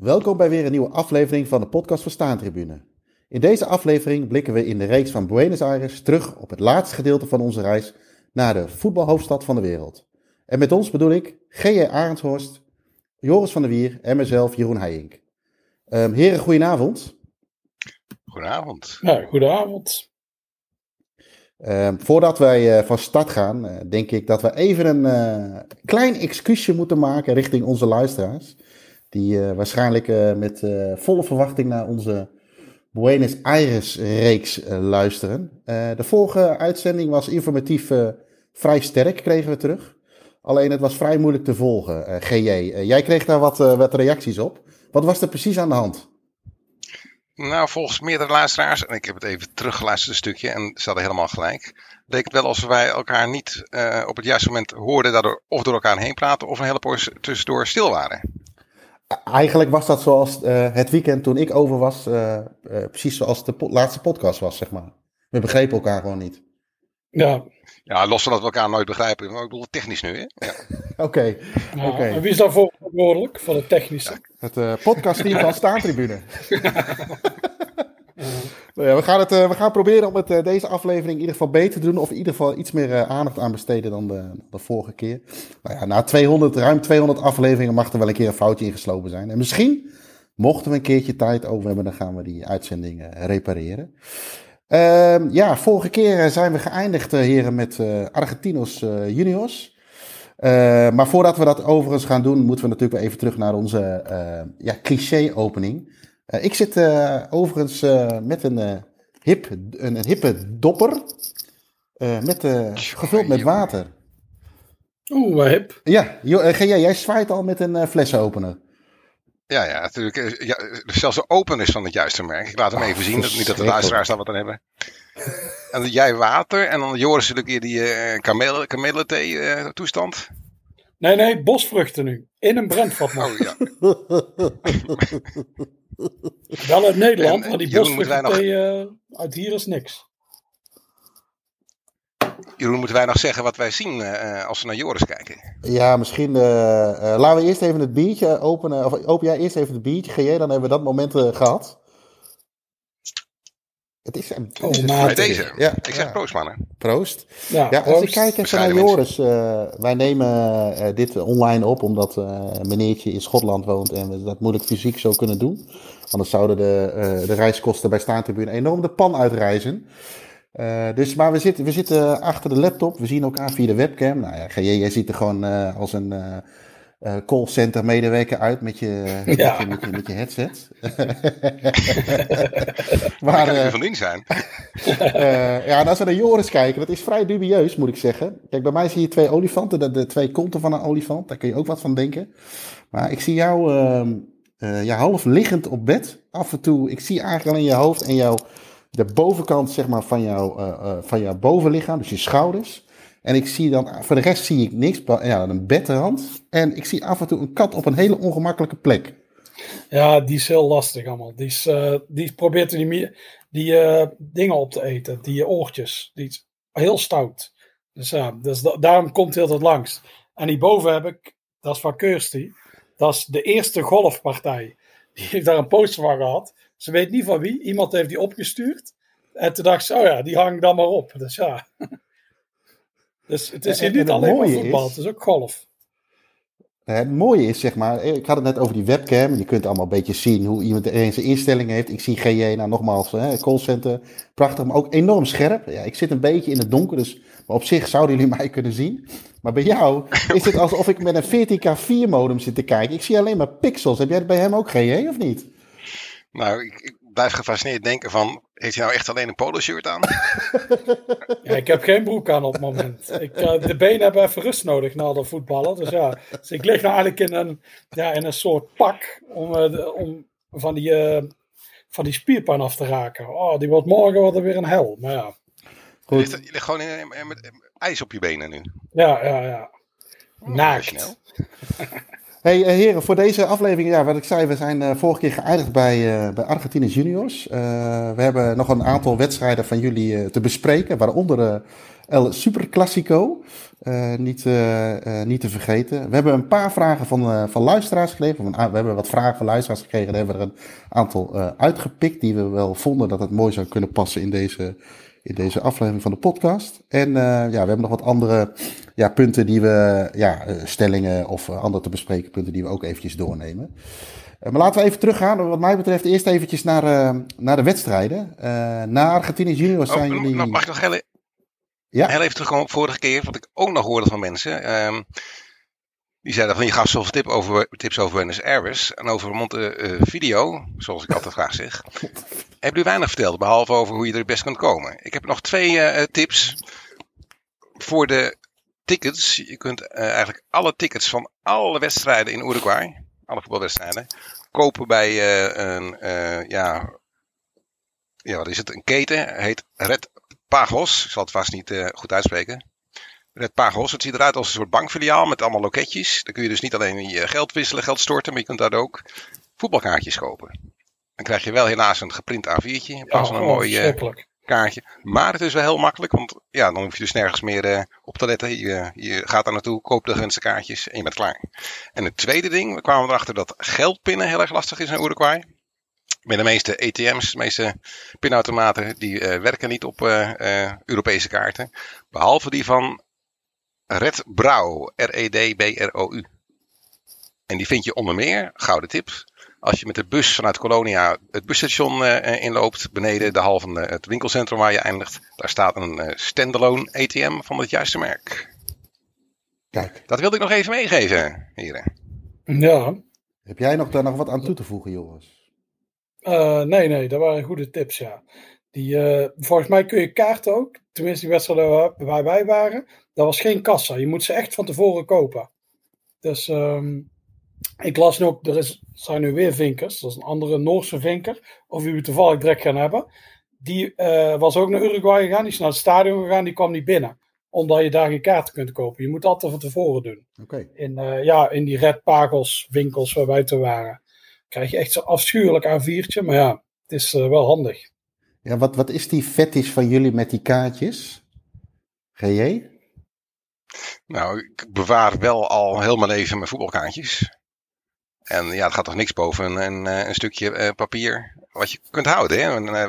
Welkom bij weer een nieuwe aflevering van de podcast van Staantribune. In deze aflevering blikken we in de reeks van Buenos Aires terug op het laatste gedeelte van onze reis naar de voetbalhoofdstad van de wereld. En met ons bedoel ik G.J. Arendshorst, Joris van der Wier en mezelf Jeroen Heijink. Um, heren, goedenavond. Goedenavond. Ja, goedenavond. Uh, voordat wij uh, van start gaan, uh, denk ik dat we even een uh, klein excuusje moeten maken richting onze luisteraars. Die waarschijnlijk met volle verwachting naar onze Buenos Aires reeks luisteren. de vorige uitzending was informatief vrij sterk, kregen we terug. Alleen het was vrij moeilijk te volgen. GJ, jij kreeg daar wat, reacties op. Wat was er precies aan de hand? Nou, volgens meerdere luisteraars, en ik heb het even teruggeluisterd een stukje en ze hadden helemaal gelijk, leek het wel alsof wij elkaar niet op het juiste moment hoorden, daardoor of door elkaar heen praten of een hele poos tussendoor stil waren. Eigenlijk was dat zoals uh, het weekend toen ik over was, uh, precies zoals de po laatste podcast was, zeg maar. We begrepen elkaar gewoon niet. Ja. Ja, los van dat we elkaar nooit begrijpen, maar ik bedoel technisch nu, hè? Ja. Oké. Okay. Ja, okay. En wie is daarvoor verantwoordelijk, voor het technische? Het uh, podcastteam van Staantribune. nou ja, we, gaan het, uh, we gaan proberen om het, uh, deze aflevering in ieder geval beter te doen. Of in ieder geval iets meer aandacht aan besteden dan de, de vorige keer. Nou ja, na 200, ruim 200 afleveringen mag er wel een keer een foutje ingeslopen zijn. En misschien, mochten we een keertje tijd over hebben, dan gaan we die uitzending repareren. Uh, ja, vorige keer zijn we geëindigd, heren, met Argentinos Juniors. maar voordat we dat overigens gaan doen, moeten we natuurlijk weer even terug naar onze ja, cliché-opening. Ik zit overigens met een, hip, een, een hippe dopper, met, gevuld met water. Oeh, hip. Ja, GJ, jij zwaait al met een flesopener. Ja, ja, natuurlijk. Eh, ja, zelfs de open is van het juiste merk. Ik laat hem oh, even zien, dat, niet dat de luisteraars daar wat aan hebben. En jij water en dan Joris natuurlijk die uh, uh, toestand. Nee, nee, bosvruchten nu. In een brandvat. Oh ja. Wel uit Nederland, en, maar die bosvruchtenthee nog... uit hier is niks. Jeroen, moeten wij nog zeggen wat wij zien uh, als we naar Joris kijken? Ja, misschien. Uh, uh, laten we eerst even het biertje openen. Of open jij eerst even het biertje, GJ, dan hebben we dat moment gehad. Het is, het oh, is bij deze. Ja, ik zeg ja. proost, mannen. Proost. Ja, ja als ik kijk even naar Joris. wij nemen dit online op omdat meneertje in Schotland woont en we dat moeilijk fysiek zo kunnen doen. Anders zouden de, de reiskosten bij Staantribune enorm de pan uitreizen. Uh, dus, maar we zitten, we zitten achter de laptop. We zien elkaar via de webcam. Nou ja, jij, jij ziet er gewoon uh, als een uh, callcenter medewerker uit met je, ja. met, je, met, je, met je headset. maar, kan uh, van ding zijn. ja, en als we naar Joris kijken, dat is vrij dubieus, moet ik zeggen. Kijk, bij mij zie je twee olifanten, de, de twee konten van een olifant. Daar kun je ook wat van denken. Maar ik zie jou ehm, ja, half liggend op bed. Af en toe, ik zie eigenlijk alleen je hoofd en jouw de bovenkant zeg maar, van, jouw, uh, uh, van jouw bovenlichaam, dus je schouders. En ik zie dan, voor de rest zie ik niks, ja, een bedrand. En ik zie af en toe een kat op een hele ongemakkelijke plek. Ja, die is heel lastig allemaal. Die, is, uh, die probeert die, die dingen op te eten, die oortjes. Die is heel stout. Dus ja, dus da daarom komt hij altijd langs. En hierboven heb ik, dat is van Kirsty, dat is de eerste golfpartij. Die heeft daar een poster van gehad. Ze weet niet van wie. Iemand heeft die opgestuurd. En toen dacht ze, oh ja, die hang dan maar op. Dus ja. dus het is hier niet alleen maar voetbal, het is ook golf. Het mooie is, zeg maar, ik had het net over die webcam. Je kunt allemaal een beetje zien hoe iemand zijn instellingen heeft. Ik zie GJ, nou nogmaals, hè, callcenter, prachtig, maar ook enorm scherp. Ja, ik zit een beetje in het donker, dus maar op zich zouden jullie mij kunnen zien. Maar bij jou is het alsof ik met een 14K4 modem zit te kijken. Ik zie alleen maar pixels. Heb jij het bij hem ook, GJ, of niet? Nou, ik, ik, blijf gefascineerd denken van, heeft hij nou echt alleen een polo shirt aan? ja, ik heb geen broek aan op het moment. Ik, uh, de benen hebben even rust nodig na de voetballen. Dus ja, dus ik lig nou eigenlijk in een, ja, in een soort pak om, uh, om van die, uh, van die spierpijn af te raken. Oh, die wordt morgen wordt er weer een hel. Maar ja. Goed. Je, ligt, je ligt gewoon in, met ijs op je benen nu. Ja, ja, ja. Oh, Naakt. Hey eh, heren, voor deze aflevering, ja, wat ik zei, we zijn uh, vorige keer geëindigd bij, uh, bij Argentinië Juniors. we hebben nog een aantal wedstrijden van jullie te bespreken, waaronder El Super Classico. niet, niet te vergeten. We hebben een paar vragen van, van luisteraars gekregen. We hebben wat vragen van luisteraars gekregen. Daar hebben we er een aantal uitgepikt die we wel vonden dat het mooi zou kunnen passen in deze in deze aflevering van de podcast. En uh, ja, we hebben nog wat andere ja, punten die we, ja, uh, stellingen of uh, andere te bespreken punten die we ook eventjes doornemen. maar laten we even teruggaan, wat mij betreft, eerst eventjes naar, naar de wedstrijden. na Argentinië Juniors zijn oh, jullie... Mag ik nog heel, e- ja? heel even terugkomen op vorige keer, wat ik ook nog hoorde van mensen. Die zeiden van je gaf zoveel tip over, tips over Buenos Aires en over Montevideo, uh, zoals ik altijd graag zeg. Heb u weinig verteld, behalve over hoe je er het best kunt komen. Ik heb nog twee uh, tips voor de tickets. Je kunt uh, eigenlijk alle tickets van alle wedstrijden in Uruguay, alle voetbalwedstrijden, kopen bij een, ja, ja, wat is het? Een keten, heet Red Pagos. Ik zal het vast niet goed uitspreken. Red Pagos, het ziet eruit als een soort bankfiliaal met allemaal loketjes. Dan kun je dus niet alleen je geld wisselen, geld storten, maar je kunt daar ook voetbalkaartjes kopen. Dan krijg je wel helaas een geprint A4'tje in plaats van een oh, mooi uh, kaartje. Maar het is wel heel makkelijk, want ja, dan hoef je dus nergens meer uh, op te letten. Je, je gaat daar naartoe, koopt de gewenste kaartjes en je bent klaar. En het tweede ding, we kwamen erachter dat geldpinnen heel erg lastig is in Uruguay. Met de meeste ATM's, de meeste pinautomaten, die uh, werken niet op Europese kaarten. Behalve die van Red Brouw, R-E-D-B-R-O-U. En die vind je onder meer, gouden tip, als je met de bus vanuit Colonia het busstation uh, inloopt, beneden de hal van het winkelcentrum waar je eindigt, daar staat een uh, standalone ATM van het juiste merk. Kijk. Dat wilde ik nog even meegeven, heren. Ja. Heb jij nog daar nog wat aan toe te voegen, Joris? Uh, nee, nee, dat waren goede tips, ja. Die, volgens mij kun je kaarten ook, tenminste die wedstrijden waar wij waren, dat was geen kassa. Je moet ze echt van tevoren kopen. Dus um, ik las nu ook, er is, zijn nu weer vinkers. Dat is een andere Noorse vinker. Of wie we toevallig direct gaan hebben. Die uh, was ook naar Uruguay gegaan. Die is naar het stadion gegaan. Die kwam niet binnen. Omdat je daar geen kaarten kunt kopen. Je moet altijd van tevoren doen. Okay. In, uh, ja, in die Red Pagels winkels waar wij te waren. Krijg je echt zo'n afschuwelijk A4'tje. Maar ja, het is uh, wel handig. Ja, wat, wat is die fetish van jullie met die kaartjes? GJ? Nou, ik bewaar wel al heel mijn leven mijn voetbalkaartjes. En ja, het gaat toch niks boven een, een, eh, een stukje uh, papier wat je kunt houden. Hè? En, uh,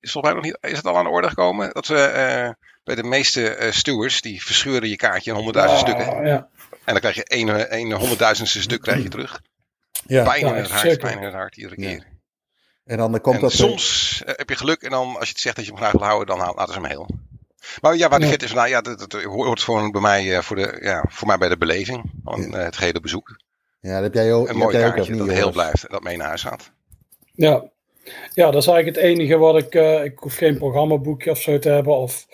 is, volgens mij nog niet, is het al aan de orde gekomen dat we uh, bij de meeste stewards, die verscheuren je kaartje in honderdduizend oh, stukken. Ja. En dan krijg je een, een honderdduizendste stuk krijg je terug. Ja. Pijn in het hart, pijn in het hart iedere keer. Ja. En dan komt en dat... Soms heb je geluk en dan als je het zegt dat je hem graag wil houden, dan laten ze hem heel. Maar ja, waar de ja. is, nou ja, dat, dat, hoort gewoon bij mij, uh, voor, de, ja, voor mij bij de beleving van ja. uh, het gehele bezoek. Ja, dat heb jij ook. Een mooi kaartje dat heel blijft en dat mee naar huis gaat. Ja. ja, dat is eigenlijk het enige wat ik, uh, ik hoef geen programmaboekje of zo te hebben of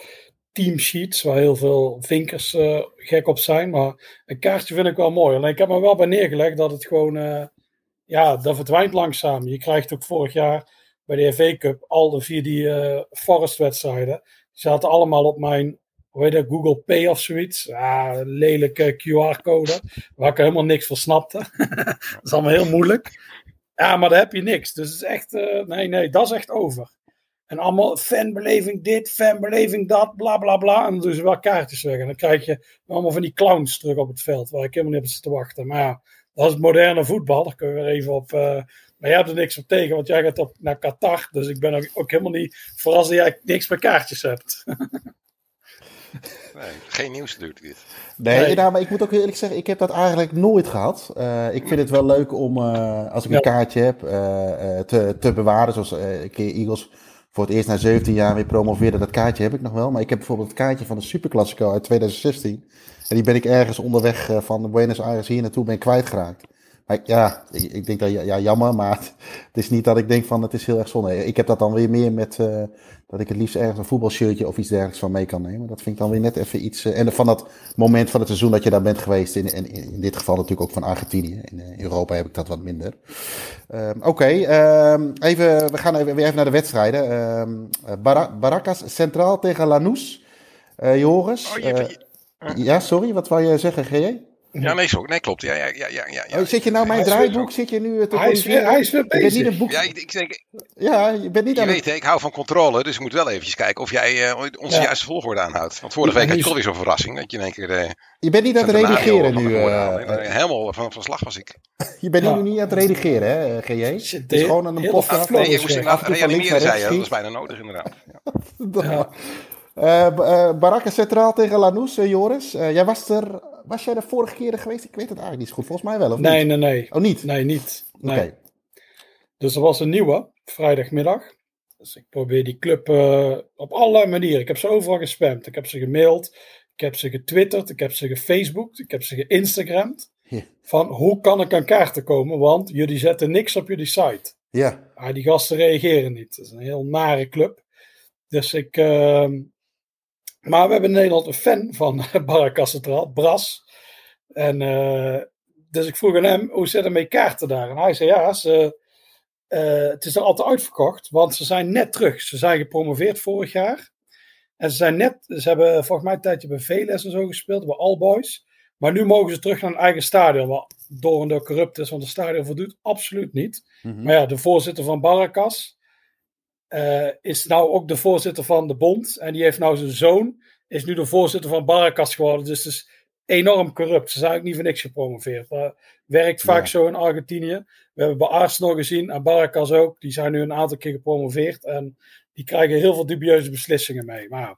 teamsheets waar heel veel vinkers gek op zijn. Maar een kaartje vind ik wel mooi. Alleen ik heb me wel bij neergelegd dat het gewoon, ja, dat verdwijnt langzaam. Je krijgt ook vorig jaar bij de FA Cup al de vier die Forest wedstrijden zaten allemaal op mijn hoe heet dat, Google Pay of zoiets. Ja, lelijke QR-code, waar ik helemaal niks van snapte. dat is allemaal heel moeilijk. Ja, maar daar heb je niks. Dus het is echt, uh, nee, nee, dat is echt over. En allemaal fanbeleving dit, fanbeleving dat, bla bla bla. En dan doen ze wel kaartjes weg. En dan krijg je allemaal van die clowns terug op het veld, waar ik helemaal niet op zit te wachten. Maar ja, dat is moderne voetbal. Daar kunnen we weer even op. Uh, maar jij hebt er niks op tegen, want jij gaat op naar Qatar. Dus ik ben ook, ook helemaal niet verrast dat jij niks met kaartjes hebt. nee, geen nieuws natuurlijk dit. Nee, nee. Nou, maar ik moet ook eerlijk zeggen, ik heb dat eigenlijk nooit gehad. Uh, ik vind het wel leuk om, uh, als ik een kaartje heb, uh, te, te bewaren. Zoals een keer Eagles voor het eerst na 17 jaar weer promoveerde. Dat kaartje heb ik nog wel. Maar ik heb bijvoorbeeld het kaartje van de Superclassico uit 2016. En die ben ik ergens onderweg van Buenos Aires hier naartoe ben kwijtgeraakt ja, ik, ik, denk dat ja, jammer, maar het, is niet dat ik denk van het is heel erg zonde. Ik heb dat dan weer meer met uh, dat ik het liefst ergens een voetbalshirtje of iets dergelijks van mee kan nemen. Dat vind ik dan weer net even iets. Uh, en van dat moment van het seizoen dat je daar bent geweest, in, in, in dit geval natuurlijk ook van Argentinië. In uh, Europa heb ik dat wat minder. Oké, okay, ehm, even, we gaan even, weer even naar de wedstrijden. Bar Baracas Centraal tegen Lanús. Joris. Oh, je... ja, sorry, wat wou je zeggen, GJ? Ja, nee, zo, nee klopt. Ja, ja, ja, ja, ja. Oh, zit je nou mijn draaiboek? Zit je nu eh, te Hij is weer, corrigeren? hij is weer Je bent niet bezig. een boek. Ja, ik, ik denk, Ja, je bent niet je aan weet, het... ik hou van controle, dus ik moet wel eventjes kijken of jij eh, onze Ja. juiste volgorde aanhoudt. Want vorige week had je toch weer zo'n verrassing, dat je in één keer... eh, Je bent niet aan het redigeren nu. eh. Eh, Helemaal van, van slag was ik. Je bent Ja. nu niet aan het redigeren, hè, GJ? Het is gewoon aan een podcast. afloop. Nee, je moest inderdaad links reanimeren, zei je. Dat was bijna nodig, inderdaad. Ja. Baraka Centraal tegen Lanús, eh, Joris. Eh, jij was er... Was jij de vorige keer geweest? Ik weet het eigenlijk niet zo goed. Volgens mij wel, of Nee, niet? nee, nee. Oh, niet? Nee, niet. Oké. Nee. Dus er was een nieuwe, vrijdagmiddag. Dus ik probeer die club eh, op allerlei manieren. Ik heb ze overal gespamd. Ik heb ze gemaild. Ik heb ze getwitterd. Ik heb ze gefacebooked. Ik heb ze geïnstagramd. Ja. Van hoe kan ik aan kaarten komen? Want jullie zetten niks op jullie site. Ja. Ah, die gasten reageren niet. Het is een heel nare club. Dus ik. ehm, maar we hebben in Nederland een fan van Centraal, Bras. En eh, dus ik vroeg aan hem, hoe zit het met kaarten daar? En hij zei, ja, ze, eh, het is er altijd uitverkocht, want ze zijn net terug. Ze zijn gepromoveerd vorig jaar. En ze zijn net, ze hebben volgens mij een tijdje bij VLS en zo gespeeld, bij All Boys. Maar nu mogen ze terug naar hun eigen stadion, wat door en door corrupt is, want het stadion voldoet absoluut niet. Mhm. Maar ja, de voorzitter van Barracas eh, is nou ook de voorzitter van de bond. En die heeft nou zijn zoon, is nu de voorzitter van Barracas geworden. Dus het is enorm corrupt. Ze zijn ook niet voor niks gepromoveerd. Dat werkt vaak Ja. zo in Argentinië. We hebben bij Arsenal gezien en Barracas ook. Die zijn nu een aantal keer gepromoveerd. En die krijgen heel veel dubieuze beslissingen mee. Maar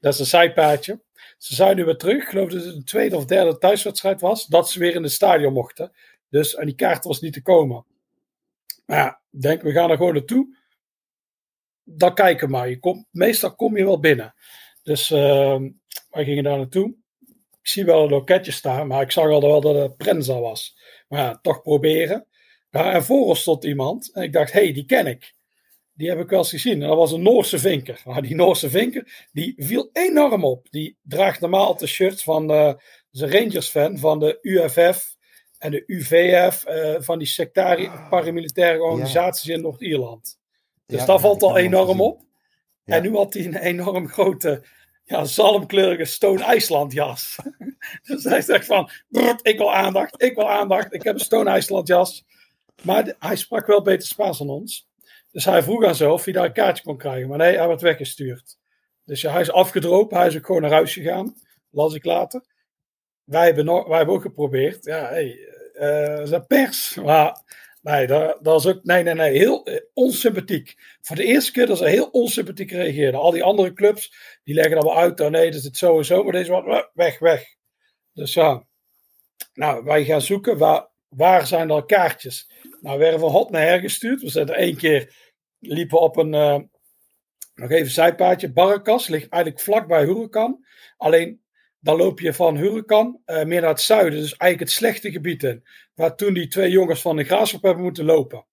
dat is een zijpaadje. Ze zijn nu weer terug. Ik geloof dat het een tweede of derde thuiswedstrijd was. Dat ze weer in het stadion mochten. Dus, en die kaart was niet te komen. Maar ja, ik denk, we gaan er gewoon naartoe. Dan kijken maar. Je komt, meestal kom je wel binnen. Dus ehm, wij gingen daar naartoe. Ik zie wel een loketje staan, maar ik zag al wel dat het Prenza was. Maar ja, toch proberen. Ja, en voor ons stond iemand. En ik dacht, hé, hey, die ken ik. Die heb ik wel eens gezien. En dat was een Noorse vinker. Maar die Noorse vinker, die viel enorm op. Die draagt normaal de shirts van de, is een Rangers-fan van de UFF en de UVF. eh, van die sectari paramilitaire organisaties in Noord-Ierland. Dus Ja, dat valt al enorm op. En nu had hij een enorm grote, ja, zalmkleurige Stone IJsland jas. dus hij zegt van, "Brrrt, ik wil aandacht, ik wil aandacht. Ik heb een Stone IJsland jas. Maar de- hij sprak wel beter Spaans dan ons. Dus hij vroeg aan zo of hij daar een kaartje kon krijgen. Maar nee, hij werd weggestuurd. Dus ja, hij is afgedropen. Hij is ook gewoon naar huis gegaan. Las ik later. Wij hebben, nog, wij hebben ook geprobeerd. Ja, hey, is dat pers? Maar nee, dat, dat is ook, nee, nee, nee, heel eh, onsympathiek. Voor de eerste keer dat ze heel onsympathiek reageerden. Al die andere clubs, die leggen dan wel uit. Oh nee, dat is het zo en zo. Maar deze was weg, weg. Dus ja, nou, wij gaan zoeken. Waar, waar zijn er kaartjes? Nou, we werden van hot naar her gestuurd. We er één keer, liepen op een, eh, nog even zijpaadje. Barrakas ligt eigenlijk vlakbij Huracan. Alleen, dan loop je van Huracan eh, meer naar het zuiden. Dus eigenlijk het slechte gebied in. Waar toen die twee jongens van de Graafschap hebben moeten lopen.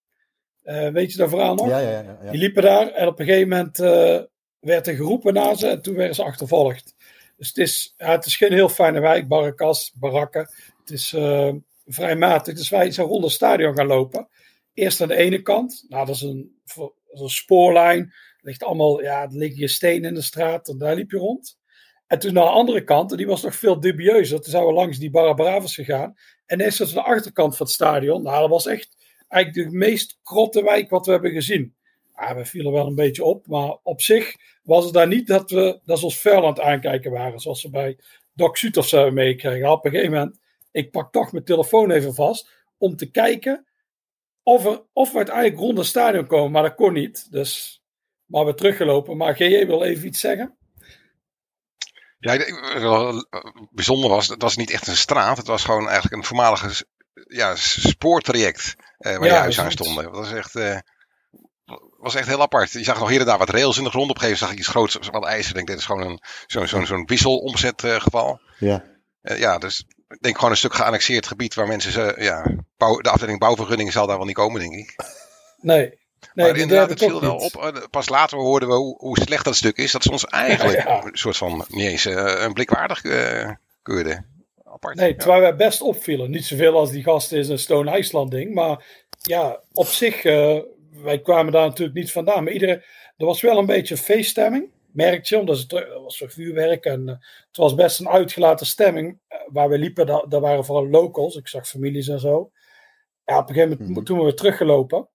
Eh, weet je dat verhaal nog? Ja, ja, ja. ja. Die liepen daar en op een gegeven moment eh, werd er geroepen naar ze en toen werden ze achtervolgd. Dus het is, ja, het is geen heel fijne wijk, Barrakas, barakken. Het is eh, vrij matig. Dus wij zijn rond het stadion gaan lopen. Eerst aan de ene kant, nou dat is een, dat is een spoorlijn. Er ligt allemaal, ja, er liggen hier stenen in de straat en daar liep je rond. En toen naar de andere kant, en die was nog veel dubieuzer. Toen zijn we langs die Barra Bravas gegaan. En eerst aan de achterkant van het stadion. Nou, dat was echt eigenlijk de meest krotte wijk wat we hebben gezien. Ja, we vielen wel een beetje op, maar op zich was het daar niet dat we dat ze ons vuil aankijken waren, zoals ze bij Doc Sut of zo meekregen. Op een gegeven moment, ik pak toch mijn telefoon even vast om te kijken of, er, of we uiteindelijk rond het stadion komen, maar dat kon niet. Dus, maar we teruggelopen. Maar GJ wil even iets zeggen? Ja, ik- wat bijzonder was, het was niet echt een straat. Het was gewoon eigenlijk een voormalige ja, spoortraject eh, waar Ja, je huizen aan stonden. Dat was echt, eh, was echt heel apart. Je zag nog hier en daar wat rails in de grond. Op een gegeven moment zag ik iets groots, wat ijzer. Ik denk, dit is gewoon een, zo'n zo'n zo'n wisselomzetgeval. Ja. Eh, ja, dus ik denk gewoon een stuk geannexeerd gebied waar mensen, ze, ja, bouw, de afdeling bouwvergunningen zal daar wel niet komen, denk ik. Nee. Nee, maar inderdaad, het viel wel niet. op. eh, Pas later hoorden we hoe, hoe slecht dat stuk is. Dat ze ons eigenlijk Ja, ja. een soort van, niet eens eh, een blik waardig eh, keurden. Apart. Nee, terwijl wij best opvielen. Niet zoveel als die gasten in een Stone Island ding. Maar ja, op zich, wij kwamen daar natuurlijk niet vandaan. Maar iedereen, er was wel een beetje feeststemming. Merk je, omdat het, er was zo vuurwerk en het was best een uitgelaten stemming. Waar we liepen, daar, daar waren vooral locals. Ik zag families en zo. Ja, op een gegeven moment, Mhm. toen we weer teruggelopen.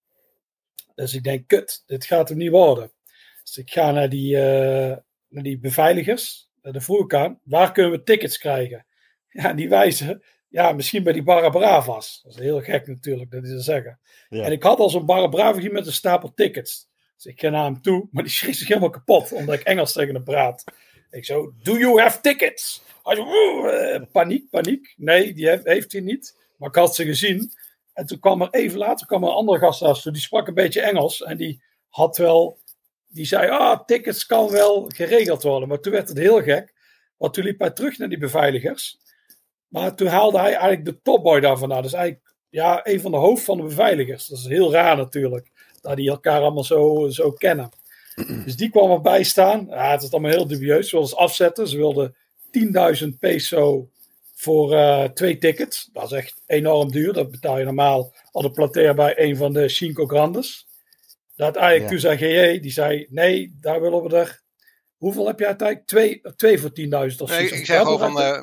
Dus ik denk, kut, dit gaat hem niet worden. Dus ik ga naar die, eh, naar die beveiligers. Naar de vroeg ik aan, waar kunnen we tickets krijgen? Ja, die wijzen, ja, misschien bij die Barra Bravas. Dat is heel gek natuurlijk, dat is te zeggen. Ja. En ik had al zo'n Barra Brava hier met een stapel tickets. Dus ik ga naar hem toe, maar die schreef zich helemaal kapot, omdat ik Engels tegen hem praat. Ik zo, do you have tickets? Hij zo, "Oeh, eh, paniek, paniek. Nee, die heeft, heeft hij niet. Maar ik had ze gezien. En toen kwam er even later kwam er een andere gast naast toe. Die sprak een beetje Engels. En die had wel, die zei, ah, tickets kan wel geregeld worden. Maar toen werd het heel gek. Want toen liep hij terug naar die beveiligers. Maar toen haalde hij eigenlijk de topboy daar vandaan. Dus eigenlijk, ja, een van de hoofd van de beveiligers. Dat is heel raar natuurlijk. Dat die elkaar allemaal zo, zo kennen. Dus die kwam erbij staan. Ja, het is allemaal heel dubieus. Ze wilden ze afzetten. Ze wilden 10.000 peso voor eh, twee tickets. Dat is echt enorm duur. Dat betaal je normaal al de platea bij een van de Cinco Grandes. Dat eigenlijk Ja. GJ, die zei nee, daar willen we er. Hoeveel heb je uiteindelijk? Twee, twee voor 10.000 of Nee, zoiets. ik zei gewoon van. eh,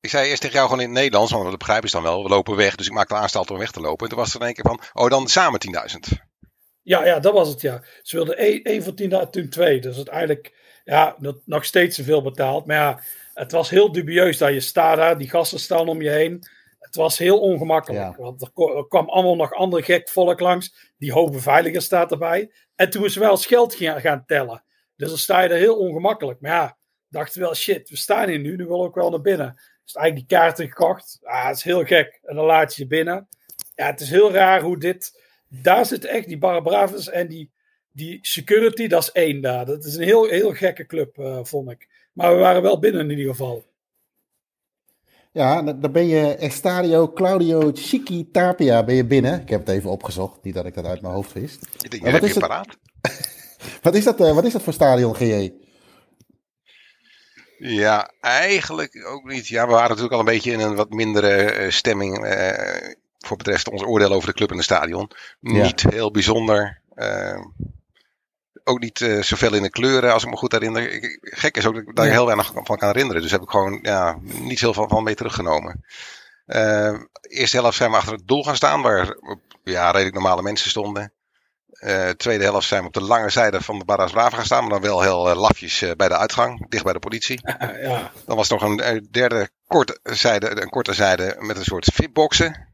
ik zei eerst tegen jou gewoon in het Nederlands, want dat begrijp je dan wel. We lopen weg, dus ik maakte aanstalten om weg te lopen. En toen was er in één keer van, oh dan samen 10.000. Ja, ja, dat was het ja. Ze wilden één, één voor 10.000, toen twee. Dus uiteindelijk, ja, nog steeds zoveel betaald. Maar ja, het was heel dubieus dat je staat daar, die gasten staan om je heen. Het was heel ongemakkelijk. Ja. Want er, kwam allemaal nog ander gek volk langs. Die hoge beveiliger staat erbij. En toen we wel eens geld gaan, gaan tellen. Dus dan sta je er heel ongemakkelijk. Maar ja, dachten we wel, shit, we staan hier nu. Nu willen we ook wel naar binnen. Dus eigenlijk die kaarten gekocht. Ah, het is heel gek. En dan laat je je binnen. Ja, het is heel raar hoe dit... Daar zit echt die Barabravas en die, die security, dat is één daar. Dat is een heel, heel gekke club, eh, vond ik. Maar we waren wel binnen in ieder geval. Ja, dan ben je Estadio Claudio Chiqui Tapia ben je binnen. Ik heb het even opgezocht, niet dat ik dat uit mijn hoofd wist. Ik denk, Maar heb wat je is het? paraat? Wat is dat, eh, wat is dat voor stadion, GJ? Ja, eigenlijk ook niet. Ja, we waren natuurlijk al een beetje in een wat mindere eh, stemming eh, voor betreft ons oordeel over de club en het stadion. Ja. Niet heel bijzonder. eh, ook niet eh, zoveel in de kleuren, als ik me goed herinner. Ik- gek is ook dat ik daar Ja. heel weinig van kan herinneren. Dus heb ik gewoon ja, niet veel van, mee teruggenomen. Eh eerste helft zijn we achter het doel gaan staan, waar ja, redelijk normale mensen stonden. Eh, tweede helft zijn we op de lange zijde van de Barras Brava gaan staan, maar dan wel heel eh, lafjes bij de uitgang, dicht bij de politie. ja, Dan was er nog een derde korte zijde, een korte zijde met een soort fitboxen.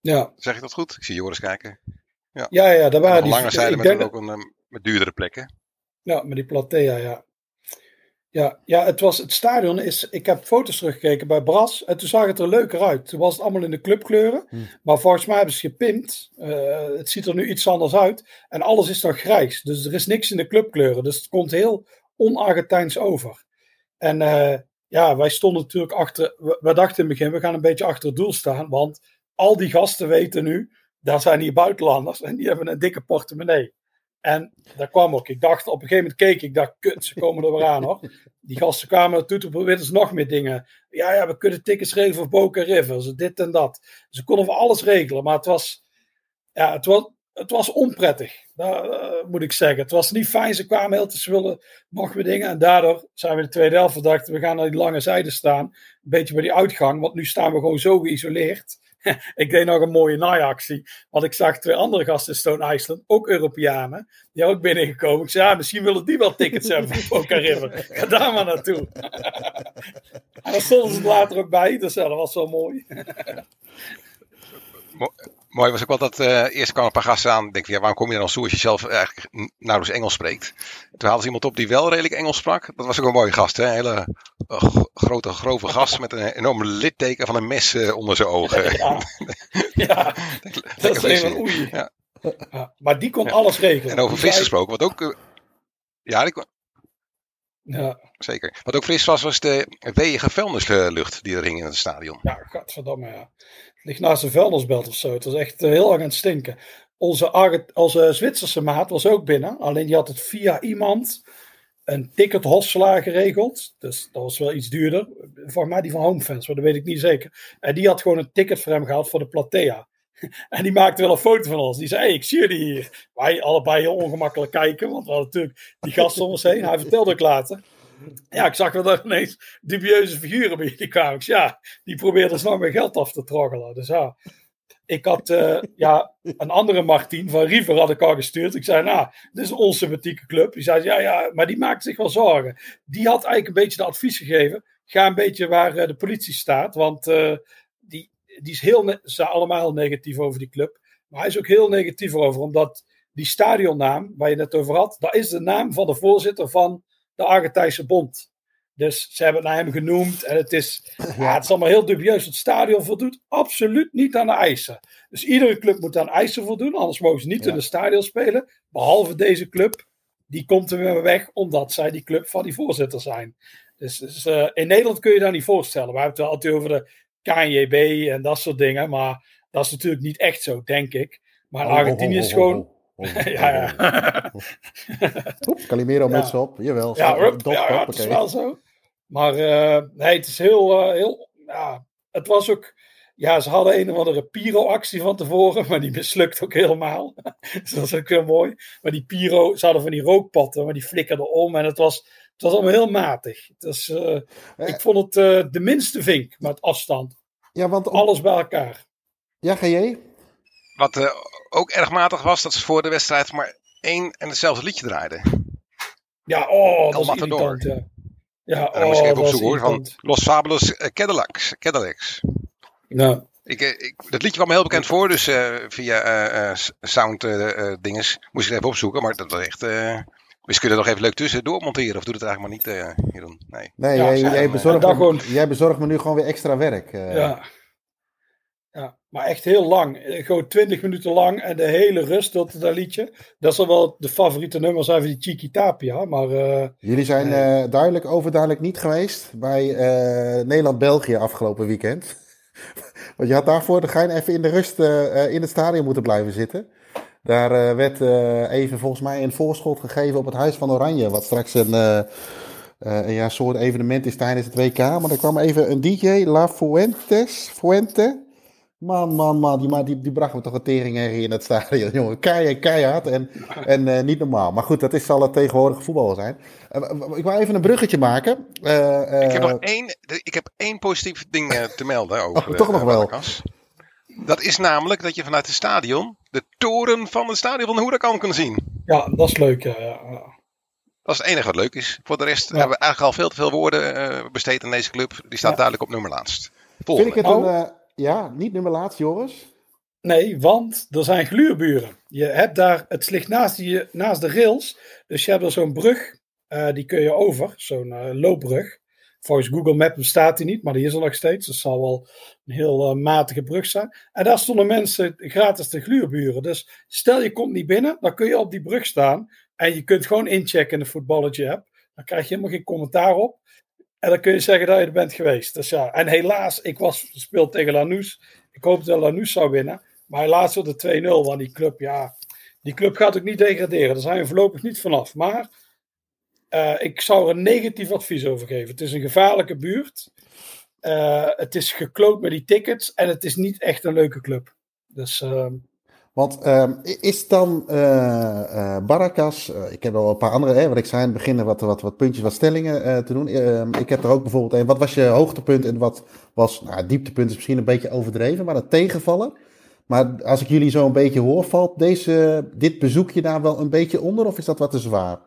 ja, Zeg ik dat goed? Ik zie Joris kijken. Ja, ja, daar En waren een die... lange zijde ik met denk ook een, eh, met duurdere plekken. Ja, met die platea, ja. Ja, ja het, was, het stadion is. Ik heb foto's teruggekeken bij Bras. En toen zag het er leuker uit. Toen was het allemaal in de clubkleuren. Hmm. Maar volgens mij hebben ze gepimpt. Eh, het ziet er nu iets anders uit. En alles is nog grijs. Dus er is niks in de clubkleuren. Dus het komt heel on-Argentijns over. En eh, ja, wij stonden natuurlijk achter. We, we dachten in het begin, we gaan een beetje achter het doel staan. Want al die gasten weten nu. Daar zijn hier buitenlanders. En die hebben een dikke portemonnee. En daar kwam ook. Ik dacht, op een gegeven moment keek ik, dacht, kut, ze komen er weer aan hoor. Die gasten kwamen naartoe, toen probeerden ze nog meer dingen. Ja, ja, we kunnen tickets regelen voor Boca River, ze dit en dat. Ze konden voor alles regelen, maar het was, ja, het was, het was onprettig. Dat eh, moet ik zeggen. Het was niet fijn, ze kwamen heel te ze wilden nog meer dingen. En daardoor zijn we de tweede helft verdacht, we gaan naar die lange zijde staan. Een beetje bij die uitgang, want nu staan we gewoon zo geïsoleerd. ik deed nog een mooie naaiactie. Want ik zag twee andere gasten in Stone Island, ook Europeanen, die ook binnengekomen. Ik zei, ja, misschien willen die wel tickets hebben voor Boca River. Ga daar maar naartoe. en daar stonden ze er later ook bij, dus ja, dat was wel mooi. Mooi was ook wel dat eh, eerst kwamen een paar gasten aan. Ik denk, van, ja, waarom kom je dan zo als je zelf eigenlijk nauwelijks Engels spreekt? Toen haalden ze iemand op die wel redelijk Engels sprak. Dat was ook een mooie gast, hè? een hele eh, grote, grove gast met een enorm litteken van een mes eh, onder zijn ogen. Ja, ja dat is even oei. ja. Ja, maar die kon alles regelen. En over vis gesproken, wat ook... ja, die, kon- Ja, zeker. Wat ook fris was, was de weeige vuilnislucht die er hing in het stadion. ja, godverdamme ja. Ligt naast een vuilnisbelt of zo. Het was echt eh, heel erg aan het stinken. Onze, onze Zwitserse maat was ook binnen. Alleen die had het via iemand een ticket hosselaar geregeld. Dus dat was wel iets duurder. Volgens mij die van Homefans, maar dat weet ik niet zeker. En die had gewoon een ticket voor hem gehaald voor de Platea. En die maakte wel een foto van ons. Die zei, hey, ik zie jullie hier. Wij allebei heel ongemakkelijk kijken, want we hadden natuurlijk die gasten om ons heen. Hij vertelde ook later. Ja, ik zag wel dat ineens dubieuze figuren bij jullie kwamen. Ja, die probeerden snel mijn geld af te troggelen. Dus ja, ik had uh, ja, een andere Martin van River had ik al gestuurd. Ik zei, nou, dit is een onsympathieke club. Die zei, ja, ja, maar die maakt zich wel zorgen. Die had eigenlijk een beetje de advies gegeven. Ga een beetje waar uh, de politie staat. Want uh, die, die is heel, ze zijn allemaal negatief over die club. Maar hij is ook heel negatief over, omdat die stadionnaam waar je het over had, dat is de naam van de voorzitter van de Argentijnse Bond. Dus ze hebben het naar hem genoemd. En het is, ja, het is allemaal heel dubieus. Het stadion voldoet absoluut niet aan de eisen. Dus iedere club moet aan eisen voldoen. Anders mogen ze niet in het stadion spelen. Behalve deze club. Die komt er weer weg omdat zij die club van die voorzitter zijn. Dus, dus uh, in Nederland kun je dat niet voorstellen. We hebben het altijd over de KNJB en dat soort dingen. Maar dat is natuurlijk niet echt zo, denk ik. Maar Argentinië is gewoon. ja, ja. Oep, Calimero met z'n op. Jawel. Ja, zo, rup, dop, ja, dop, ja, het is oké. wel zo. Maar uh, nee, het is heel, uh, heel ja, het was ook, ja, ze hadden een of andere pyro-actie van tevoren, maar die mislukt ook helemaal. dus dat is ook heel mooi. Maar die pyro, ze hadden van die rookpatten, maar die flikkerden om en het was, het was allemaal heel matig. Dus, uh, ik vond het de minste vink met afstand. Ja, want. Alles bij elkaar. Ja, GJ? Wat uh, ook erg matig was, dat ze voor de wedstrijd maar één en hetzelfde liedje draaiden. Ja, oh, dat is irritant, ja. Ja, en dan oh, moest ik even dat is opzoeken hoor, van. Los Fabulous uh, Cadillacs. Cadillacs. Ja. Ik, eh, ik, dat liedje kwam me heel bekend voor, dus uh, via uh, sound dinges moest ik het even opzoeken. Maar dat was echt... we kunnen er nog even leuk tussen doormonteren, of doe het eigenlijk maar niet, uh, Jeroen. Nee, nee Ja, jij, jij, eh, bezorgt me, gewoon- jij bezorgt me nu gewoon weer extra werk. eh. Ja. Ja, maar echt heel lang. Gewoon 20 minuten lang en de hele rust tot dat liedje. Dat zal wel de favoriete nummer zijn van die Chiki Tapia. Maar eh, Jullie zijn eh, duidelijk, overduidelijk niet geweest bij eh, Nederland-België afgelopen weekend. Want je had daarvoor de gein even in de rust in het stadion moeten blijven zitten. Daar werd even volgens mij een voorschot gegeven op het Huis van Oranje. Wat straks een, een ja, soort evenement is tijdens het WK. Maar er kwam even een DJ, La Fuentes, Fuente. Man, man, man, die, die, die bracht me toch een teringherrie in het stadion, jongen. Keihard, keihard en, en eh, niet normaal. Maar goed, dat is, zal het tegenwoordige voetbal zijn. Eh, ik wil even een bruggetje maken. Eh, eh, ik, heb nog één, ik heb één positief ding te melden over Oh, toch nog wel. Dat is namelijk dat je vanuit het stadion de toren van het stadion van de Huracan kan zien. ja, dat is leuk. Ja, ja, ja. Dat is het enige wat leuk is. Voor de rest Ja. hebben we eigenlijk al veel te veel woorden eh, besteed aan deze club. Die staat Ja. duidelijk op nummer laatst. vind Volgende. ik het Oh. een... ja, niet nummer laatst, Joris. Nee, want er zijn gluurburen. Je hebt daar, het ligt naast, je, naast de rails. Dus je hebt er zo'n brug, eh, die kun je over, zo'n eh, loopbrug. Volgens Google Maps bestaat die niet, maar die is er nog steeds. Dat zal wel een heel eh, matige brug zijn. En daar stonden mensen gratis te gluurburen. Dus stel je komt niet binnen, dan kun je op die brug staan. En je kunt gewoon inchecken in de voetballetje app. Dan krijg je helemaal geen commentaar op. En dan kun je zeggen dat je er bent geweest. Dus ja, en helaas, ik was gespeeld tegen Lanús. Ik hoopte dat Lanús zou winnen. Maar helaas wordt het 2-0, want die club, ja, die club gaat ook niet degraderen. Daar zijn we voorlopig niet vanaf. Maar eh, ik zou er een negatief advies over geven. Het is een gevaarlijke buurt. Eh, het is gekloot met die tickets. En het is niet echt een leuke club. Dus eh, Want ehm, is dan eh eh Barracas, eh, ik heb wel een paar andere, hè, wat ik zei in het begin, wat, wat, wat puntjes, wat stellingen te doen. Ehm, ik heb er ook bijvoorbeeld een, wat was je hoogtepunt en wat was, nou dieptepunt is misschien een beetje overdreven, maar het tegenvallen. Maar als ik jullie zo een beetje hoor, valt deze, dit bezoekje daar wel een beetje onder of is dat wat te zwaar?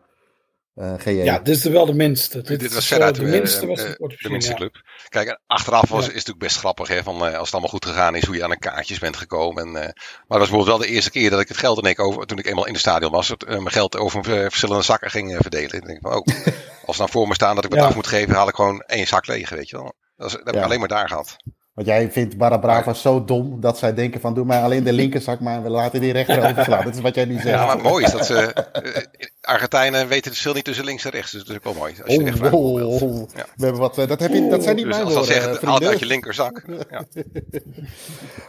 Eh ja, dit is er wel de minste. Dit, was eh, veruit de eh, minste eh, eh, ooit de minste ja. club. Kijk, en achteraf was, Ja. is het natuurlijk best grappig hè, van, eh, als het allemaal goed gegaan is, hoe je aan de kaartjes bent gekomen. En, eh, maar dat was bijvoorbeeld wel de eerste keer dat ik het geld in één keer over, toen ik eenmaal in het stadion was, het, eh, mijn geld over eh, verschillende zakken ging eh, verdelen. Ik denk van, oh, als nou voor me staan dat ik wat Ja. af moet geven, haal ik gewoon één zak leeg, weet je wel. Dat, is, dat heb ik alleen maar daar gehad. Want jij vindt Barra Brava zo dom dat zij denken van doe mij alleen de linkerzak maar en we laten die rechter overslaan. Dat is wat jij nu zegt. Ja, maar mooi is dat ze, eh, Argentijnen weten het verschil niet tussen links en rechts, dus dat is ook wel mooi. Als je echt Oh, oh, Ja. we hebben wat, eh, dat, heb je, dat zijn niet Dus mijn woorden, zeggen, eh, haal uit je linkerzak. Ja.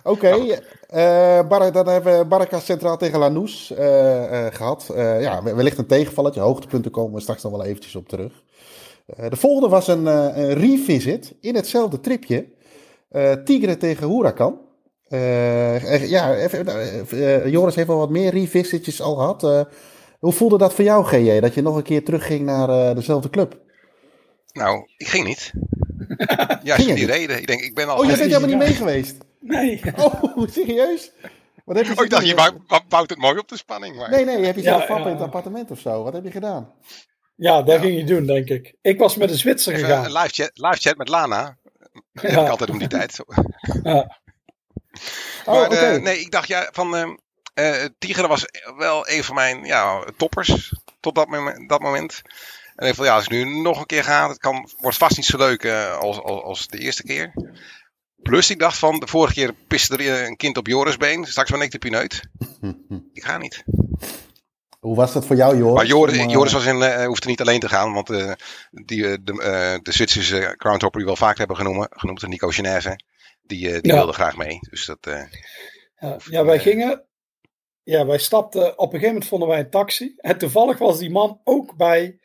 Oké, eh, Bar- dan hebben we Barca Centraal tegen Lanús eh, eh, gehad. Eh, ja, wellicht een tegenvalletje. Hoogtepunten komen we straks nog wel eventjes op terug. De volgende was een, een revisit in hetzelfde tripje. Eh, Tigre tegen Huracan. Eh, eh, ja, even, eh, Joris heeft wel wat meer revisitjes al gehad. Eh, hoe voelde dat voor jou, GJ, dat je nog een keer terugging naar eh, dezelfde club? Nou, ik ging niet. Ja, Ging je die niet? reden. Ik denk, ik ben al... Oh, je bent helemaal niet mee geweest. Nee. Oh, serieus? Wat heb je Oh, ik dacht, je bouwt, bouwt het mooi op de spanning. Maar... Nee, nee, heb je zelf Ja, vappen ja. in het appartement of zo? Wat heb je gedaan? Ja, dat ging je doen, denk ik. Ik was met een Zwitser gegaan. een live chat, live chat met Lana. Dat Ja. ik altijd om die tijd. Ja. Oh, maar eh, nee, ik dacht ja, van ehm eh Tigeren was wel een van mijn ja, toppers tot dat moment. Dat moment. En ik van ja, als ik nu nog een keer ga, het kan, wordt vast niet zo leuk eh, als, als, als de eerste keer. Plus ik dacht van, de vorige keer piste er een kind op Jorisbeen. Straks ben ik de pineut. Ik ga niet. Hoe was dat voor jou, Joris? Maar Joris, Om, eh, Joris was in, eh, hoefde niet alleen te gaan, want eh, die, de, eh, de Zwitserse groundhopper die we wel vaak hebben genoemd, genoemd Nico Genève, die, eh, die Ja. wilde graag mee. Dus dat, eh, Ja, ja, wij gingen. Ja, wij stapten. Op een gegeven moment vonden wij een taxi. En toevallig was die man ook bij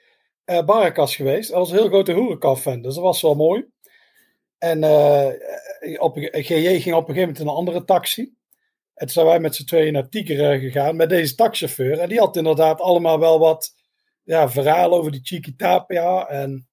eh Barakas geweest. Hij was een heel grote Hoerenkamp-fan. Dus dat was wel mooi. En eh op, GJ ging op een gegeven moment in een andere taxi. En toen zijn wij met z'n tweeën naar Tigeren gegaan met deze taxichauffeur. En die had inderdaad allemaal wel wat ja, verhalen over die Chiquitapia. En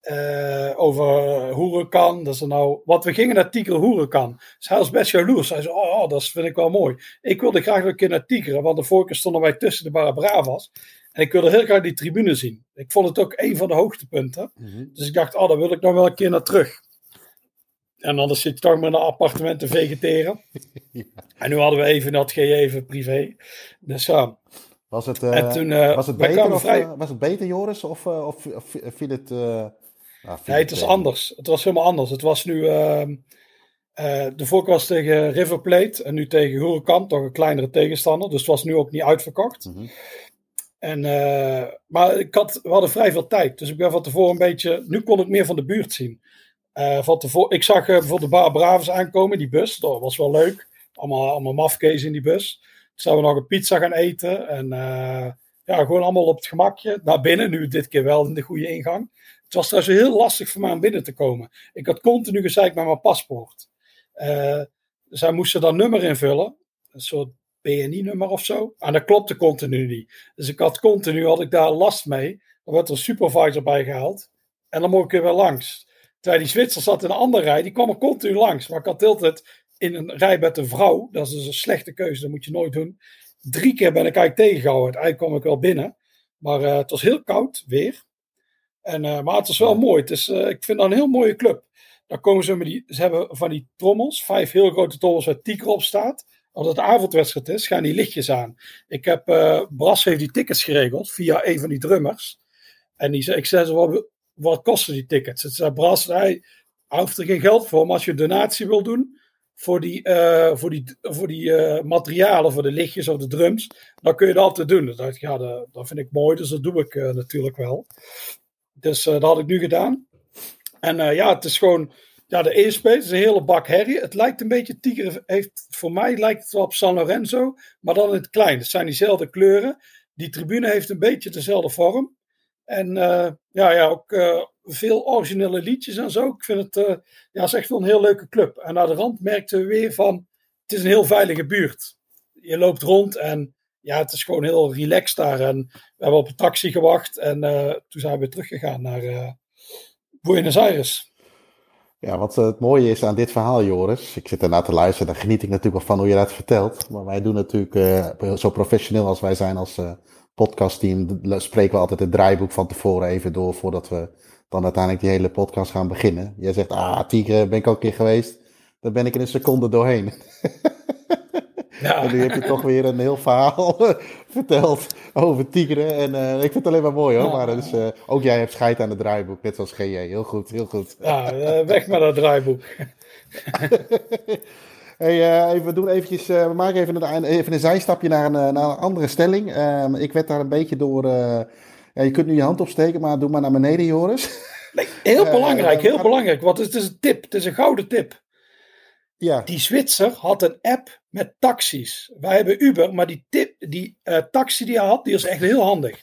eh, over Hoerenkan. Dat is nou. Want we gingen naar Tigeren Hoerenkan. Dus hij was best jaloers. Hij zei: Oh, dat vind ik wel mooi. Ik wilde graag een keer naar Tigeren. Want de vorige keer stonden wij tussen de Barabravas. En ik wilde heel graag die tribune zien. Ik vond het ook een van de hoogtepunten. mhm. Dus ik dacht: Oh, daar wil ik nog wel een keer naar terug. En anders zit je toch maar in een appartement te vegeteren. Ja. En nu hadden we even dat GJ even privé. Dus ja. Was het, eh, toen. eh, was het beter, kwamen of, vrij. eh, was het beter, Joris? Of, of, of viel het... nou, viel Nee, het is anders. Het was helemaal anders. Het was nu. ehm, eh, de vorige was tegen River Plate en nu tegen Huracan, toch een kleinere tegenstander. Dus het was nu ook niet uitverkocht. Mhm. En, maar ik had, we hadden vrij veel tijd. Dus ik ben van tevoren een beetje. Nu kon ik meer van de buurt zien. Eh, van tevoren, ik zag eh, bijvoorbeeld de Bar Bravers aankomen, die bus. Dat was wel leuk. Allemaal, allemaal mafkees in die bus. Toen zijn we nog een pizza gaan eten. En eh, ja, gewoon allemaal op het gemakje. Naar binnen, nu dit keer wel in de goede ingang. Het was trouwens heel lastig voor mij om binnen te komen. Ik had continu gezeik met mijn paspoort. Eh zij moesten dan nummer invullen. Een soort BNI-nummer of zo. En dat klopte continu niet. Dus ik had continu had ik daar last mee. Er werd er een supervisor bij gehaald. En dan mocht ik er weer langs. Terwijl die Zwitser zat in een andere rij. Die kwam er continu langs. Maar ik had de hele tijd in een rij met een vrouw. Dat is dus een slechte keuze. Dat moet je nooit doen. Drie keer ben ik eigenlijk tegengehouden. Uiteindelijk kwam ik wel binnen. Maar eh, het was heel koud weer. En, eh, maar het is wel mooi. Het is, eh, ik vind dat een heel mooie club. Dan komen ze met die. Ze hebben van die trommels. Vijf heel grote trommels waar Tiker op staat. Als het avondwedstrijd is, gaan die lichtjes aan. Ik heb, Bras heeft die tickets geregeld via een van die drummers. En die zei, ik zei ze, wat, kosten die tickets? Het zei Bras, hij hoeft er geen geld voor. Maar als je een donatie wil doen voor die, eh, voor die, voor die eh, materialen, voor de lichtjes of de drums, dan kun je dat altijd doen. Ik, ja, dat, dat vind ik mooi, dus dat doe ik eh, natuurlijk wel. Dus eh, dat had ik nu gedaan. En eh, ja, het is gewoon, ja, de ESP is een hele bak herrie. Het lijkt een beetje, Tiger heeft, voor mij lijkt het wel op San Lorenzo, maar dan in het klein. Het zijn diezelfde kleuren. Die tribune heeft een beetje dezelfde vorm. En eh, ja, ja, ook eh, veel originele liedjes en zo. Ik vind het, eh, ja, is echt wel een heel leuke club. En aan de rand merkten we weer van, het is een heel veilige buurt. Je loopt rond en ja, het is gewoon heel relaxed daar. En we hebben op een taxi gewacht en toen zijn we weer teruggegaan naar Buenos Aires. Ja, wat het mooie is aan dit verhaal, Joris. Ik zit ernaar te luisteren, daar geniet ik natuurlijk wel van hoe je dat vertelt. Maar wij doen natuurlijk, zo professioneel als wij zijn als podcastteam, spreken we altijd het draaiboek van tevoren even door voordat we dan uiteindelijk die hele podcast gaan beginnen. Jij zegt, ah, Tigre, ben ik al een keer geweest. Daar ben ik in een seconde doorheen. Ja, En nu heb je toch weer een heel verhaal verteld over Tigre. En eh, ik vind het alleen maar mooi hoor. Ja. Maar is, eh, ook jij hebt scheid aan het draaiboek, net zoals GJ. Heel goed, heel goed. ja eh, weg met dat draaiboek. Hey, eh, even, we, doen eventjes, eh, we maken even een, even een zijstapje naar een, eh, naar een andere stelling. Ehm, ik werd daar een beetje door. ja, je kunt nu je hand opsteken, maar doe maar naar beneden, Joris. Nee, heel belangrijk, heel maar- belangrijk. Want het is een tip, het is een gouden tip. Ja, Die Zwitser had een app met taxis. Wij hebben Uber, maar die, tip, die taxi die hij had, die is echt heel handig.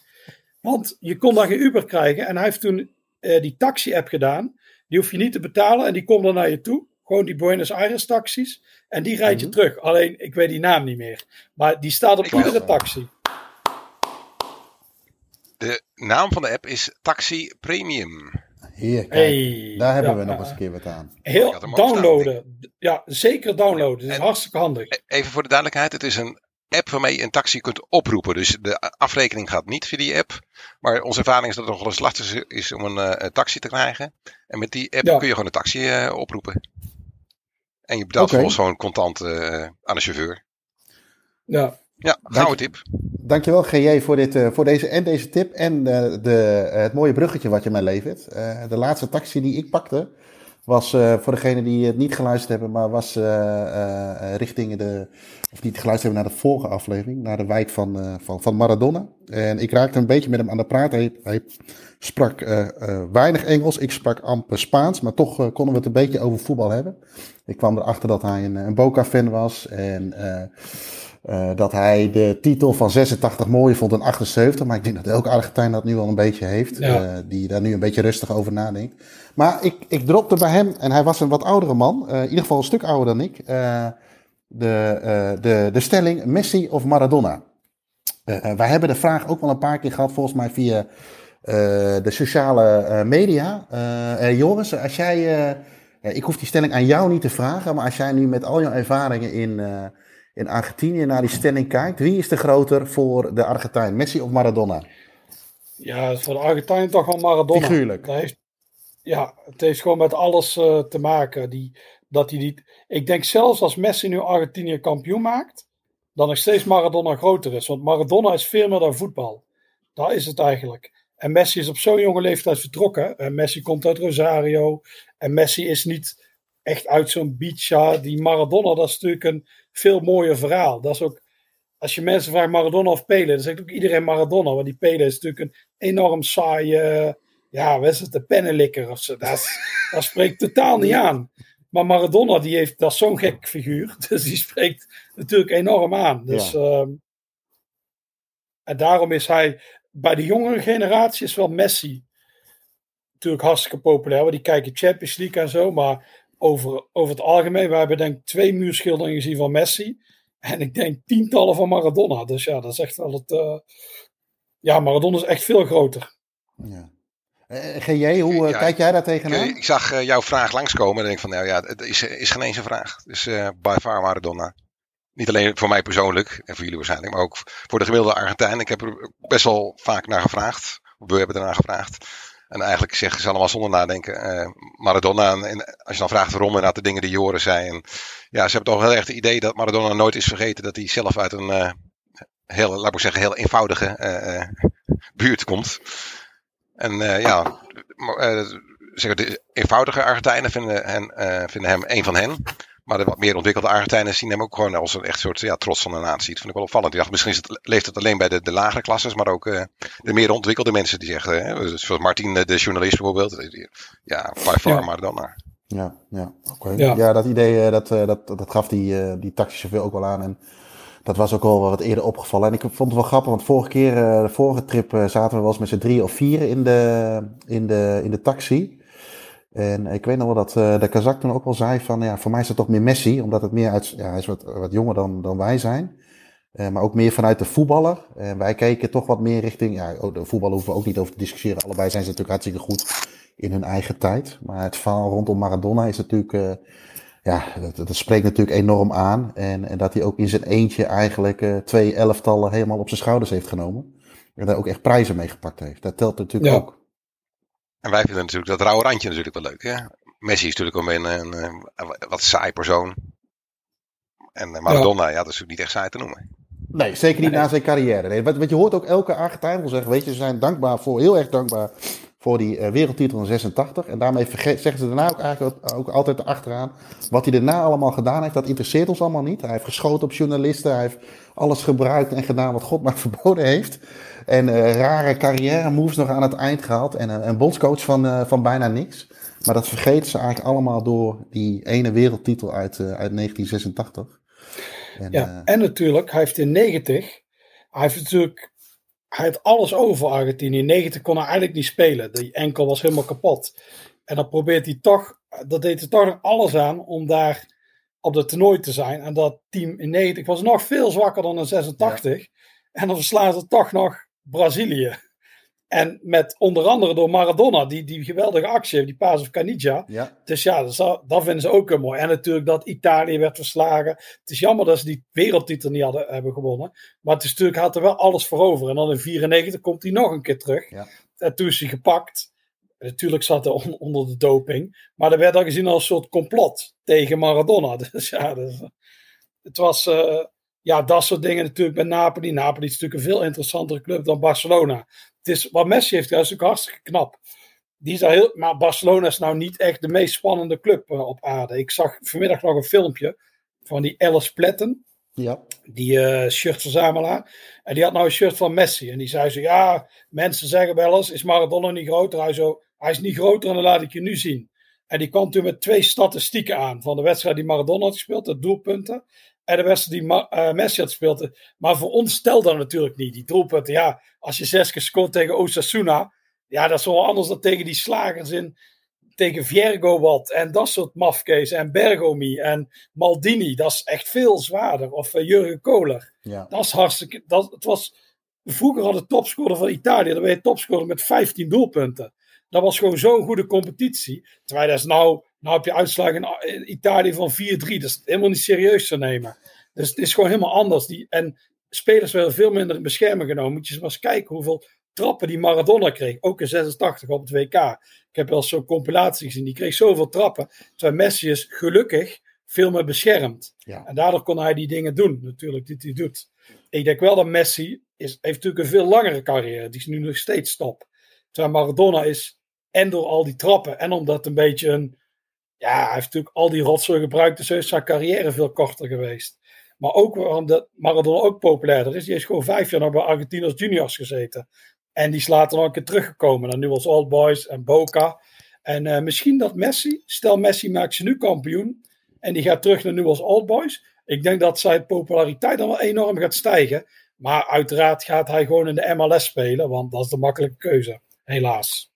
Want je kon dan geen Uber krijgen. En hij heeft toen die taxi-app gedaan. Die hoef je niet te betalen en die komt dan naar je toe. Gewoon die Buenos Aires taxis. En die rijd je Mhm. terug. Alleen, ik weet die naam niet meer. Maar die staat op Ik iedere taxi. De naam van de app is Taxi Premium. Hier, kijk, Hey, daar hebben ja, we nog eens een keer wat aan. Heel staan, downloaden. Ja, zeker downloaden. Dat is En- hartstikke handig. E- Even voor de duidelijkheid, het is een app waarmee je een taxi kunt oproepen. Dus de afrekening gaat niet via die app. Maar onze ervaring is dat het nog wel eens lastig is om een, eh, een taxi te krijgen. En met die app Ja. kun je gewoon een taxi eh, oproepen. En je betaalt Oké. vervolgens gewoon contant eh, aan de chauffeur. Ja. Ja, gouden tip. Dankjewel GJ voor, dit, eh, voor deze en deze tip en eh, de, het mooie bruggetje wat je mij levert. Eh, de laatste taxi die ik pakte was, eh, voor degenen die het niet geluisterd hebben, maar was eh, richting de, of niet geluisterd hebben naar de vorige aflevering, naar de wijk van, van, van Maradona. En ik raakte een beetje met hem aan de praat. Hij, sprak weinig Engels, ik sprak amper Spaans, maar toch konden we het een beetje over voetbal hebben. Ik kwam erachter dat hij een, een Boca-fan was en... eh, dat hij de titel van 86 mooier vond dan 78. Maar ik denk dat elke Argentijn dat nu al een beetje heeft. Ja. eh, die daar nu een beetje rustig over nadenkt. Maar ik, ik dropte bij hem, en hij was een wat oudere man. eh, in ieder geval een stuk ouder dan ik. de, de, de stelling Messi of Maradona. Wij hebben de vraag ook wel een paar keer gehad, volgens mij via de sociale media. Joris, als jij. ik hoef die stelling aan jou niet te vragen, maar als jij nu met al jouw ervaringen in, in Argentinië naar die stelling kijkt, wie is de groter voor de Argentijn, Messi of Maradona? Ja, voor de Argentijn toch wel Maradona. Figuurlijk. Dat heeft, ja, het heeft gewoon met alles eh, te maken. Die, dat hij die, ik denk zelfs als Messi nu Argentinië kampioen maakt, dan nog steeds Maradona groter is. Want Maradona is veel meer dan voetbal. Dat is het eigenlijk. En Messi is op zo'n jonge leeftijd vertrokken. En Messi komt uit Rosario. En Messi is niet echt uit zo'n beachja. Die Maradona, dat is natuurlijk een veel mooier verhaal. Dat is ook, als je mensen vraagt Maradona of Pele, dan zegt ook iedereen Maradona. Want die Pele is natuurlijk een enorm saaie, ja, wat is het, de pennenlikker of zo. Dat, is- dat spreekt totaal niet aan. Maar Maradona, die heeft, dat is zo'n gek figuur. Dus die spreekt natuurlijk enorm aan. Dus, ehm, en daarom is hij, bij de jongere generatie is wel Messi natuurlijk hartstikke populair. Want die kijken Champions League en zo. Maar over, over het algemeen, we hebben denk ik twee muurschilderingen gezien van Messi. En ik denk tientallen van Maradona. Dus ja, dat is echt wel het... eh, ja, Maradona is echt veel groter. Ja. Eh, GJ, hoe eh, Ja, kijk jij daar tegenaan? ik zag eh, jouw vraag langskomen en denk van, nou ja, het is, is geen eens een vraag. Dus eh by far Maradona. Niet alleen voor mij persoonlijk en voor jullie waarschijnlijk, maar ook voor de gemiddelde Argentijn. Ik heb er best wel vaak naar gevraagd. We hebben ernaar gevraagd. En eigenlijk zeggen ze allemaal zonder nadenken eh, Maradona. En, als je dan vraagt waarom, inderdaad de dingen die Joren zei. En, ja, ze hebben toch heel erg het idee dat Maradona nooit is vergeten dat hij zelf uit een eh, heel, laat ik zeggen, heel eenvoudige eh, buurt komt. En ja, zeg, de eenvoudige Argentijnen vinden, hen, vinden hem een van hen. Maar de wat meer ontwikkelde Argentijnen zien hem ook gewoon als een echt soort ja, trots van de natie. Dat vind ik wel opvallend. Ik dacht, misschien is het, leeft het alleen bij de, de lagere klasses, maar ook eh, de meer ontwikkelde mensen die zeggen, hè, dus zoals Martin, de, journalist bijvoorbeeld. die- Ja, by far Ja. Maradona. Ja, ja, oké. Ja. Ja. dat idee, eh, dat, eh, dat, dat gaf die, eh, die taxichauffeur ook wel aan. En dat was ook al wat eerder opgevallen. En ik vond het wel grappig, want vorige keer, de vorige trip, zaten we wel eens met z'n drie of vier in de, in de, in de taxi. En ik weet nog wel dat eh, de Kazak toen ook wel zei van, ja, voor mij is het toch meer Messi. Omdat het meer uit, ja, hij is wat, wat jonger dan, dan wij zijn. Eh, maar ook meer vanuit de voetballer. En wij keken toch wat meer richting, ja, oh, de voetballer hoeven we ook niet over te discussiëren. Allebei zijn ze natuurlijk hartstikke goed in hun eigen tijd. Maar het verhaal rondom Maradona is natuurlijk, eh, ja, dat, dat spreekt natuurlijk enorm aan. En, en dat hij ook in zijn eentje eigenlijk twee elftallen helemaal op zijn schouders heeft genomen. En daar ook echt prijzen mee gepakt heeft. Dat telt natuurlijk Ja. ook. En wij vinden natuurlijk dat rauwe randje natuurlijk wel leuk. Hè? Messi is natuurlijk ook een, een, een wat saai persoon. En eh, Maradona, ja. dat is natuurlijk niet echt saai te noemen. Nee, zeker niet Nee. na zijn carrière. Nee, wat, wat je hoort ook elke Argentijn wil zeggen, weet je, ze zijn dankbaar voor, heel erg dankbaar voor die eh, wereldtitel in 86. En daarmee zeggen ze daarna ook eigenlijk ook, altijd achteraan, wat hij daarna allemaal gedaan heeft, dat interesseert ons allemaal niet. Hij heeft geschoten op journalisten, hij heeft alles gebruikt en gedaan wat God maar verboden heeft. En eh, rare carrière moves nog aan het eind gehaald en een, een bondscoach van, eh, van bijna niks. Maar dat vergeten ze eigenlijk allemaal door die ene wereldtitel uit, eh, uit 1986. En, Ja, eh, en natuurlijk, hij heeft in 90, hij heeft natuurlijk, hij had alles over voor Argentinië. In 90 kon hij eigenlijk niet spelen. Die enkel was helemaal kapot. En dan probeert hij toch, dat deed hij toch nog alles aan om daar op de toernooi te zijn. En dat team in 90 was nog veel zwakker dan in 86. En dan verslaat het toch nog Brazilië. En met onder andere door Maradona, die, die geweldige actie heeft, die paas of Caniggia. Ja. Dus ja, dat, dat vinden ze ook heel mooi. En natuurlijk dat Italië werd verslagen. Het is jammer dat ze die wereldtitel niet hadden, hebben gewonnen. Maar het is natuurlijk, had er wel alles voor over. En dan in 94 komt hij nog een keer terug. Ja. En toen is hij gepakt. Natuurlijk zat hij on- onder de doping. Maar dat werd al gezien als een soort complot tegen Maradona. Dus ja, dus, het was... eh, ja, dat soort dingen natuurlijk bij Napoli. Napoli is natuurlijk een veel interessantere club dan Barcelona. Het is, wat Messi heeft gedaan is natuurlijk hartstikke knap. Die is heel, maar Barcelona is nou niet echt de meest spannende club eh, op aarde. Ik zag vanmiddag nog een filmpje van die Alice Pletten, Ja. die eh shirtverzamelaar. En die had nou een shirt van Messi. En die zei zo, ja, mensen zeggen wel eens, is Maradona niet groter? Hij, zo, hij is niet groter en dan laat ik je nu zien. En die kwam toen met twee statistieken aan van de wedstrijd die Maradona had gespeeld, de doelpunten. En de wedstrijd die eh, Messi had gespeeld. Maar voor ons stelt dat natuurlijk niet. Die doelpunten, ja, als je zes keer scoort tegen Osasuna. Ja, dat is wel anders dan tegen die slagers in. Tegen Viergo wat. En dat soort mafkees. En Bergomi en Maldini. Dat is echt veel zwaarder. Of eh, Jurgen Kohler. Ja. Dat is hartstikke. Dat, het was, vroeger had de topscorer van Italië. Dan ben je topscorer met 15 doelpunten. Dat was gewoon zo'n goede competitie. Terwijl dat is nou. Nou heb je uitslagen in Italië van 4-3. Dat is helemaal niet serieus te nemen. Dus het is gewoon helemaal anders. Die, en spelers werden veel minder in bescherming genomen. Moet je eens maar eens kijken hoeveel trappen die Maradona kreeg. Ook in 86 op het WK. Ik heb wel zo'n compilatie gezien. Die kreeg zoveel trappen. Terwijl Messi is gelukkig veel meer beschermd. Ja. En daardoor kon hij die dingen doen, natuurlijk, die hij doet. Ik denk wel dat Messi is, heeft natuurlijk een veel langere carrière. Die is nu nog steeds top. Terwijl Maradona is, en door al die trappen, en omdat het een beetje een. Ja, hij heeft natuurlijk al die rotzooi gebruikt, dus is zijn carrière veel korter geweest. Maar ook omdat Maradona ook populairder is. Die heeft gewoon vijf jaar nog bij Argentinos Juniors gezeten. En die is later nog een keer teruggekomen. naar als Old Boys en Boca. En eh, misschien dat Messi, stel Messi maakt ze nu kampioen. En die gaat terug naar als Old Boys. Ik denk dat zijn populariteit dan wel enorm gaat stijgen. Maar uiteraard gaat hij gewoon in de MLS spelen. Want dat is de makkelijke keuze. Helaas.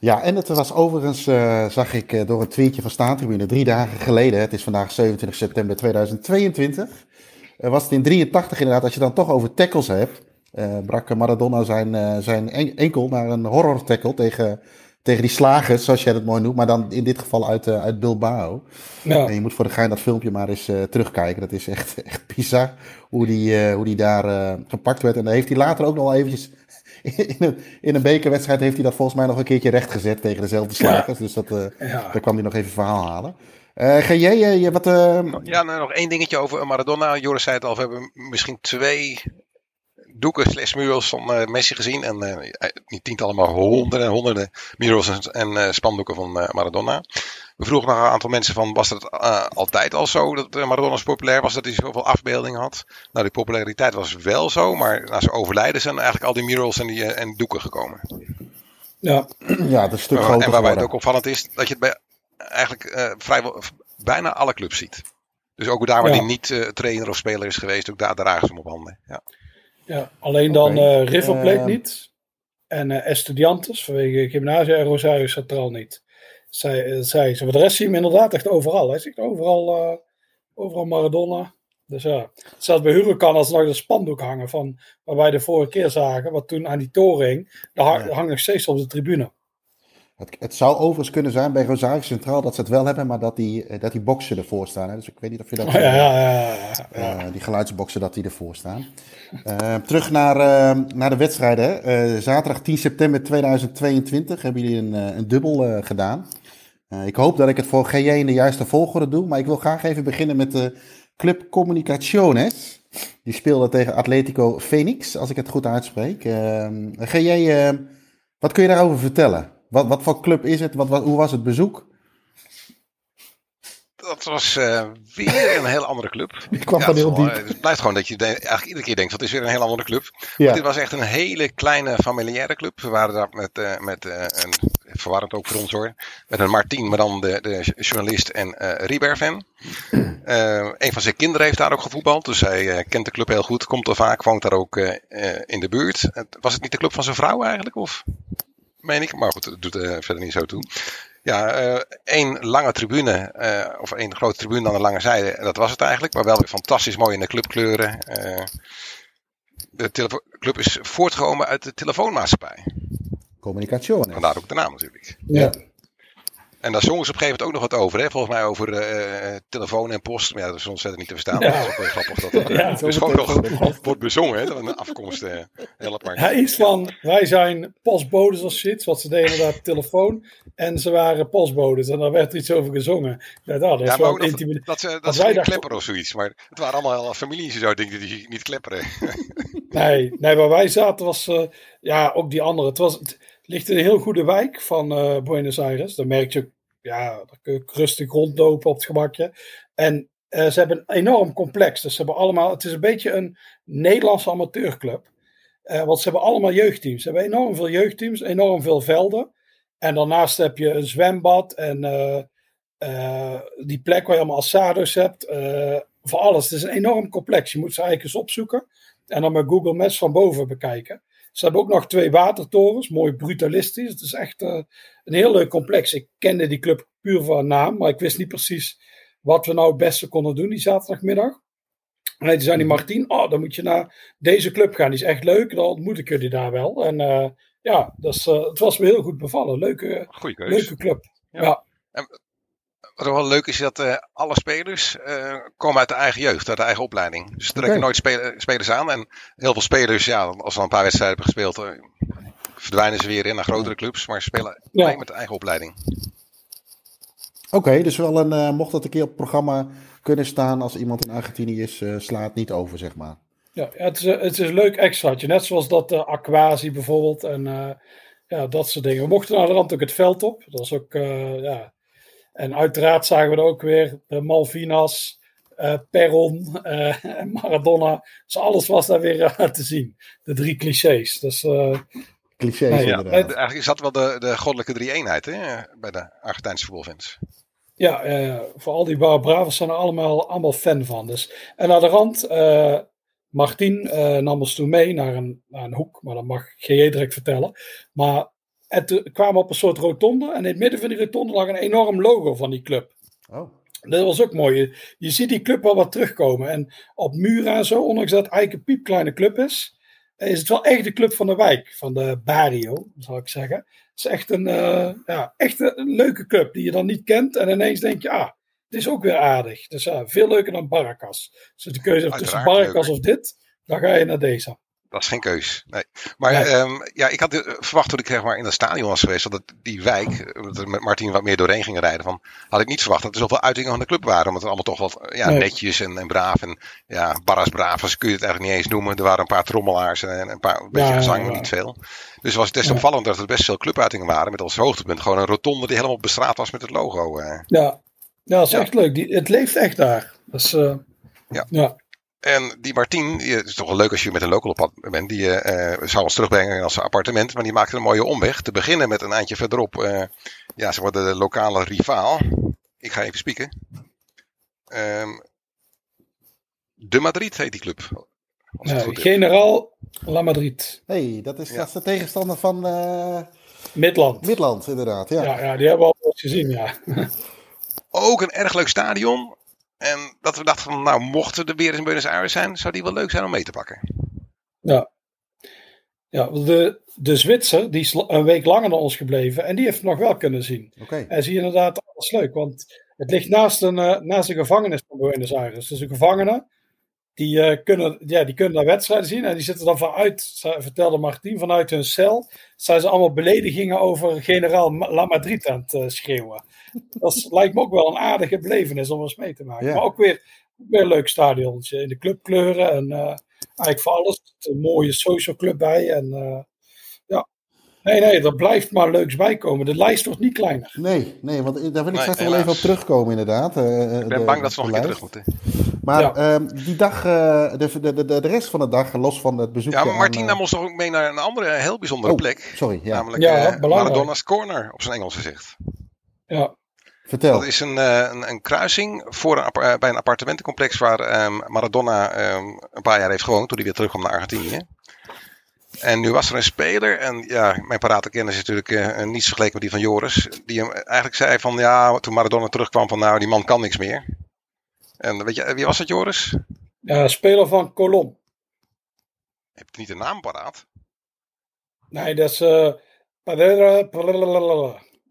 Ja, en het was overigens, eh, zag ik eh, door een tweetje van Staantribune drie dagen geleden. Het is vandaag 27 september 2022. Eh, was het in 83 inderdaad, als je dan toch over tackles hebt. brak Maradona zijn, zijn en- enkel naar een horror tackle tegen, tegen die slagers, zoals jij dat mooi noemt. Maar dan in dit geval uit, uit Bilbao. En Ja, je moet voor de gein dat filmpje maar eens terugkijken. Dat is echt, echt bizar hoe die, hoe die daar gepakt werd. En dan heeft hij later ook nog wel eventjes... In een, in een bekerwedstrijd heeft hij dat volgens mij nog een keertje rechtgezet tegen dezelfde slagers. Dus dat, eh, ja. daar kwam hij nog even verhaal halen. Eh ga jij, eh, je, wat... eh, Ja, nou, nog één dingetje over Maradona. Joris zei het al, we hebben misschien twee doeken slash murals van eh, Messi gezien. En eh, niet tientallen, maar honderden en honderden murals en, en eh, spandoeken van eh, Maradona. We vroegen nog een aantal mensen van, was dat eh, altijd al zo dat eh, Maradona zo populair was, dat hij zoveel afbeeldingen had? Nou, die populariteit was wel zo, maar na zijn overlijden zijn eigenlijk al die murals en, die, eh, en doeken gekomen. ja. ja, het is een stuk groter en waarbij het ook opvallend is dat je het bij eigenlijk eh, vrijwel bijna alle clubs ziet. Dus ook daar waar Ja. hij niet eh, trainer of speler is geweest, ook daar dragen ze hem op handen. Ja. Ja, alleen dan eh River Plate Eh, niet. En eh Estudiantes vanwege Gymnasia en Rosario Centraal niet. Zij, eh, zei ze. Maar de rest zie je hem inderdaad echt overal. Hij zegt overal, overal Maradona. Dus ja, zelfs bij Huracan als nog een spandoek hangen van waar wij de vorige keer zagen, wat toen aan die toren hing, Ja. hangt nog steeds op de tribune. Het, het zou overigens kunnen zijn bij Rosario Centraal dat ze het wel hebben, maar dat die, eh, dat die boksen ervoor staan. Hè? Dus ik weet niet of je dat... Oh, ja, ja, ja. Eh, die geluidsboxen dat die ervoor staan. Eh, terug naar, naar de wedstrijden. hè. Zaterdag 10 september 2022 hebben jullie een, een dubbel gedaan. Ik hoop dat ik het voor GJ in de juiste volgorde doe. Maar ik wil graag even beginnen met de Club Comunicaciones. Die speelde tegen Atletico Phoenix, als ik het goed uitspreek. GJ, wat kun je daarover vertellen? Wat, wat voor club is het? Wat, wat, hoe was het bezoek? Dat was eh, weer een heel andere club. Die kwam Ja, van heel diep. het blijft gewoon dat je eigenlijk iedere keer denkt, dat is weer een heel andere club. Ja. Dit was echt een hele kleine familiaire club. We waren daar met, eh, met eh, een, verwarrend ook voor ons hoor, met een Martin, maar dan de, de journalist en eh Rieberven. Eh een van zijn kinderen heeft daar ook gevoetbald, dus hij eh, kent de club heel goed, komt er vaak, woont daar ook eh, eh, in de buurt. Was het niet de club van zijn vrouw eigenlijk, of? Meen ik, maar goed, dat doet er verder niet zo toe. Ja, eh, één lange tribune, eh, of één grote tribune aan de lange zijde, dat was het eigenlijk. Maar wel weer fantastisch mooi in de clubkleuren. Eh, de club is voortgekomen uit de telefoonmaatschappij. Communicatie. Vandaar ook de naam natuurlijk. Ja. En daar zongen ze op een gegeven moment ook nog wat over. Hè? Volgens mij over uh, telefoon en post. Maar ja, dat is ontzettend niet te verstaan. Ja. Dat is ook wel grappig dat dat Ja, dus gewoon nog wordt bezongen. Hè? Dat een afkomst uh, apart. Ja, iets van, wij zijn postbodes of shit, wat ze deden inderdaad telefoon. En ze waren postbodes en daar werd er iets over gezongen. Ja, dat is Ja, maar wel intimiderend. dat, ze, dat dachten- klepperen of zoiets. Maar het waren allemaal families en zo, dingen die niet klepperen. Nee, nee, waar wij zaten was, eh, ja, ook die andere. Het, was, het ligt in een heel goede wijk van eh, Buenos Aires. Dan merk je, ja, daar kun je rustig rondlopen op het gemakje. En eh, ze hebben een enorm complex. Dus ze hebben allemaal, het is een beetje een Nederlandse amateurclub. Eh, want ze hebben allemaal jeugdteams. Ze hebben enorm veel jeugdteams, enorm veel velden. En daarnaast heb je een zwembad en die plek waar je allemaal assados hebt. voor alles. Het is een enorm complex. Je moet ze eigenlijk eens opzoeken. En dan met Google Maps van boven bekijken. Ze hebben ook nog twee watertorens, mooi brutalistisch. Het is echt eh, een heel leuk complex. Ik kende die club puur van naam, maar ik wist niet precies wat we nou het beste konden doen die zaterdagmiddag. En toen zei die Martien, oh, dan moet je naar deze club gaan. Die is echt leuk, dan ontmoet ik jullie daar wel. En eh, ja, dus, eh, het was me heel goed bevallen. Leuke, leuke club. Ja. Ja. Wat ook wel leuk is, dat eh, alle spelers eh, komen uit de eigen jeugd, uit de eigen opleiding. Dus ze trekken nooit spele- spelers aan. En heel veel spelers, ja, als ze al een paar wedstrijden hebben gespeeld, eh, verdwijnen ze weer in naar grotere clubs. Maar ze spelen Ja. alleen met de eigen opleiding. Oké, dus wel een, eh, mocht dat een keer op het programma kunnen staan als iemand in Argentinië is, eh, slaat niet over, zeg maar. Ja, het, is, een- het is een leuk extraatje. Net zoals dat uh, Aquasi bijvoorbeeld. En eh, ja, dat soort dingen. We mochten naar de rand ook het veld op. Dat was ook, eh, ja. En uiteraard zagen we er ook weer de Malvinas, eh, Perron eh, Maradona. Dus alles was daar weer eh, te zien. De drie clichés. Dus eh, Clichés Nee, ja. inderdaad. Eigenlijk is dat wel de, de goddelijke drie-eenheid hè, bij de Argentijnse voetbalfans. ja, voor al die Bar Bravos zijn er allemaal, allemaal fan van. Dus. En aan de rand, eh Martien eh, nam ons toen mee naar een, naar een hoek. Maar dat mag GJ direct vertellen. Maar en toen kwamen we op een soort rotonde. En in het midden van die rotonde lag een enorm logo van die club. Oh, Dat was ook mooi. Je, je ziet die club wel wat terugkomen. En op muren en zo, ondanks dat het eigenlijk een piepkleine club is, is het wel echt de club van de wijk. Van de barrio, zou ik zeggen. Het is echt een, eh, ja, echt een leuke club die je dan niet kent. En ineens denk je, ah, dit is ook weer aardig. Dus ja, veel leuker dan Barracas. Dus de keuze tussen Barracas of dit, dan ga je naar deze. Dat is geen keus. Nee. Maar Nee. ehm, ja, ik had eh, verwacht toen ik zeg maar, in dat stadion was geweest, dat het, die wijk, eh, dat met Martin wat meer doorheen ging rijden, van, had ik niet verwacht dat er zoveel uitingen van de club waren. Omdat het allemaal toch wat ja, Nee. netjes en, en braaf. En ja, barras bravas kun je het eigenlijk niet eens noemen. Er waren een paar trommelaars en een paar een beetje Ja, gezang, ja, maar ja. niet veel. Dus was het des te Ja. opvallend dat er best veel clubuitingen waren. Met als hoogtepunt gewoon een rotonde die helemaal bestraat was met het logo. eh. Ja, ja dat is Ja. echt leuk. Die, het leeft echt daar. Eh, Ja. ja. En die Martien, die, het is toch wel leuk als je met een local op pad bent. Die eh, eh, zou ons terugbrengen in ons appartement. Maar die maakte een mooie omweg. Te beginnen met een eindje verderop. eh, ja, ze worden de lokale rivaal. Ik ga even spieken. Ehm, de Madrid heet die club. Heb. Generaal La Madrid. hey, dat is, Ja. dat is de tegenstander van eh, Midland. Midland, inderdaad. Ja. Ja, ja, die hebben we al eens gezien, ja. Ook een erg leuk stadion. En dat we dachten van, nou, mochten er weer in Buenos Aires zijn, zou die wel leuk zijn om mee te pakken. Ja, ja de, de Zwitser, die is een week langer dan ons gebleven en die heeft het nog wel kunnen zien. Oké. En zie je inderdaad alles leuk, want het ligt naast een, eh, naast een gevangenis van Buenos Aires. Dus de gevangenen, die, eh, kunnen, ja, die kunnen daar wedstrijden zien en die zitten dan vanuit, vertelde Martien, vanuit hun cel, zijn ze allemaal beledigingen over generaal La Madrid aan het eh, schreeuwen. Dat is- lijkt me ook wel een aardige belevenis om eens mee te maken. Ja. Maar ook weer, weer een leuk stadionnetje in de clubkleuren en eh, eigenlijk voor alles. Een mooie social club bij en eh, ja. Nee, nee, er blijft maar leuks bij komen. De lijst wordt niet kleiner. Nee, nee, want daar wil ik Nee, straks nog wel even op terugkomen, inderdaad. eh, Ik ben bang dat ze nog een keer terug moeten. Maar Ja. ehm, die dag, eh, de, de, de, de rest van de dag, los van het bezoek. Ja, maar Martin nam ons toch ook mee naar een andere heel bijzondere Oh, plek. Sorry, ja. Namelijk Ja, eh. Maradona's Corner, op zijn Engels gezegd. Ja, Vertel. Dat is een, eh, een, een kruising voor een, eh, bij een appartementencomplex waar ehm, Maradona ehm, een paar jaar heeft gewoond toen hij weer terugkwam naar Argentinië. En nu was er een speler, en ja, mijn parate kennis is natuurlijk eh, niet vergeleken met die van Joris, die hem eigenlijk zei van ja, toen Maradona terugkwam van nou, die man kan niks meer. En weet je, wie was dat Joris? ja speler van Colom. Heb je niet de naam paraat? Nee, dat is... Uh, nou,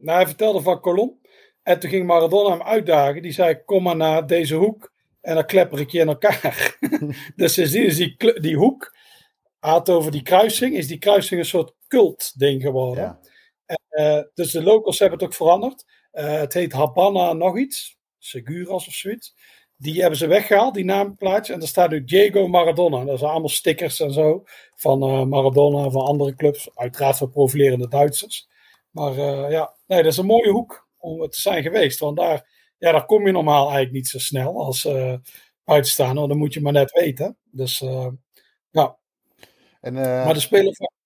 hij vertelde van Colom. En toen ging Maradona hem uitdagen. Die zei, kom maar naar deze hoek. En dan klepper ik je in elkaar. dus sindsdien is die, die hoek... Had over die kruising. Is die kruising een soort cult ding geworden. Ja. En, uh, dus de locals hebben het ook veranderd. Uh, het heet Habana nog iets. Seguras of zoiets. Die hebben ze weggehaald, die naamplaatje. En daar staat nu Diego Maradona. Dat zijn allemaal stickers en zo. Van uh, Maradona, van andere clubs. Uiteraard van profilerende Duitsers. Maar uh, ja, nee, dat is een mooie hoek om het te zijn geweest. Want daar, ja, daar kom je normaal eigenlijk niet zo snel als uh, buitenstaander. Dan moet je maar net weten. Dus ja. En, maar de speler van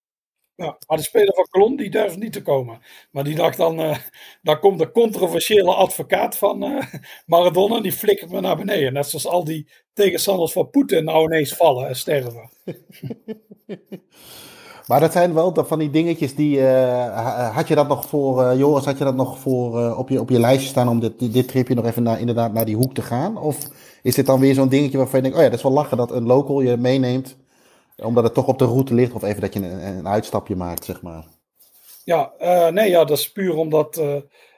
maar de speler van Colon die durft niet te komen. Maar die dacht dan, uh, daar komt de controversiële advocaat van uh, Maradona, die flikkert me naar beneden. Net zoals al die tegenstanders van Poetin nou ineens vallen en sterven. maar dat zijn wel van die dingetjes die, uh, had je dat nog voor, Joris, had je dat nog voor op, je, op je lijstje staan om dit, dit tripje nog even naar, inderdaad naar die hoek te gaan? Of is dit dan weer zo'n dingetje waarvan je denkt, oh ja, dat is wel lachen dat een local je meeneemt omdat het toch op de route ligt, of even dat je een, een uitstapje maakt, zeg maar. Ja, uh, nee, ja, dat is puur omdat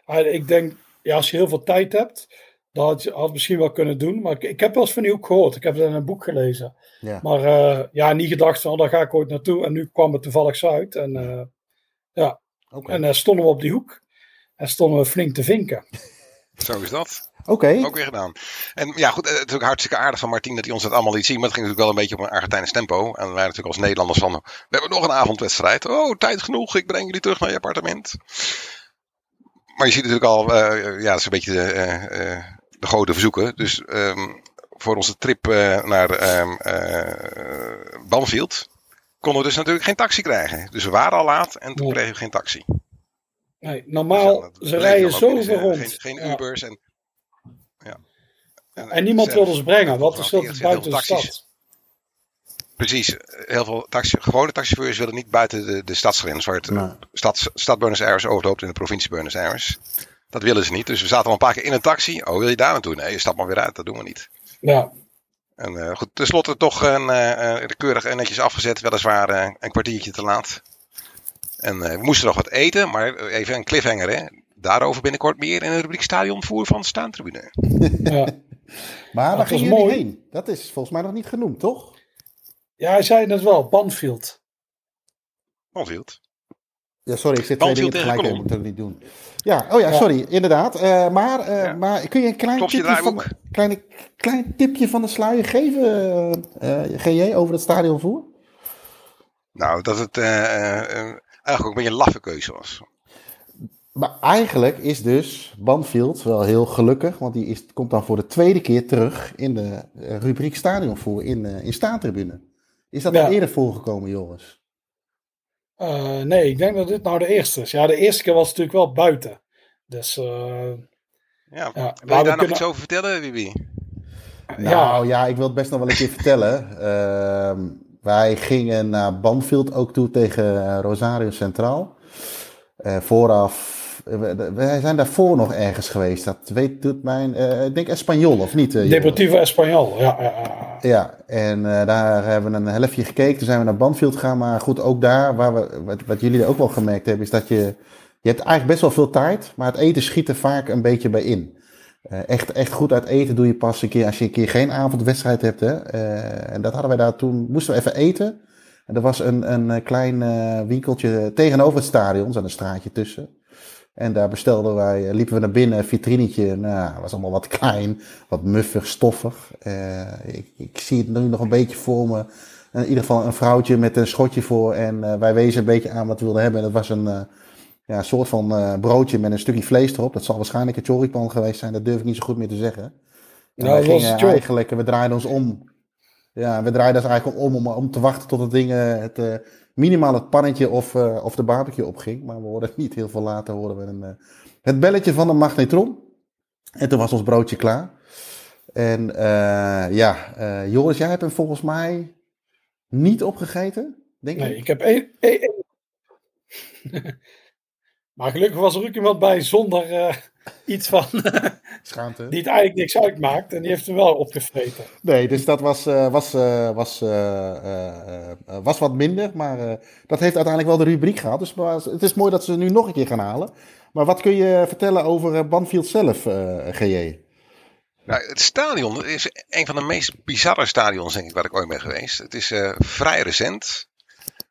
uh, ik denk, ja, als je heel veel tijd hebt, dan had je had misschien wel kunnen doen. Maar ik, ik heb wel eens van die ook gehoord. Ik heb het in een boek gelezen. Ja. Maar uh, ja, niet gedacht van, oh, daar ga ik ooit naartoe. En nu kwam het toevallig uit. En ja, okay. en stonden we op die hoek. En stonden we flink te vinken. Zo is dat. Oké. Ook weer gedaan. En ja, goed, het is ook hartstikke aardig van Martien dat hij ons dat allemaal liet zien. Maar het ging natuurlijk wel een beetje op een Argentijns tempo. En wij natuurlijk als Nederlanders van, we hebben nog een avondwedstrijd. Oh, tijd genoeg, ik breng jullie terug naar je appartement. Maar je ziet natuurlijk al, uh, ja, dat is een beetje de, uh, de goden verzoeken. Dus um, voor onze trip naar um, Banfield konden we dus natuurlijk geen taxi krijgen. Dus we waren al laat en toen kregen we geen taxi. Nee, normaal, dus, ze rijden zoveel rond. Geen, geen Ubers en. En, en niemand wil ons brengen, wat is dat buiten de stad? Precies, heel veel taxi, gewone taxichauffeurs willen niet buiten de, de stadsgrens, waar het nee. stad, stad Buenos Aires overloopt in de provincie Buenos Aires. Dat willen ze niet, dus we zaten al een paar keer in een taxi. Oh, wil je daar naartoe? Nee, je stapt maar weer uit, dat doen we niet. Ja. En uh, goed, tenslotte toch een, uh, keurig en netjes afgezet, weliswaar uh, een kwartiertje te laat. En we moesten nog wat eten, maar even een cliffhanger hè. Daarover binnenkort meer in de rubriek Stadionvoer van de Staantribune. Ja. maar waar ging jullie heen? Dat is volgens mij nog niet genoemd, toch? Ja, hij zei het wel. Banfield. Banfield. Ja, sorry, ik zit twee dingen tegelijk ik moet dat niet doen. Ja, oh ja, sorry, inderdaad. Uh, maar, uh, ja. maar kun je een klein tipje, van, kleine, klein tipje van de sluier geven, uh, uh, GJ, over het stadionvoer? Nou, dat het eigenlijk ook een beetje een laffe keuze was. Maar eigenlijk is dus Banfield wel heel gelukkig, want die is, komt dan voor de tweede keer terug in de eh, rubriek stadionvoer in, uh, in staantribune. Is dat ja. al eerder voorgekomen, Joris? Uh, nee, ik denk dat dit nou de eerste is. Ja, de eerste keer was het natuurlijk wel buiten. Dus, uh, ja, ja, wil je daar nog iets over vertellen, Wibi? Nou ja. ik wil het best nog wel een keer vertellen. Uh, wij gingen naar Banfield ook toe tegen Rosario Centraal. vooraf wij zijn daarvoor nog ergens geweest. Dat weet doet mijn. Uh, ik denk Espanyol of niet? Uh, Deportivo Espanyol, ja. Ja, ja en uh, daar hebben we een helftje gekeken. Toen zijn we naar Banfield gegaan. Maar goed, ook daar, waar we, wat, wat jullie ook wel gemerkt hebben, is dat je. Je hebt eigenlijk best wel veel tijd, maar het eten schiet er vaak een beetje bij in. echt, echt goed uit eten doe je pas een keer als je een keer geen avondwedstrijd hebt. Hè? en dat hadden wij daar toen. Moesten we even eten. En er was een, een klein winkeltje tegenover het stadion, er zat een straatje tussen. En daar bestelden wij, eh, liepen we naar binnen, een vitrinetje. Nou, was allemaal wat klein, wat muffig, stoffig. Uh, ik, ik, zie het nu nog een beetje voor me. In ieder geval een vrouwtje met een schotje voor. En uh, wij wezen een beetje aan wat we wilden hebben. En dat was een uh, ja, soort van broodje met een stukje vlees erop. Dat zal waarschijnlijk een choripan geweest zijn. Dat durf ik niet zo goed meer te zeggen. En nou, wij gingen eigenlijk, we draaiden ons om. Ja, we draaiden ons eigenlijk om, om, om te wachten tot het ding het minimaal het pannetje of, uh, of de barbecue opging. Maar we hoorden niet heel veel later hoorden we een, uh, het belletje van een magnetron. En toen was ons broodje klaar. En uh, ja, Joris, jij hebt hem volgens mij niet opgegeten, denk nee, ik? ik heb één... één, één. maar gelukkig was er ook iemand bij zonder, iets van. Schaamte. die het eigenlijk niks uitmaakt. En die heeft hem wel opgevreten. Nee, dus dat was, uh, was, uh, was, uh, was wat minder. Maar dat heeft uiteindelijk wel de rubriek gehad. Dus het is mooi dat ze nu nog een keer gaan halen. Maar wat kun je vertellen over Banfield zelf, GJ? Nou, het stadion is een van de meest bizarre stadions, denk ik, waar ik ooit ben geweest. Het is vrij recent.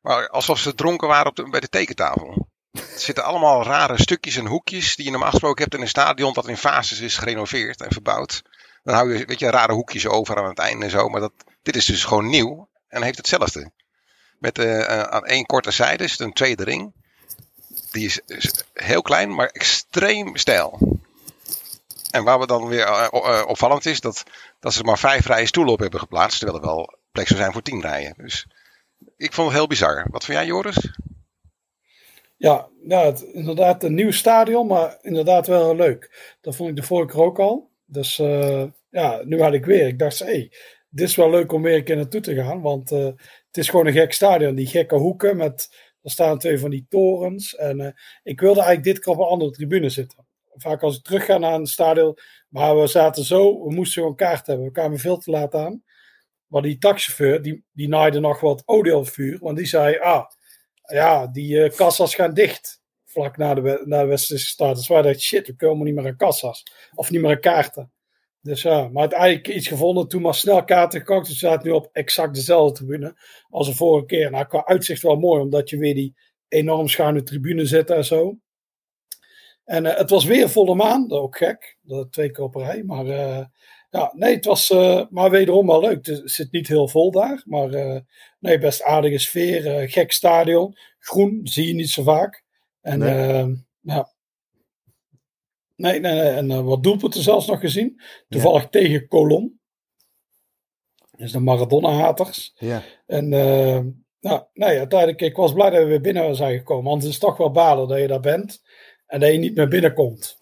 Maar alsof ze dronken waren op de, bij de tekentafel. Er zitten allemaal rare stukjes en hoekjes die je normaal gesproken hebt in een stadion dat in fases is gerenoveerd en verbouwd. Dan hou je, weet je, rare hoekjes over aan het einde en zo. Maar dat, dit is dus gewoon nieuw en heeft hetzelfde. Met uh, aan één korte zijde is een tweede ring. Die is, heel klein, maar extreem stijl. En waar we dan weer uh, opvallend is, dat, dat ze er maar vijf rijen stoelen op hebben geplaatst. Terwijl er wel plek zou zijn voor tien rijen. Dus ik vond het heel bizar. Wat vind jij, Joris? Ja, het, inderdaad een nieuw stadion, maar inderdaad wel leuk. Dat vond ik de vorige keer ook al. Dus uh, ja, nu had ik weer. Ik dacht, hé, hey, dit is wel leuk om weer een keer naartoe te gaan. Want uh, het is gewoon een gek stadion. Die gekke hoeken met, er staan twee van die torens. En uh, ik wilde eigenlijk dit keer op een andere tribune zitten. Vaak als ik terug ga naar een stadion, maar we zaten zo, we moesten gewoon kaart hebben. We kwamen veel te laat aan. Maar die taxichauffeur, die, die naaide nog wat olie op vuur. Want die zei, ah, ja, die uh, kassas gaan dicht. Vlak na de, na de Westerse stad. Dus shit, we komen niet meer aan kassas. Of niet meer aan kaarten. Dus ja, maar uiteindelijk iets gevonden. Toen maar snel kaarten gekocht. Dus we zaten nu op exact dezelfde tribune als de vorige keer. Nou, qua uitzicht wel mooi, omdat je weer die enorm schuine tribune zit en zo. En uh, het was weer volle maan, ook gek. Twee keer op rij. Maar uh, ja, nee, het was uh, maar wederom wel leuk. Het zit niet heel vol daar, maar uh, nee, best aardige sfeer. Uh, gek stadion. Groen zie je niet zo vaak. En nee. ja. Nee, nee, nee. En wat doelpunten zelfs nog gezien. Toevallig ja. tegen Colom. Dus de Maradona-haters. Ja. En nou, nee, uiteindelijk, ik was blij dat we weer binnen zijn gekomen. Want het is toch wel balen dat je daar bent. En dat je niet meer binnenkomt.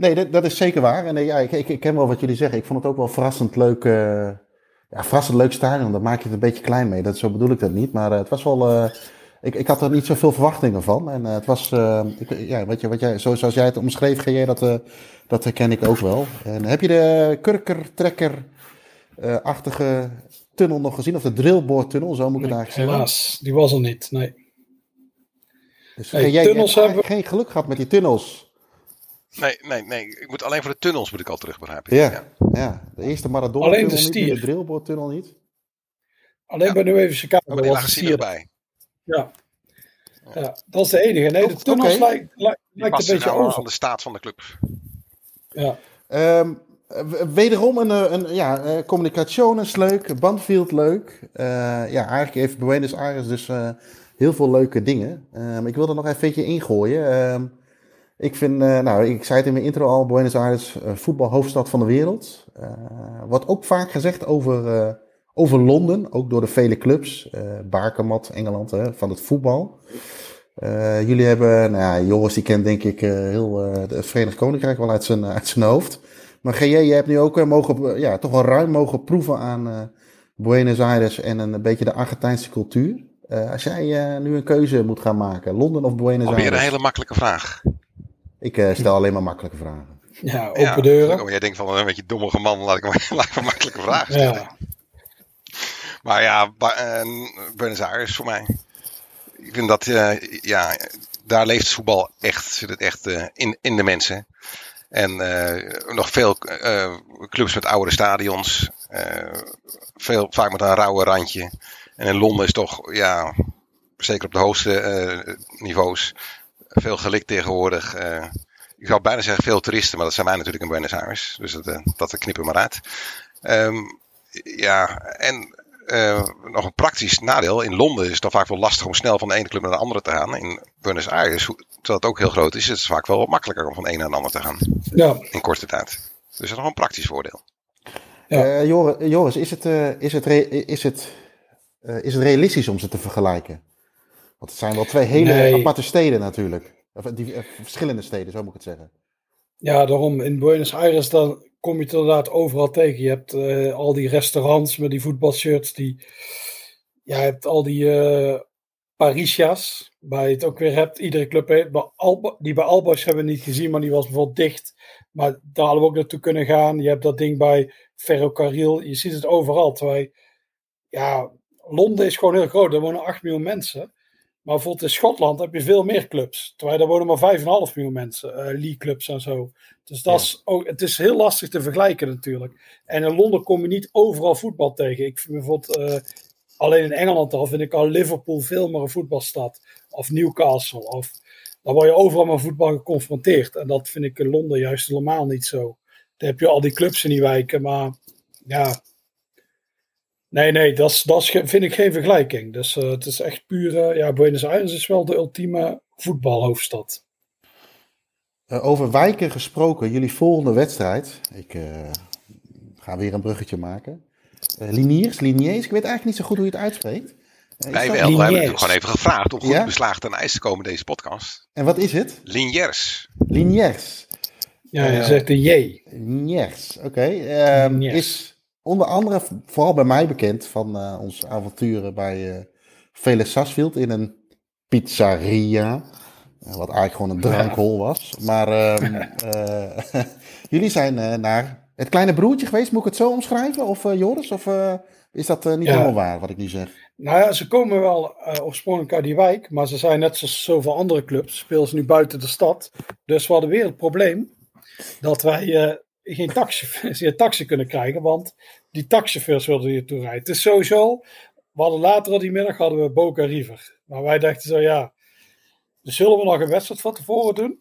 Nee, dat, dat, is zeker waar. En ja, ik, ik, ik, ken wel wat jullie zeggen. Ik vond het ook wel verrassend leuk. Uh, ja, verrassend leuk stadion. Daar maak je het een beetje klein mee. Dat, zo bedoel ik dat niet. Maar uh, het was wel. Uh, ik, ik had er niet zoveel verwachtingen van. En het was. Ik, ja, wat, je, wat jij, zoals jij het omschreef, GJ, dat, dat herken ik ook wel. En heb je de kurker-trekker-achtige tunnel nog gezien? Of de drillboortunnel, zo moet ik het eigenlijk zeggen. Helaas, die was er niet. Nee. Dus jij hebt hebben... geen geluk gehad met die tunnels. Nee, nee, nee. Ik moet alleen voor de tunnels moet ik al terug begrijpen. Ja, ja. ja. de eerste Maradona alleen de stier. niet, de drillboortunnel niet. Alleen ja. bij nu even Chicago. Oh, die stier erbij. Ja. ja, dat is de enige. Nee, de tunnels okay. lijkt, lijkt, lijkt een beetje nou over. aan de staat van de club. Ja. Um, wederom een, een ja, uh, communication is leuk, Bandfield leuk. Uh, ja, eigenlijk heeft Buenos Aires dus uh, heel veel leuke dingen. Um, ik wil er nog even een beetje ingooien. Um, ik vind, uh, nou, ik zei het in mijn intro al, Buenos Aires, uh, voetbalhoofdstad van de wereld. Uh, wordt ook vaak gezegd over, over Londen, ook door de vele clubs. Bakermat, Engeland, van het voetbal. jullie hebben, nou ja, Joris die kent denk ik heel het Verenigd Koninkrijk wel uit zijn, uit zijn hoofd. Maar GJ, je hebt nu ook mogen, ja, toch wel ruim mogen proeven aan Buenos Aires en een beetje de Argentijnse cultuur. als jij nu een keuze moet gaan maken, Londen of Buenos Aires? Alweer een hele makkelijke vraag. Ik uh, stel alleen maar makkelijke vragen. Ja, open ja, deuren. jij denkt van een beetje dommige man, laat ik maar, laat ik maar makkelijke vragen stellen. Ja. Maar ja, uh, Buenos Aires voor mij. Ik vind dat, uh, ja, daar leeft het voetbal echt, zit het echt in, in de mensen. En nog veel clubs met oude stadions. veel, vaak met een rauwe randje. En in Londen is toch, ja, zeker op de hoogste niveaus, veel gelikt tegenwoordig. Uh, ik zou bijna zeggen veel toeristen, maar dat zijn wij natuurlijk in Buenos Aires. Dus dat, uh, dat knippen maar uit. Um, ja, en uh, nog een praktisch nadeel. In Londen is het dan vaak wel lastig om snel van de ene club naar de andere te gaan. In Buenos Aires, terwijl het ook heel groot is, is het vaak wel wat makkelijker om van de een naar de ander te gaan. Ja. In korte tijd. Dus dat is nog een praktisch voordeel. Ja. Joris, Joris, is het, is, het is, het, is het realistisch om ze te vergelijken? Want het zijn wel twee hele nee. aparte steden natuurlijk. Of, die, uh, verschillende steden, zo moet ik het zeggen. Ja, daarom. In Buenos Aires dan kom je het inderdaad overal tegen. Je hebt uh, al die restaurants met die voetbalshirts. Die, ja, je hebt al die uh, Parisias, waar je het ook weer hebt. Iedere club heeft. Bij Alba, die bij Albas hebben we niet gezien, maar die was bijvoorbeeld dicht. Maar daar hadden we ook naartoe kunnen gaan. Je hebt dat ding bij Ferrocarril. Je ziet het overal. Terwijl, ja, Londen is gewoon heel groot. Er wonen 8 miljoen mensen. Maar bijvoorbeeld in Schotland heb je veel meer clubs. Terwijl daar wonen maar 5,5 miljoen mensen. Uh, league clubs en zo. Dus dat is ook, het is heel lastig te vergelijken natuurlijk. En in Londen kom je niet overal voetbal tegen. Ik vind bijvoorbeeld, uh, alleen in Engeland al, vind ik al Liverpool veel meer een voetbalstad. Of Newcastle. Of, dan word je overal met voetbal geconfronteerd. En dat vind ik in Londen juist helemaal niet zo. Dan heb je al die clubs in die wijken. Maar ja, Nee, nee, dat, is, dat is, vind ik geen vergelijking. Dus uh, het is echt puur. Uh, ja, Buenos Aires is wel de ultieme voetbalhoofdstad. Uh, over wijken gesproken, jullie volgende wedstrijd. Ik ga weer een bruggetje maken. Liniers, Liniers, ik weet eigenlijk niet zo goed hoe je het uitspreekt. Wij wel, we hebben gewoon even gevraagd om goed ja? beslagen ten ijs te komen deze podcast. En wat is het? Liniers. Liniers. Ja, je zegt de J. Liniers, oké. Okay. Um, is onder andere vooral bij mij bekend van uh, onze avonturen bij uh, Felix Sarsfield in een pizzeria. Uh, wat eigenlijk gewoon een drankhol was. Maar uh, jullie zijn naar het kleine broertje geweest, moet ik het zo omschrijven? Of Joris? Of is dat niet ja. helemaal waar wat ik nu zeg? Nou ja, ze komen wel oorspronkelijk uit die wijk, maar ze zijn net zoals zoveel andere clubs, spelen ze nu buiten de stad. Dus we hadden weer het probleem dat wij geen taxi, taxi kunnen krijgen, want die taxichauffeurs wilden hier toe rijden. Het is sowieso, we hadden later die middag hadden we Boca River. Maar wij dachten zo, ja, dus zullen we nog een wedstrijd van tevoren doen?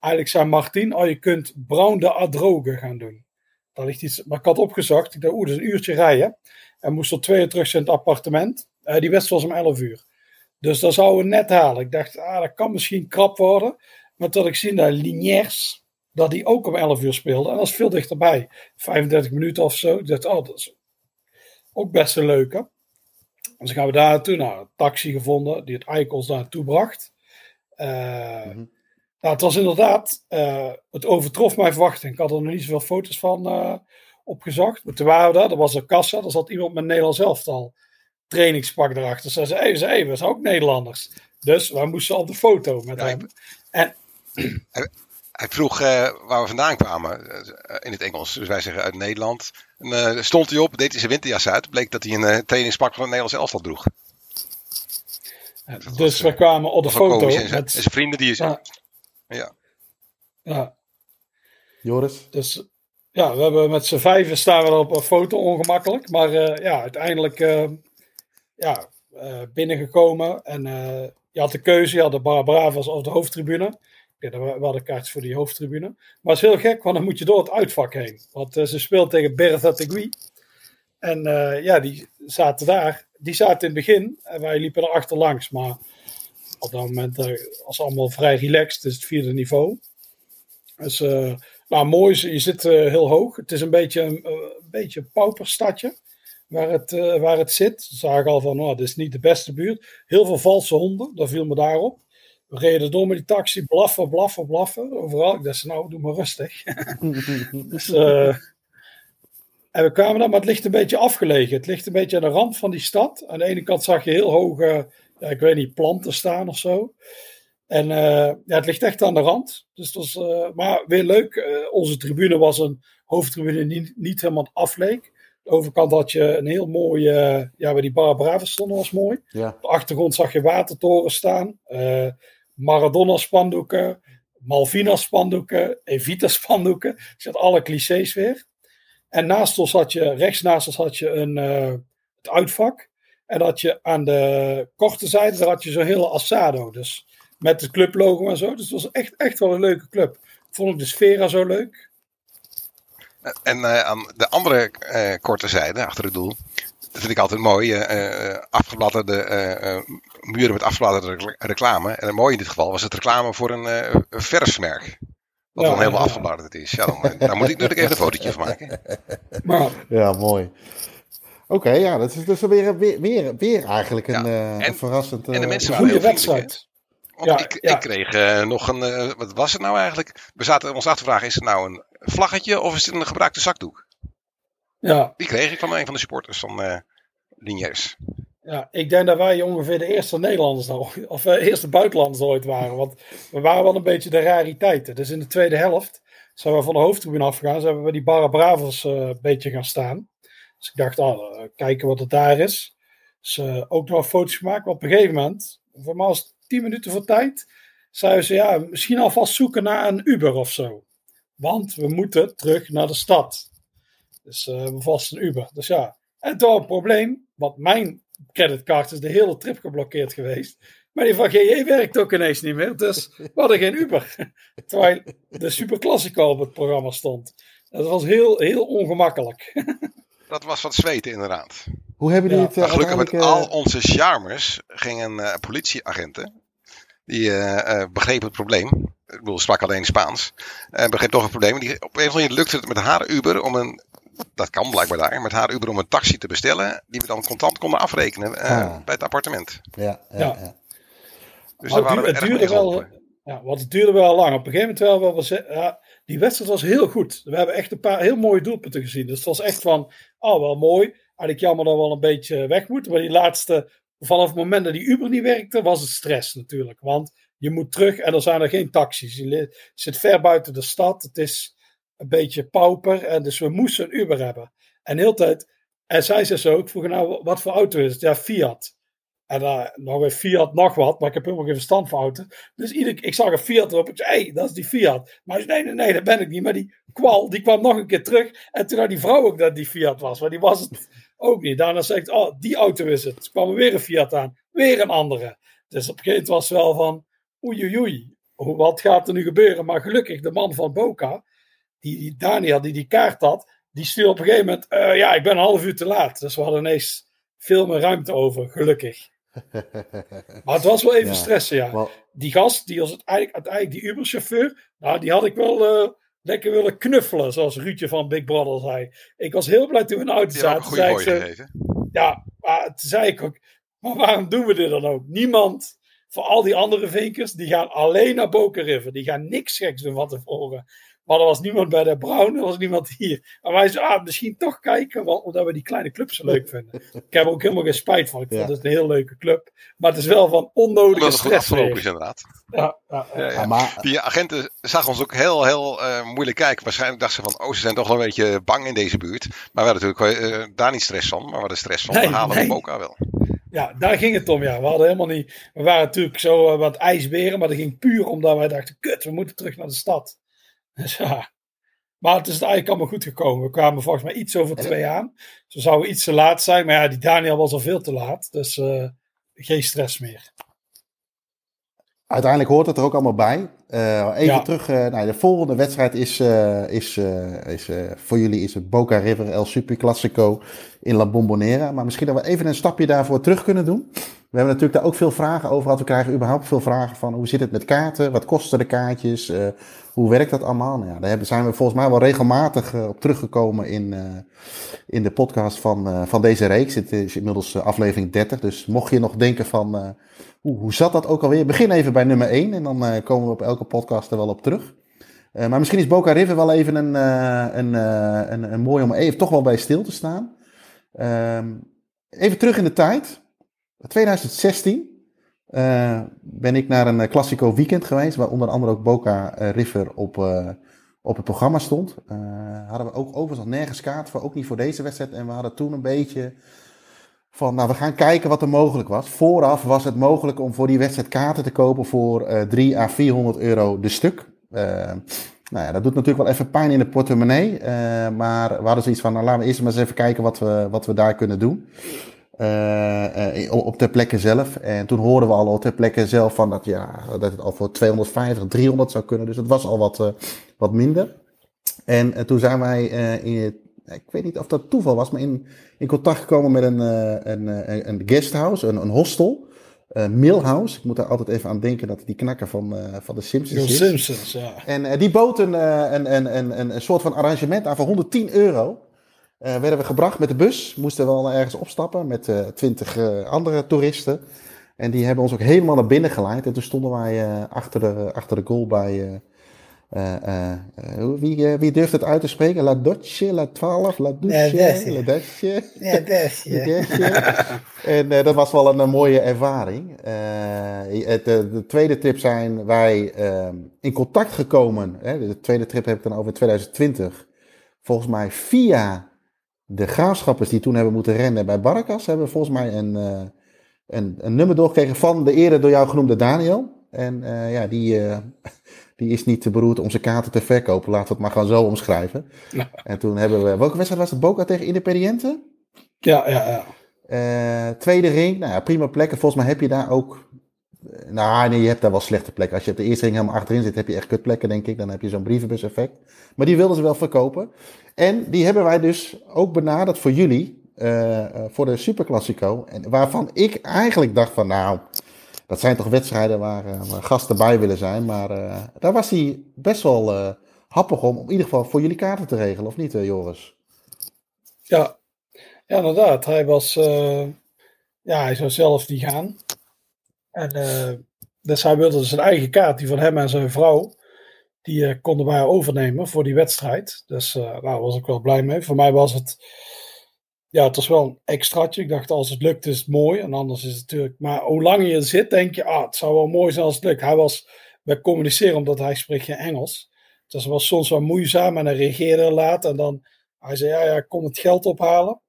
Eigenlijk zei Martin, oh je kunt Brown de Adroge gaan doen. Dat ligt iets, maar ik had opgezocht, ik dacht, oeh, dat is een uurtje rijden. En moest er twee uur terug zijn in het appartement. Uh, die wedstrijd was om 11 uur. Dus dat zouden we net halen. Ik dacht, ah, dat kan misschien krap worden. Maar tot ik zie dat Liniers, dat hij ook om 11 uur speelde. En dat is veel dichterbij. 35 minuten of zo. Ik dacht, oh, dat is ook best een leuke. Dus gaan we daar naartoe. Nou, een taxi gevonden die het daar naartoe bracht. Uh, mm-hmm. Nou, het was inderdaad, uh, het overtrof mijn verwachting. Ik had er nog niet zoveel foto's van uh, opgezocht. Maar toen waren we daar, er was een kassa, er zat iemand met Nederlands elftal trainingspak erachter. Ze zei, hey, we zijn ook Nederlanders. Dus wij moesten op de foto met hem. En hij vroeg uh, waar we vandaan kwamen uh, in het Engels. Dus wij zeggen uit Nederland. En, uh, stond hij op, deed hij zijn winterjas uit. Bleek dat hij een trainingspak van het Nederlands elftal droeg. dus was, we kwamen op de foto. En zijn, met... zijn vrienden die... Ja. ja. ja. Joris? Dus ja, we hebben met z'n vijven staan we op een foto ongemakkelijk. Maar ja, uiteindelijk ja, binnengekomen. En je had de keuze, je had de Bravas of de hoofdtribune. Ja, we hadden kaartjes voor die hoofdtribune. Maar het is heel gek, want dan moet je door het uitvak heen. Want uh, ze speelt tegen Bertha Tegui. En uh, ja, die zaten daar. Die zaten in het begin en wij liepen er achterlangs. Maar op dat moment uh, was allemaal vrij relaxed. Is het vierde niveau. Dus nou, mooi, je zit heel hoog. Het is een beetje een, beetje pauperstadje waar het, waar het zit. Ze zagen al van, oh, dit is niet de beste buurt. Heel veel valse honden, dat viel me daarop. We reden door met die taxi, blaffen, blaffen, blaffen. Overal. Ik dacht, nou, doe maar rustig. dus, uh, en we kwamen dan, maar het ligt een beetje afgelegen. Het ligt een beetje aan de rand van die stad. Aan de ene kant zag je heel hoge, ja, ik weet niet, planten staan of zo. En uh, ja, het ligt echt aan de rand. Dus dat was, uh, maar weer leuk. onze tribune was een hoofdtribune die niet, niet helemaal afleek. De overkant had je een heel mooie, ja, waar die Bar Brava stonden was mooi. Ja. Op de achtergrond zag je watertoren staan. Maradona-spandoeken, Malvina-spandoeken, Evita-spandoeken. Je had alle clichés weer. En naast ons had je, rechts naast had je een, uh, het uitvak. En dat je aan de korte zijde, daar had je zo'n hele Assado. Dus met het clublogo en zo. Dus het was echt, echt wel een leuke club. Vond ik de Sfera zo leuk. En uh, aan de andere uh, korte zijde, achter het doel, dat vind ik altijd mooi. Uh, afgebladderde uh, muren met afgebladderde reclame. En mooi in dit geval was het reclame voor een, uh, verfsmerk. Wat ja, dan helemaal ja. afgebladderd is. Ja, dan, daar moet ik natuurlijk even een fotootje van maken. Maar, ja, mooi. Oké, okay, ja, dat is dus weer, weer, weer, weer eigenlijk een, ja, en, verrassend... en de mensen waren heel wedstrijd. Want ja, ik, ik, kreeg uh, nog een. Uh, wat was het nou eigenlijk? We zaten ons af te vragen: is het nou een vlaggetje of is het een gebruikte zakdoek? Ja. Die kreeg ik van een van de supporters van uh, Liniers. Ja, ik denk dat wij ongeveer de eerste Nederlanders, of de eerste buitenlanders ooit waren. Want we waren wel een beetje de rariteiten. Dus in de tweede helft zijn we van de hoofdtribune afgegaan. Zijn we bij die Barra Bravos een beetje gaan staan. Dus ik dacht, oh, kijken wat het daar is. Dus ook nog foto's gemaakt. Maar op een gegeven moment, voor mij was 10 minuten voor tijd, zeiden ze ja, misschien alvast zoeken naar een Uber of zo. Want we moeten terug naar de stad. Dus uh, we vast een Uber. Dus ja. En toen een probleem, want mijn creditcard is de hele trip geblokkeerd geweest. Maar die van GJ werkt ook ineens niet meer. Dus we hadden geen Uber. Terwijl de Super Classico op het programma stond. Dat was heel, heel ongemakkelijk. Dat was wat zweten inderdaad. Hoe hebben jullie het uh, Gelukkig met al onze charmers gingen uh, politieagenten. Die uh, begrepen het probleem. Ik bedoel, sprak alleen Spaans. En begreep toch het probleem. Die, op een of andere manier lukte het met haar Uber om een. Dat kan blijkbaar daar. Met haar Uber om een taxi te bestellen. Die we dan contant konden afrekenen ah. bij het appartement. Ja, ja, ja. Dus daar waren we het duurde wel, ja, want het duurde wel lang. Op een gegeven moment wel, we, ja, die wedstrijd was heel goed. We hebben echt een paar heel mooie doelpunten gezien. Dus het was echt van, oh wel mooi. Eigenlijk jammer dat we wel een beetje weg moeten. Maar die laatste, vanaf het moment dat die Uber niet werkte, was het stress natuurlijk. Want je moet terug en er zijn er geen taxis. Je zit ver buiten de stad. Het is een beetje pauper. En dus we moesten een Uber hebben. En de hele tijd, en zij zei zo, ik vroeg nou, wat voor auto is het? Ja, Fiat. En uh, nog een Fiat nog wat, maar ik heb helemaal geen verstand van auto's. Dus ieder, ik zag een Fiat erop. Zei, hé, hey, dat is die Fiat. Maar nee, nee, nee, dat ben ik niet. Maar die kwal, die kwam nog een keer terug. En toen had die vrouw ook dat die Fiat was. Maar die was het ook niet. Daarna ik, oh, die auto is het. Kwam er weer een Fiat aan. Weer een andere. Dus op een gegeven moment was het wel van, oei, oei, oei. Wat gaat er nu gebeuren? Maar gelukkig, de man van Boca, die, die Daniel, die die kaart had, die stuurde op een gegeven moment, uh, ja, ik ben een half uur te laat. Dus we hadden ineens veel meer ruimte over, gelukkig. maar het was wel even ja. stressen, ja. Die gast, die was uiteindelijk, uiteindelijk die Uber-chauffeur, nou, die had ik wel uh, lekker willen knuffelen, zoals Ruudje van Big Brother zei. Ik was heel blij toen we in de auto zaten. Zei ze, ja, maar toen zei ik ook, maar waarom doen we dit dan ook? Niemand voor al die andere vinkers, die gaan alleen naar Boca River. Die gaan niks geks doen van tevoren. Maar er was niemand bij de Brown, er was niemand hier. Maar wij zeiden, ah, misschien toch kijken, want, omdat we die kleine club zo leuk vinden. Ik heb er ook helemaal geen spijt van. Ik vond het een heel leuke club. Maar het is wel van onnodige dat stress. afgelopen is inderdaad. Ja, ja, ja. ja, maar... Die agenten zagen ons ook heel, heel uh, moeilijk kijken. Waarschijnlijk dachten ze van, oh, ze zijn toch wel een beetje bang in deze buurt. Maar we hadden natuurlijk uh, daar niet stress van. Maar we hadden stress van, nee, we halen nee. hem ook wel. Ja, daar ging het om, ja. We hadden helemaal niet... We waren natuurlijk zo uh, wat ijsberen, maar dat ging puur omdat wij dachten, kut, we moeten terug naar de stad. Dus ja... Maar het is eigenlijk allemaal goed gekomen. We kwamen volgens mij iets over twee aan. Zo zouden iets te laat zijn. Maar ja, die Daniel was al veel te laat. Dus uh, geen stress meer. Uiteindelijk hoort het er ook allemaal bij. Uh, even ja. terug. Uh, nou, de volgende wedstrijd is, is, is voor jullie is het Boca River El Super Classico in La Bombonera. Maar misschien dat we even een stapje daarvoor terug kunnen doen. We hebben natuurlijk daar ook veel vragen over gehad. We krijgen überhaupt veel vragen van hoe zit het met kaarten? Wat kosten de kaartjes? Uh, hoe werkt dat allemaal? Nou daar zijn we volgens mij wel regelmatig uh, op teruggekomen in, uh, in de podcast van, van deze reeks. Het is inmiddels aflevering 30. Dus mocht je nog denken van hoe, hoe zat dat ook alweer? Begin even bij nummer 1 en dan komen we op elke podcast er wel op terug. maar misschien is Boca River wel even een, een, een, een mooi om even toch wel bij stil te staan. Ehm, even terug in de tijd. 2016 uh, ben ik naar een Classico weekend geweest, waar onder andere ook Boca River op, op het programma stond. Hadden we ook overigens nergens kaart voor, ook niet voor deze wedstrijd. En we hadden toen een beetje van, nou we gaan kijken wat er mogelijk was. Vooraf was het mogelijk om voor die wedstrijd kaarten te kopen voor 3 à 400 euro de stuk. nou ja, dat doet natuurlijk wel even pijn in de portemonnee. maar we hadden zoiets van, nou laten we eerst maar eens even kijken wat we, wat we daar kunnen doen. Uh, op ter plekke zelf. En toen hoorden we al op ter plekke zelf van dat, ja, dat het al voor 250, 300 zou kunnen. Dus het was al wat, uh, wat minder. En toen zijn wij in, ik weet niet of dat toeval was, maar in, in contact gekomen met een, een, een, een guesthouse, een, een hostel. Millhouse, ik moet daar altijd even aan denken dat die knakker van, van de Simpsons is. Simpsons, ja. En die bood een, een, een, een, een soort van arrangement aan voor 110 euro. Uh, werden we gebracht met de bus. Moesten we wel ergens opstappen met uh, twintig uh, andere toeristen. En die hebben ons ook helemaal naar binnen geleid. En toen stonden wij achter, de, achter de goal bij, Uh, wie, wie durft het uit te spreken? La Doce, La 12, La Duce, La Desce. La Desce. en dat was wel een, mooie ervaring. Het, de tweede trip zijn wij in contact gekomen. Hè, de tweede trip heb ik dan over 2020. Volgens mij via de graafschappers die toen hebben moeten rennen bij Barracas. Hebben volgens mij een, een, een nummer doorgekregen van de eerder door jou genoemde Daniel. En ja, die die is niet te beroerd om zijn kaarten te verkopen. Laten we het maar gewoon zo omschrijven. En toen hebben we... Welke wedstrijd was het? Boca tegen Independiente? Ja, ja, ja. Tweede ring. Nou ja, prima plekken. Volgens mij heb je daar ook... Eh, nou, nee, je hebt daar wel slechte plekken. Als je op de eerste ring helemaal achterin zit, heb je echt kutplekken, denk ik. Dan heb je zo'n brievenbus-effect. Maar die wilden ze wel verkopen. En die hebben wij dus ook benaderd voor jullie. Uh, voor de Superclassico. En waarvan ik eigenlijk dacht van, nou dat zijn toch wedstrijden waar, waar gasten bij willen zijn. Maar daar was hij best wel happig om, in ieder geval voor jullie kaarten te regelen, of niet, Joris? Ja. ja, inderdaad. Hij was, ja, hij zou zelf niet gaan. En dus hij wilde zijn eigen kaart, die van hem en zijn vrouw, die konden wij overnemen voor die wedstrijd. Dus daar was ik wel blij mee. Voor mij was het ja, het was wel een extraatje. Ik dacht, als het lukt is het mooi. En anders is het natuurlijk... Maar hoe langer je zit, denk je, ah, het zou wel mooi zijn als het lukt. Hij was... We communiceren omdat hij spreekt geen Engels. Dus het was soms wel moeizaam en hij reageerde laat. En dan... Hij zei, ja, ja, kom het geld ophalen.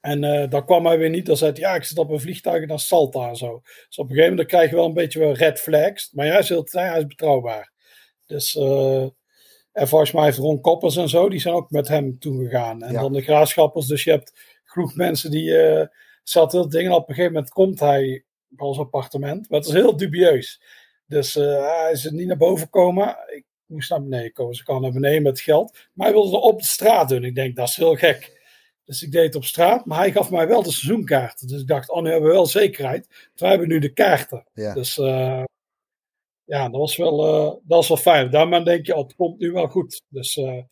En uh, dan kwam hij weer niet. Dan zei hij, ja, ik zit op een vliegtuig naar Salta en zo. Dus op een gegeven moment krijg je wel een beetje wel red flags. Maar hij is, heel, hij is betrouwbaar. Dus... Uh, en volgens mij heeft Ron Koppers en zo, die zijn ook met hem toegegaan. En dan de graafschappers. Dus je hebt genoeg mensen die. Uh, zat heel dingen. Op een gegeven moment komt hij bij ons appartement. Maar het is heel dubieus. Dus uh, hij is er niet naar boven komen. Ik moest naar beneden komen. Ze kan naar beneden met geld. Maar hij wilde het op de straat doen. Ik denk, dat is heel gek. Dus ik deed het op straat. Maar hij gaf mij wel de seizoenkaarten. Dus ik dacht, oh, nu hebben we wel zekerheid. Wij hebben nu de kaarten. Dus uh, ja, dat was wel, uh, dat was wel fijn. Daarmee denk je, oh, het komt nu wel goed. Dus uh, hij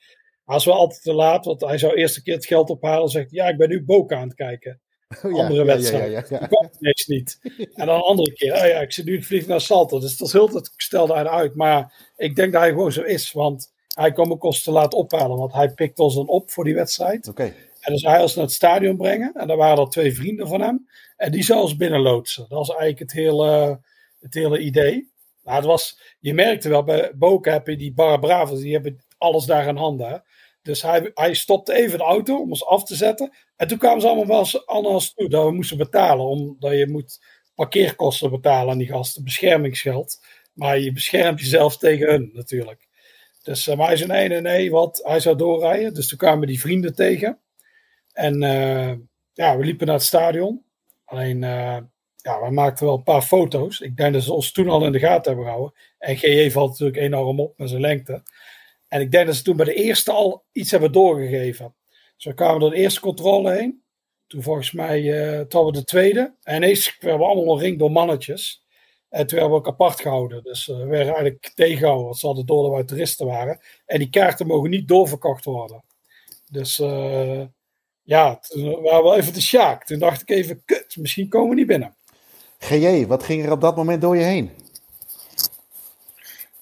was wel altijd te laat, want hij zou eerst een keer het geld ophalen en zegt, ja, ik ben nu Boca aan het kijken. Oh, ja, andere wedstrijd. Ja, ja, ja, kwam ineens niet. En dan een andere keer, oh ja, ik zit nu het vliegen naar Salto. Dus dat is heel het stelde hij uit. Maar ik denk dat hij gewoon zo is, want hij kwam ook ons te laat ophalen, want hij pikte ons dan op voor die wedstrijd. Oké. En dan zou hij ons naar het stadion brengen. En daar waren er twee vrienden van hem. En die zou ons binnenloodsen. Dat was eigenlijk het hele, het hele idee. Nou, het was, je merkte wel, bij Boken heb je die Barra Bravos, die hebben alles daar in handen. Dus hij, hij stopte even de auto om ons af te zetten. En toen kwamen ze allemaal wel ons toe dat we moesten betalen. Omdat je moet parkeerkosten betalen aan die gasten, beschermingsgeld. Maar je beschermt jezelf tegen hun natuurlijk. Dus uh, maar hij zei nee, nee, nee, hij zou doorrijden. Dus toen kwamen die vrienden tegen. En uh, ja, we liepen naar het stadion. Alleen uh, ja, we maakten wel een paar foto's. Ik denk dat ze ons toen al in de gaten hebben gehouden. En GJ valt natuurlijk enorm op met zijn lengte. En ik denk dat ze toen bij de eerste al iets hebben doorgegeven. Dus we kwamen door de eerste controle heen. Toen volgens mij, uh, toen we de tweede. En ineens werden we allemaal ring door mannetjes. En toen werden we ook apart gehouden. Dus we werden eigenlijk tegengehouden. Want ze hadden door dat wij toeristen waren. En die kaarten mogen niet doorverkocht worden. Dus ja, toen waren we wel even de sjaak. Toen dacht ik even, kut, misschien komen we niet binnen. GJ, wat ging er op dat moment door je heen?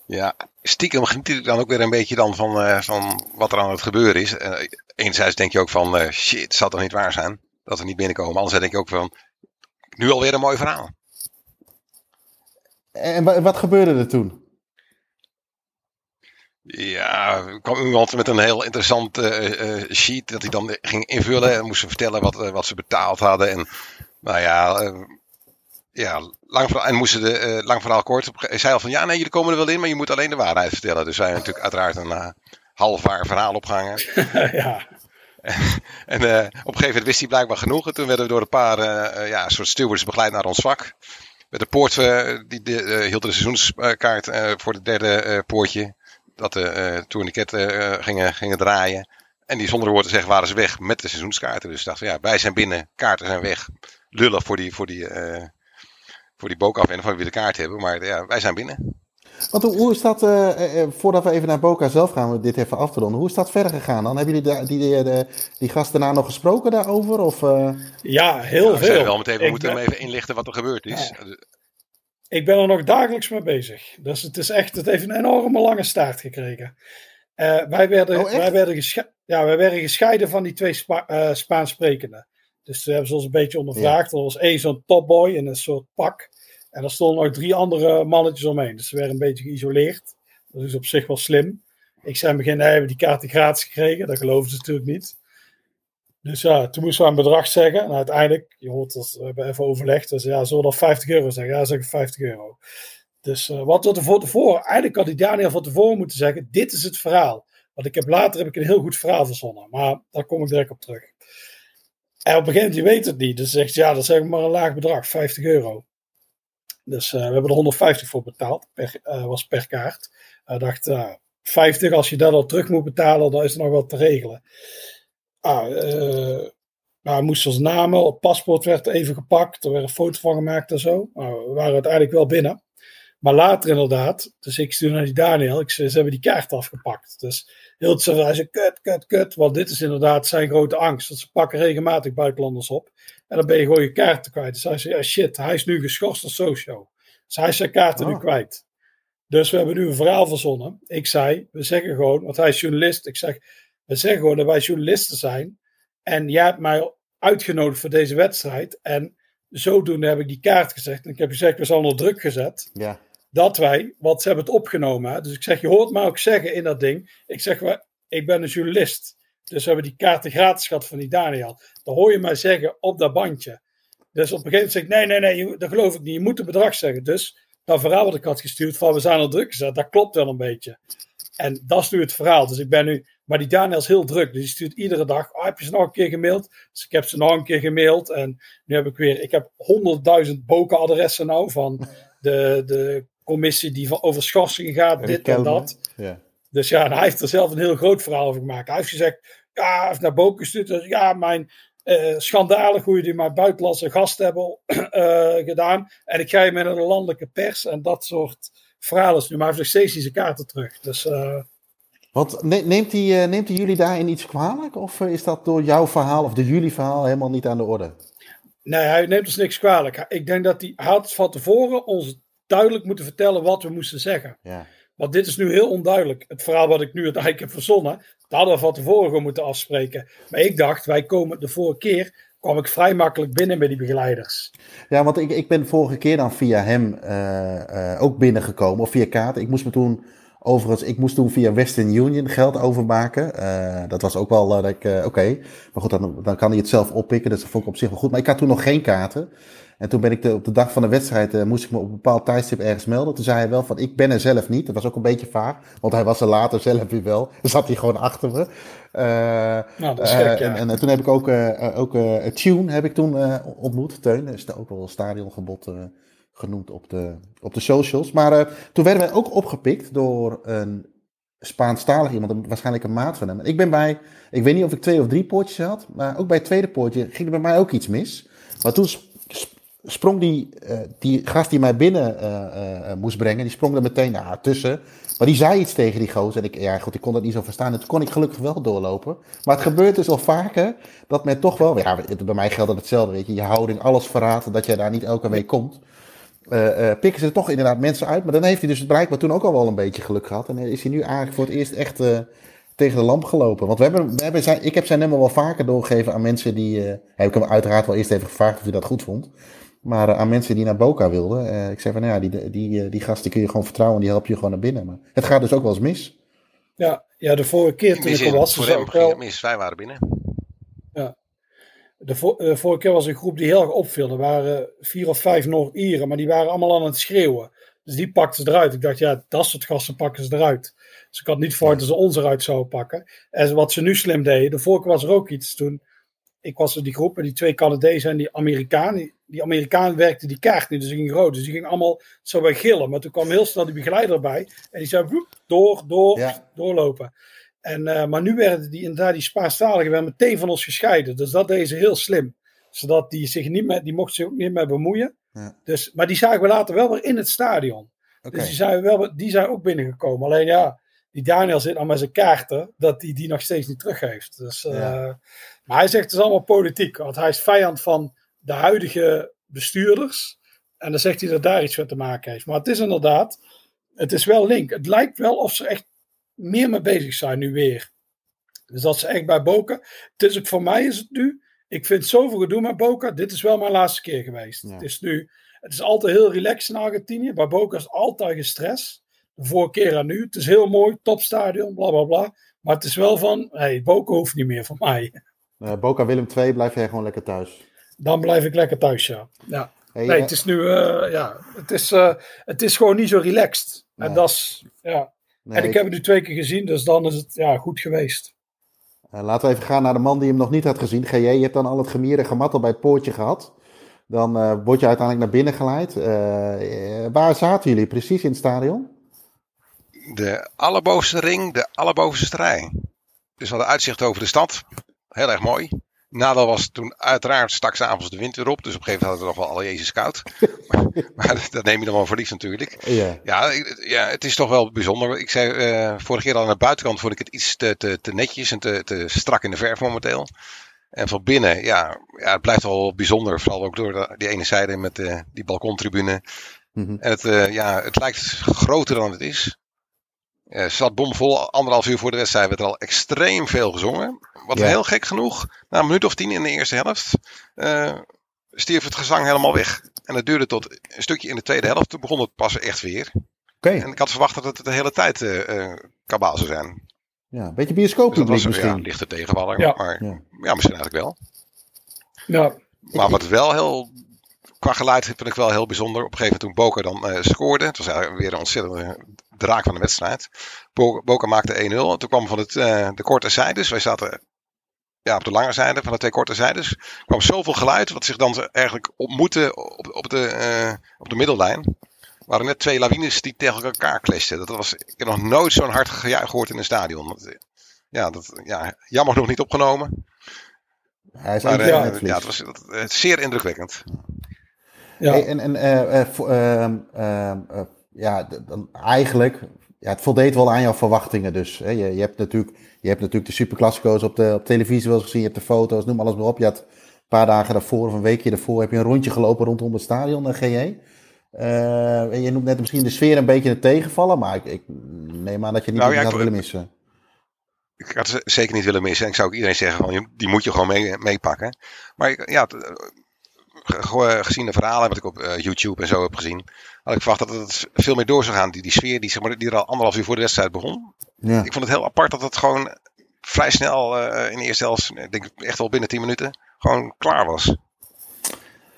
Ja, stiekem geniet ik dan ook weer een beetje dan van, uh, van wat er aan het gebeuren is. Uh, enerzijds denk je ook van, uh, shit, het zal toch niet waar zijn dat we niet binnenkomen. Anderzijds denk je ook van, nu alweer een mooi verhaal. En wat gebeurde er toen? Ja, er kwam iemand met een heel interessant sheet dat hij dan ging invullen en moest ze vertellen wat, wat ze betaald hadden. En nou ja, ja, lang verhaal, en moesten de, lang verhaal kort. zei al van ja, nee, jullie komen er wel in, maar je moet alleen de waarheid vertellen. Dus wij hebben natuurlijk uiteraard een uh, halfwaar verhaal opgehangen. ja. en op een gegeven moment wist hij blijkbaar genoeg. En toen werden we door een paar ja, soort stewards begeleid naar ons vak. Met de poort, die de, hield de seizoenskaart voor het derde poortje. Dat de tourniquetten gingen, gingen draaien. En die zonder woord te zeggen waren ze weg met de seizoenskaarten. Dus dachten ja, wij zijn binnen, kaarten zijn weg. Lullig voor die, voor die voor die Boca en van wie de kaart hebben. Maar ja, wij zijn binnen. Want hoe, hoe is dat, uh, uh, voordat we even naar Boca zelf gaan, we dit even af te ronden. Hoe is dat verder gegaan dan? Hebben jullie die, die, die, die gasten daarna nog gesproken daarover? Of, uh... Ja, heel ja, veel. wel meteen, we moeten hem even inlichten wat er gebeurd is. Ja. Ik ben er nog dagelijks mee bezig. Dus het is echt, het heeft een enorme lange staart gekregen. Uh, wij, werden, Oh, wij, werden ja, wij werden gescheiden van die twee Spa uh, Spaans sprekenden. Dus we hebben ze ons een beetje ondervraagd. Er was één zo'n topboy in een soort pak. En er stonden nog drie andere mannetjes omheen. Dus ze werden een beetje geïsoleerd. Dat is op zich wel slim. Ik zei in het begin, nee, we hebben die kaarten gratis gekregen. Dat geloven ze natuurlijk niet. Dus ja, toen moesten we een bedrag zeggen. En uiteindelijk, je hoort dat, we hebben even overlegd. Dus ja, zullen we dat 50 euro zeggen? Ja, zeg ik 50 euro. Dus uh, wat we van tevoren, eigenlijk had die Daniel van tevoren moeten zeggen, dit is het verhaal. Want ik heb later heb ik een heel goed verhaal verzonnen. Maar daar kom ik direct op terug. En op een gegeven moment, je weet het niet. Dus zegt, ja, dat zeg maar een laag bedrag, 50 euro. Dus uh, we hebben er 150 voor betaald, per, uh, was per kaart. Ik dacht, 50, als je dat al terug moet betalen, dan is er nog wat te regelen. Ah, uh, nou, moesten ons namen, het paspoort werd even gepakt, er werd een foto van gemaakt en zo. Nou, we waren uiteindelijk wel binnen. Maar later inderdaad, dus ik stuurde naar die Daniel, ik zei, ze hebben die kaart afgepakt. Dus heel het hij zei, kut, kut, kut, want dit is inderdaad zijn grote angst. Want ze pakken regelmatig buitenlanders op. En dan ben je gewoon je kaarten kwijt. Dus hij zei, ja shit, hij is nu geschorst als socio. Dus hij is zijn kaarten oh. nu kwijt. Dus we hebben nu een verhaal verzonnen. Ik zei, we zeggen gewoon, want hij is journalist. Ik zeg, we zeggen gewoon dat wij journalisten zijn. En jij hebt mij uitgenodigd voor deze wedstrijd. En zodoende heb ik die kaart gezegd. En ik heb gezegd, we zijn onder druk gezet. Ja. Dat wij, want ze hebben het opgenomen. Hè? Dus ik zeg, je hoort mij ook zeggen in dat ding. Ik zeg, ik ben een journalist. Dus we hebben die kaarten gratis gehad van die Daniel. Dan hoor je mij zeggen op dat bandje. Dus op een gegeven moment zeg ik, nee, nee, nee, dat geloof ik niet. Je moet het bedrag zeggen. Dus dat verhaal wat ik had gestuurd van we zijn al druk gezet, dat klopt wel een beetje. En dat is nu het verhaal. Dus ik ben nu, maar die Daniel is heel druk. Dus die stuurt iedere dag, oh, heb je ze nog een keer gemaild? Dus ik heb ze nog een keer gemaild. En nu heb ik weer, ik heb honderdduizend bokenadressen nou van de, de commissie die over schorsingen gaat, dit en dat. Ja. Dus ja, en hij heeft er zelf een heel groot verhaal over gemaakt. Hij heeft gezegd, ja, hij heeft naar Boken gestuurd. Dus, ja, mijn uh, schandalig hoe jullie maar buitenlandse gasten hebben uh, gedaan. En ik ga je met een landelijke pers en dat soort verhalen nu. Maar hij heeft nog steeds deze kaarten terug. Dus, uh... Want neemt hij, neemt hij jullie daarin iets kwalijk? Of is dat door jouw verhaal of door jullie verhaal helemaal niet aan de orde? Nee, hij neemt ons niks kwalijk. Ik denk dat hij had van tevoren ons duidelijk moeten vertellen wat we moesten zeggen. Ja. Want dit is nu heel onduidelijk. Het verhaal wat ik nu uiteindelijk heb verzonnen, dat hadden we van tevoren moeten afspreken. Maar ik dacht, wij komen de vorige keer, kwam ik vrij makkelijk binnen bij die begeleiders. Ja, want ik, ik ben vorige keer dan via hem uh, uh, ook binnengekomen, of via kaart. Ik moest me toen, overigens, ik moest toen via Western Union geld overmaken. Uh, dat was ook wel, dat ik, oké. Maar goed, dan, dan kan hij het zelf oppikken, dus dat vond ik op zich wel goed. Maar ik had toen nog geen kaarten. En toen ben ik de, op de dag van de wedstrijd, uh, moest ik me op een bepaald tijdstip ergens melden. Toen zei hij wel van, ik ben er zelf niet. Dat was ook een beetje vaag, want hij was er later zelf weer wel. Dan zat hij gewoon achter me. Uh, nou, dat is gek, uh, en, en, toen heb ik ook, ook Tune heb ik toen ontmoet. Teun, is ook wel stadiongebod genoemd op de, op de socials. Maar toen werden wij ook opgepikt door een Spaanstalig iemand, waarschijnlijk een maat van hem. Ik ben bij, ik weet niet of ik twee of drie poortjes had, maar ook bij het tweede poortje ging er bij mij ook iets mis. Maar toen sprong die, uh, die gast die mij binnen uh, uh, moest brengen, die sprong er meteen nou, tussen. Maar die zei iets tegen die gozer. En ik, ja goed, ik kon dat niet zo verstaan. En toen kon ik gelukkig wel doorlopen. Maar het gebeurt dus al vaker dat men toch wel, ja, bij mij geldt dat hetzelfde, weet je. Je houding, alles verraadt dat jij daar niet elke week komt. pikken ze er toch inderdaad mensen uit. Maar dan heeft hij dus blijkbaar toen ook al wel een beetje geluk gehad. En is hij nu eigenlijk voor het eerst echt tegen de lamp gelopen. Want we hebben, we hebben zijn, ik heb zijn nummer wel vaker doorgegeven aan mensen die. Heb ik hem uiteraard wel eerst even gevraagd of hij dat goed vond. Maar uh, aan mensen die naar Boca wilden. Uh, ik zei van nou ja, die, die, die gasten kun je gewoon vertrouwen. Die help je gewoon naar binnen. Maar het gaat dus ook wel eens mis. Ja, ja de vorige keer toen ik er was. Voor hem ging het mis. Wij waren binnen. Ja. De, vo de vorige keer was een groep die heel erg opviel. Er waren vier of vijf Noord-Ieren. Maar die waren allemaal aan het schreeuwen. Dus die pakten ze eruit. Ik dacht, ja, dat soort gasten pakken ze eruit. Dus ik had niet verwacht dat ze ons eruit zouden pakken. En wat ze nu slim deden, de vorige was er ook iets toen. Ik was er die groep, die twee Canadezen en die Amerikaan. Die, die Amerikaan werkte die kaart niet, dus die ging rood. Dus die ging allemaal zo bij gillen. Maar toen kwam heel snel die begeleider bij. En die zei, woep, door, door, Ja. doorlopen. En, eh, maar nu werden die, inderdaad die Spaanstaligen werden meteen van ons gescheiden. Dus dat deden ze heel slim. Zodat die zich niet meer, die mochten zich ook niet meer bemoeien. Ja. Dus, maar die zagen we later wel weer in het stadion. Dus die zijn, wel, die zijn ook binnengekomen. Alleen ja, die Daniel zit al met zijn kaarten, dat hij die nog steeds niet teruggeeft. Dus, eh, Ja. Maar hij zegt het is allemaal politiek, want hij is vijand van de huidige bestuurders. En dan zegt hij dat daar iets mee te maken heeft. Maar het is inderdaad, het is wel link. Het lijkt wel of ze echt meer mee bezig zijn nu weer. Dus dat ze echt bij Boca. Het is ook voor mij is het nu. Ik vind zoveel gedoe met Boca. Dit is wel mijn laatste keer geweest. Ja. Het is nu. Het is altijd heel relaxed in Argentinië. Bij Boca is altijd gestrest. De vorige keer en nu. Het is heel mooi, topstadion, bla bla bla. Maar het is wel van, hey, Boca hoeft niet meer van mij. Eh, Boca Willem 2 blijf jij gewoon lekker thuis. Dan blijf ik lekker thuis, ja. ja. Hey, Nee, eh, het is nu, eh, ja, het is, eh, het is gewoon niet zo relaxed. En dat is, ja. nee, en ik heb het nu twee keer gezien, dus dan is het, ja, goed geweest. Laten we even gaan naar de man die hem nog niet had gezien. GJ, je hebt dan al het gemierde gemattel bij het poortje gehad. Dan eh, word je uiteindelijk naar binnen geleid. Waar zaten jullie precies in het stadion? De allerbovenste ring, de allerbovenste rij. Dus we hadden uitzicht over de stad. Heel erg mooi. Nadeel was toen uiteraard straks avonds de wind weer op. Dus op een gegeven moment hadden we nog wel alle Jezus koud. maar, maar dat neem je dan wel voor lief natuurlijk. Ja. Ja, ja, het is toch wel bijzonder. Ik zei eh, vorige keer al aan de buitenkant vond ik het iets te, te, te netjes en te, te strak in de verf momenteel. En van binnen, ja, ja, het blijft wel bijzonder. Vooral ook door de, die ene zijde met eh, die balkontribune. Mhm. En het, eh, ja, het lijkt groter dan het is. Eh zat bomvol, anderhalf uur voor de wedstrijd werd er al extreem veel gezongen. Wat Ja. heel gek genoeg, na een minuut of tien in de eerste helft, eh, stierf het gezang helemaal weg. En het duurde tot een stukje in de tweede helft, toen begon het pas echt weer. Oké, En ik had verwacht dat het de hele tijd eh eh, kabaal zou zijn. ja, een beetje Dus dat bioscooppubliek was ja, misschien. een lichte tegenvaller. Ja. Maar Ja. ja. misschien eigenlijk wel. Ja, Maar wat wel heel. Qua geluid vind ik wel heel bijzonder. Op een gegeven moment toen Boca dan eh, scoorde. Het was eigenlijk weer een ontzettende draak van de wedstrijd. Bo- Boca maakte 1-0. En toen kwam van het, eh, de korte zijdes. Wij zaten ja, op de lange zijde van de twee korte zijdes. kwam zoveel geluid. Wat zich dan eigenlijk ontmoette op, op, de, eh, op de middellijn. Er waren net twee lawines die tegen elkaar clashten. Dat was, ik heb nog nooit zo'n hard gejuich gehoord in een stadion. Dat, ja, dat, ja, jammer nog niet opgenomen. Hij is Maar eh, ja, het was dat, zeer indrukwekkend. ja. Hey, en en eh, eh, eh, ja, dan eigenlijk, ja, het voldeed wel aan jouw verwachtingen dus. Hè? Je, je, hebt natuurlijk, je hebt natuurlijk de superklassico's op, de, op televisie wel eens gezien, je hebt de foto's, noem alles maar op. Je had een paar dagen daarvoor of een weekje daarvoor heb je een rondje gelopen rondom het stadion, GJ. Eh, en je noemt net misschien de sfeer een beetje een tegenvallen, maar ik, ik neem aan dat je niet Nou ja, had ik- willen missen. Ik had ze zeker niet willen missen. En ik zou ook iedereen zeggen, van, die moet je gewoon mee, meepakken. Maar ja, eh, ge- ge- gezien de verhalen wat ik op eh, YouTube en zo heb gezien, had ik verwacht dat het veel meer door zou gaan. Die, die sfeer die, zeg maar, die er al anderhalf uur voor de wedstrijd begon. Ja. Ik vond het heel apart dat het gewoon vrij snel eh, in de eerste helft, ik denk echt wel binnen 10 minuten, gewoon klaar was.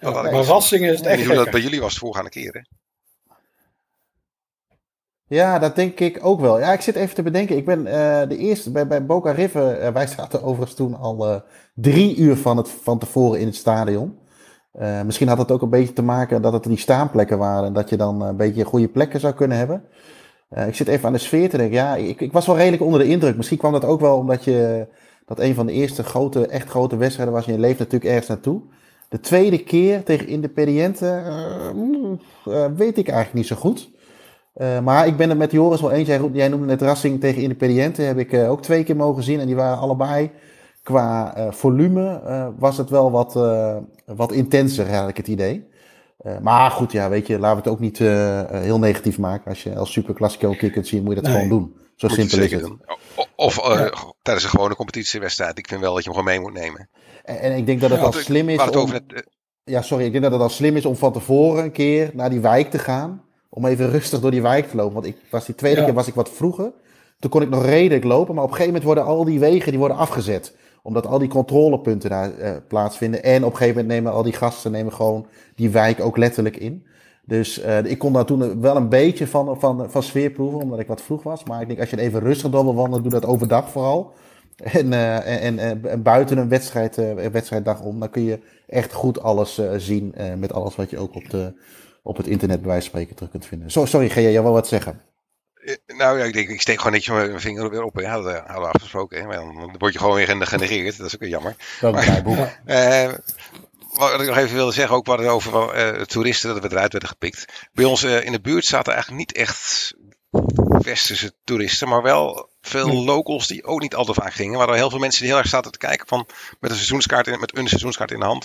Ja, had ik maar Rassingen is het Ik weet echt niet hoe dat bij jullie was de voorgaande keren. Ja, dat denk ik ook wel. Ja, ik zit even te bedenken. Ik ben eh, de eerste bij, bij Boca River. eh, wij zaten overigens toen al eh, drie uur van, het, van tevoren in het stadion. Eh, misschien had het ook een beetje te maken dat het die staanplekken waren. En dat je dan een beetje goede plekken zou kunnen hebben. Eh, ik zit even aan de sfeer te denken. Ja, ik, ik was wel redelijk onder de indruk. Misschien kwam dat ook wel omdat je. Dat een van de eerste grote, echt grote wedstrijden was. En je leeft natuurlijk ergens naartoe. De tweede keer tegen Independiente. eh, eh, weet ik eigenlijk niet zo goed. Maar ik ben het met Joris wel eens. Jij, noemde net Rassing tegen Independiente. Heb ik ook twee keer mogen zien. En die waren allebei qua uh, volume was het wel wat, wat intenser, had ik het idee. maar goed, ja, weet je, laten we het ook niet heel negatief maken. Als je als superklassico een keer kunt zien, moet je dat nee, gewoon doen. Zo simpel is het. Doen. Of ja. tijdens een gewone competitiewedstrijd. Ik vind wel dat je hem gewoon mee moet nemen. En, en ik denk dat het ja, al slim is. Om, het, ja, sorry. Ik denk dat het al slim is om van tevoren een keer naar die wijk te gaan om even rustig door die wijk te lopen. Want ik was die tweede ja. keer was ik wat vroeger. Toen kon ik nog redelijk lopen. Maar op een gegeven moment worden al die wegen die worden afgezet. Omdat al die controlepunten daar uh, plaatsvinden. En op een gegeven moment nemen al die gasten nemen gewoon die wijk ook letterlijk in. Dus uh, ik kon daar toen wel een beetje van, van, van sfeer proeven. Omdat ik wat vroeg was. Maar ik denk als je even rustig door wil wandelen. Doe dat overdag vooral. En, uh, en, en, en, buiten een wedstrijd, een wedstrijddag om. Dan kun je echt goed alles zien. met alles wat je ook op de op het internet bij wijze van spreken terug kunt vinden. So, sorry, ga jij wel wat zeggen? Nou ja, ik denk, ik steek gewoon netjes mijn vinger weer op. Ja, dat hadden we afgesproken. Hè? Dan word je gewoon weer genegeerd. Dat is ook weer jammer. Dat boek. Uh, wat ik nog even wilde zeggen, ook wat over uh, toeristen, dat we eruit werden gepikt. Bij ons uh, in de buurt zaten eigenlijk niet echt westerse toeristen, maar wel veel Nee. locals die ook niet al te vaak gingen. Er waren heel veel mensen die heel erg zaten te kijken van met een seizoenskaart in, met een seizoenskaart in de hand.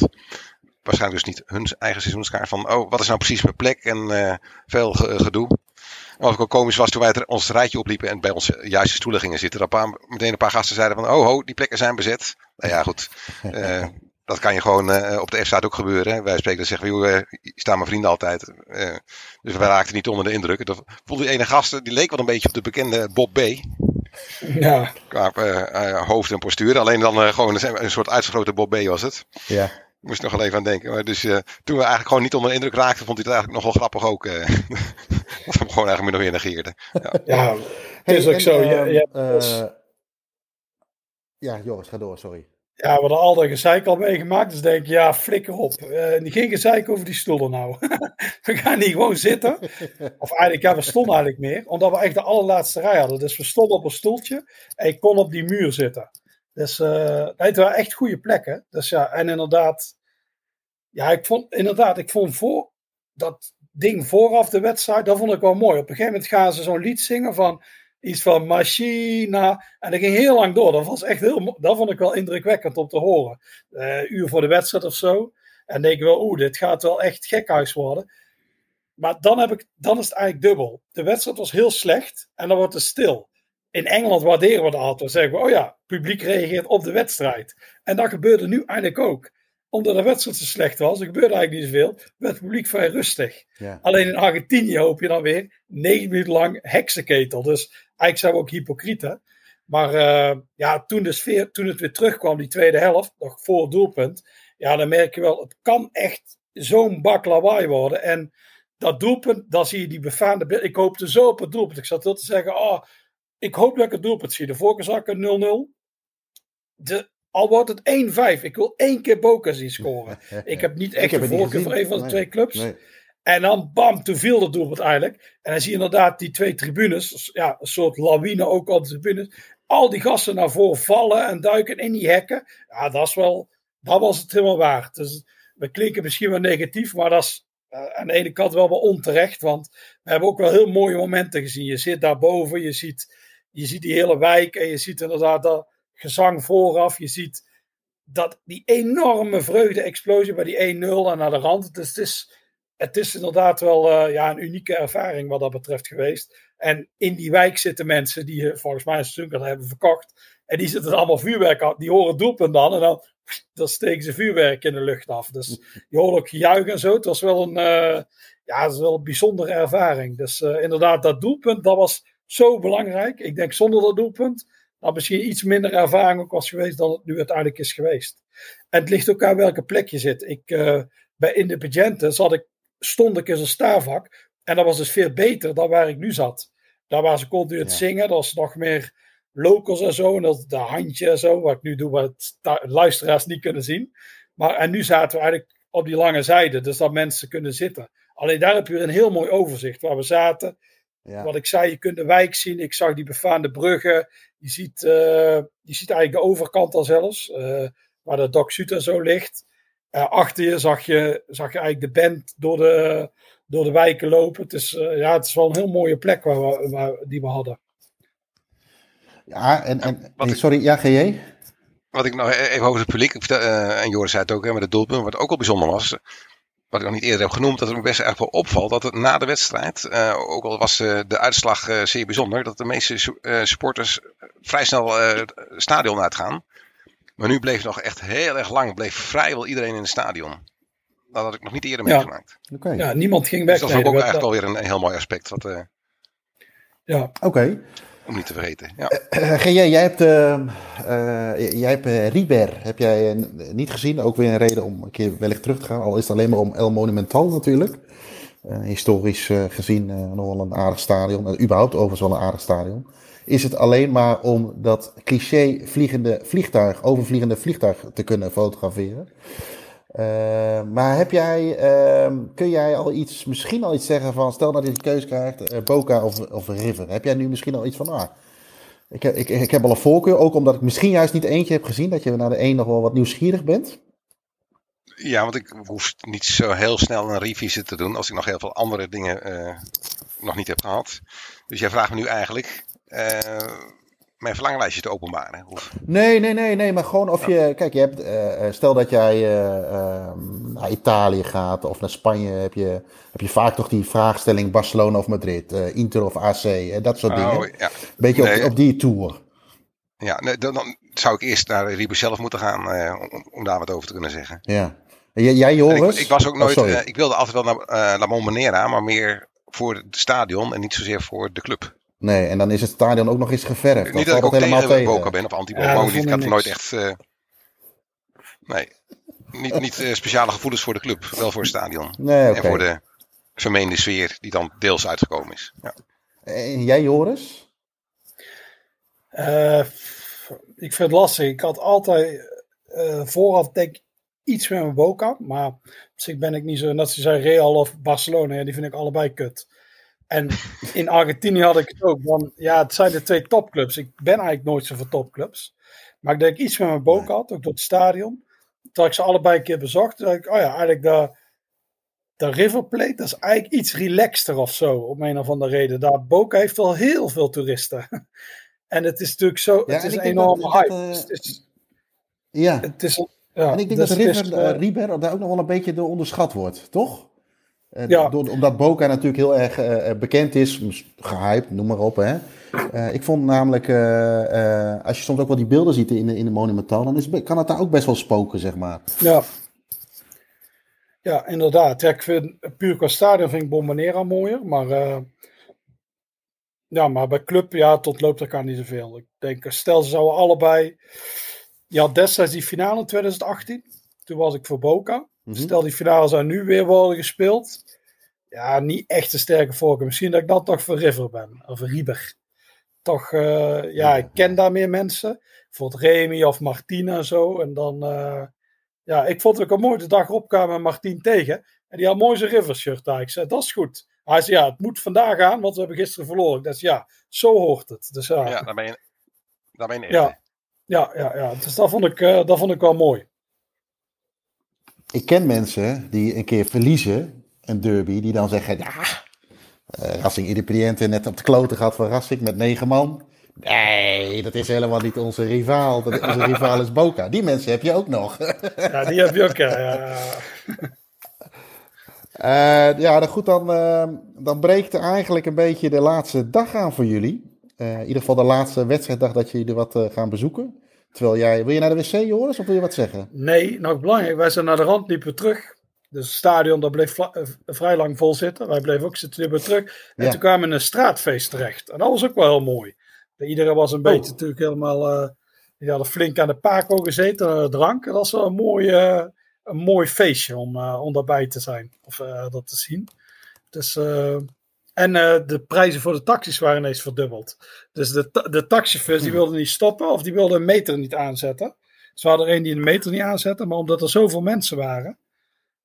waarschijnlijk dus niet hun eigen seizoenskaart van, oh, wat is nou precies mijn plek en veel gedoe. Wat ook komisch was toen wij het, ons rijtje opliepen en bij onze juiste stoelen gingen zitten. Dat paar, meteen een paar gasten zeiden van, oh ho, die plekken zijn bezet. Nou ja, goed. Uh, dat kan je gewoon uh, op de F-staat ook gebeuren. Wij spreken dan zeggen we, joh, staan mijn vrienden altijd. Dus wij raakten niet onder de indruk. Dat voelde die ene gast, die leek wel een beetje op de bekende Bob B. Ja. Qua hoofd en postuur. Alleen dan gewoon een, een soort uitvergrote Bob B was het. Ja moest nog wel even aan denken. Maar dus uh, toen we eigenlijk gewoon niet onder de indruk raakten, vond hij het eigenlijk nog wel grappig ook. Uh, dat we hem gewoon eigenlijk nog weer negeerden. Ja, ja het is ook zo. Je, ehm, je uh, ja, Joris, ga door, sorry. Ja, we hadden altijd gezeik al meegemaakt. Dus denk ik, ja, flikker op. Uh, geen gezeik over die stoelen nou. we gaan niet gewoon zitten. Of eigenlijk, ja, we stonden eigenlijk meer. Omdat we echt de allerlaatste rij hadden. Dus we stonden op een stoeltje. En ik kon op die muur zitten. Dus uh, het waren echt goede plekken. Dus ja, en inderdaad, ja, ik vond inderdaad, ik vond voor dat ding vooraf de wedstrijd, dat vond ik wel mooi. Op een gegeven moment gaan ze zo'n lied zingen van iets van Machina. En dat ging heel lang door. Dat was echt heel, dat vond ik wel indrukwekkend om te horen. Uh, uur voor de wedstrijd of zo. En denk ik wel, oeh, dit gaat wel echt gekhuis worden. Maar dan, heb ik, dan is het eigenlijk dubbel. De wedstrijd was heel slecht en dan wordt het stil in Engeland waarderen we dat altijd. Dan zeggen we, oh ja, publiek reageert op de wedstrijd. En dat gebeurde nu eigenlijk ook. Omdat de wedstrijd zo slecht was, er gebeurde eigenlijk niet zoveel, werd het publiek vrij rustig. Ja. Alleen in Argentinië hoop je dan weer negen minuten lang heksenketel. Dus eigenlijk zijn we ook hypocrieten. Maar uh, ja, toen, de sfeer, toen het weer terugkwam, die tweede helft, nog voor het doelpunt. Ja, dan merk je wel, het kan echt zo'n bak lawaai worden. En dat doelpunt, dan zie je die befaamde... Ik hoopte zo op het doelpunt. Ik zat wel te zeggen, oh, ik hoop dat ik het doelpunt zie. De zag ik 0-0. De, al wordt het 1-5. Ik wil één keer Boca zien scoren. ik heb niet echt de voorkeur voor een van de twee clubs. Nee. En dan bam, toen viel het doelpunt eigenlijk. En dan zie je inderdaad die twee tribunes. Ja, een soort lawine ook op de tribunes. Al die gasten naar voren vallen en duiken in die hekken. Ja, dat is wel... Dat was het helemaal waard. Dus we klinken misschien wel negatief, maar dat is uh, aan de ene kant wel wel onterecht. Want we hebben ook wel heel mooie momenten gezien. Je zit daarboven, je ziet je ziet die hele wijk en je ziet inderdaad dat gezang vooraf. Je ziet dat die enorme vreugde-explosie bij die 1-0 en naar de rand. Dus het is, het is inderdaad wel uh, ja, een unieke ervaring wat dat betreft geweest. En in die wijk zitten mensen die volgens mij een seizoen hebben verkocht. En die zitten allemaal vuurwerk af. Die horen doelpunt dan. En dan, dan steken ze vuurwerk in de lucht af. Dus je hoort ook gejuich en zo. Het was wel een, uh, ja, het is wel een bijzondere ervaring. Dus inderdaad, dat doelpunt, dat was zo belangrijk. Ik denk zonder dat doelpunt dat misschien iets minder ervaring ook was geweest dan het nu uiteindelijk is geweest. En het ligt ook aan welke plek je zit. Ik, uh, bij Independiente zat ik, stond ik in zo'n staarvak. En dat was dus veel beter dan waar ik nu zat. Daar waar ze continu het ja. zingen. Dat was nog meer locals en zo. En dat de handje en zo. Wat ik nu doe, wat luisteraars niet kunnen zien. Maar en nu zaten we eigenlijk op die lange zijde. Dus dat mensen kunnen zitten. Alleen daar heb je een heel mooi overzicht. Waar we zaten. Ja. Wat ik zei, je kunt de wijk zien. Ik zag die befaamde bruggen. Je ziet, uh, je ziet eigenlijk de overkant al zelfs. Uh, waar de Doc Suter zo ligt. Uh, achter je zag, je zag je eigenlijk de band door de, door de wijken lopen. Het is, ja, het is wel een heel mooie plek waar we, waar, die we hadden. Ja, en, en sorry, ja, GJ? Wat ik nog e-, even over het publiek, en Joris zei het ook, hè, met het doelpunt, wat ook al bijzonder was wat ik nog niet eerder heb genoemd, dat het me best erg wel opvalt dat het na de wedstrijd, uh, ook al was uh, de uitslag uh, zeer bijzonder, dat de meeste supporters vrij snel het stadion uitgaan. Maar nu bleef nog echt heel erg lang, bleef vrijwel iedereen in het stadion. Dat had ik nog niet eerder ja. meegemaakt. Okay. Ja, niemand ging weg. Dus dat is ook, ook eigenlijk alweer een, een, heel mooi aspect. Wat, ja. Oké. Okay. Om niet te vergeten. Ja. Uh, GJ, jij hebt, uh, uh, jij hebt Riber heb jij niet gezien. Ook weer een reden om een keer wellicht terug te gaan. Al is het alleen maar om El Monumental natuurlijk. historisch gezien nog wel een aardig stadion. überhaupt overigens wel een aardig stadion. Is het alleen maar om dat cliché vliegende vliegtuig, overvliegende vliegtuig te kunnen fotograferen? Uh, maar heb jij, uh, kun jij al iets, misschien al iets zeggen van, stel dat je de keuze krijgt, uh, Boca of, of River. Heb jij nu misschien al iets van, ah, ik, ik, ik heb al een voorkeur, ook omdat ik misschien juist niet eentje heb gezien, dat je naar de een nog wel wat nieuwsgierig bent? Ja, want ik hoef niet zo heel snel een revisie te doen als ik nog heel veel andere dingen nog niet heb gehad. Dus jij vraagt me nu eigenlijk, mijn verlanglijstje te openbaren. Of... Nee, nee, nee, nee, maar gewoon of je, kijk, je hebt, uh, stel dat jij uh, naar Italië gaat of naar Spanje, heb je, heb je vaak toch die vraagstelling Barcelona of Madrid, uh, Inter of AC, dat soort dingen. Oh, ja. Beetje nee. op, op die tour. Ja, nee, dan, dan, zou ik eerst naar Riebe zelf moeten gaan om, om, daar wat over te kunnen zeggen. Ja. Jij, jij Joris? Ik, ik, was ook nooit, oh, ik wilde altijd wel naar La Montmanera, maar meer voor het stadion en niet zozeer voor de club. Nee, en dan is het stadion ook nog eens geverfd. Niet dat ik ook helemaal tegen Boca ben of anti-Boca. Ja, ik had nooit echt... Uh, nee, niet, niet uh, speciale gevoelens voor de club. Wel voor het stadion. Nee, okay. En voor de vermeende sfeer die dan deels uitgekomen is. Ja. En jij Joris? Uh, ik vind het lastig. Ik had altijd vooraf denk iets met mijn Boca. Maar op zich ben ik niet zo... Net zoals Real of Barcelona. Ja, die vind ik allebei kut. En in Argentinië had ik het ook. Want ja, het zijn de twee topclubs. Ik ben eigenlijk nooit zo voor topclubs. Maar ik denk iets met mijn Boca had, ook door het stadion. Toen ik ze allebei een keer bezocht, dacht ik, oh ja, eigenlijk de, de River Plate, dat is eigenlijk iets relaxter of zo, om een of andere reden. Daar Boca heeft wel heel veel toeristen. en het is natuurlijk zo, ja, het is een enorme hype. Uh, het is, ja. Het is, ja, en ik denk dus dat River, is, uh, River daar ook nog wel een beetje door onderschat wordt, toch? Ja. Door, omdat Boca natuurlijk heel erg uh, bekend is, gehyped, noem maar op. Hè. Uh, ik vond namelijk, uh, als je soms ook wel die beelden ziet in de, in de Monumental, dan is, kan het daar ook best wel spoken, zeg maar. Ja, ja inderdaad. Ik vind, puur qua stadion vind ik Bombonera mooier, maar, ja, maar bij club, ja, tot loopt kan niet zoveel. Ik denk, stel ze zouden allebei, ja, destijds die finale in 2018, toen was ik voor Boca. Mhm. Stel die finale zou nu weer worden gespeeld. Ja, niet echt een sterke voorkeur. Misschien dat ik dan toch voor River ben. Of Rieber. Toch, uh, ja, ik ken daar meer mensen. Bijvoorbeeld Remy of Martina en zo. En dan, uh, ja, ik vond het ook een mooi de dag opkwamen met Martien tegen. En die had mooi zijn River shirt daar. Ik zei, dat is goed. Hij zei, ja, het moet vandaag aan, want we hebben gisteren verloren. Dus ja, zo hoort het. Dus, ja, ja daar ben je, daar ben je ja. ja, ja, ja. Dus dat vond ik, uh, dat vond ik wel mooi ik ken mensen die een keer verliezen, een derby, die dan zeggen: Ja, uh, Racing Independiente net op de kloten gehad van Racing met negen man. Nee, dat is helemaal niet onze rivaal. Dat, onze rivaal is Boca. Die mensen heb je ook nog. Ja, die heb je ook, ja. Uh, ja, dan goed, dan, uh, dan breekt er eigenlijk een beetje de laatste dag aan voor jullie. Uh, in ieder geval de laatste wedstrijddag dat jullie wat gaan bezoeken. Terwijl jij, wil je naar de wc, Joris, of wil je wat zeggen? Nee, nog belangrijk. Wij zijn naar de rand, liepen terug. Dus het stadion dat bleef eh, vrij lang vol zitten. Wij bleven ook zitten, liepen terug. En toen kwamen we in een straatfeest terecht. En dat was ook wel heel mooi. Iedereen was een oh. beetje natuurlijk helemaal... Uh, die hadden flink aan de pako gezeten, uh, drank. En dat was wel een mooi, uh, een mooi feestje om, om daarbij te zijn. Of dat te zien. Dus en uh, de prijzen voor de taxis waren ineens verdubbeld. Dus de, de taxichauffeurs die wilden niet stoppen of die wilden een meter niet aanzetten. Ze hadden er een die een meter niet aanzette, maar omdat er zoveel mensen waren,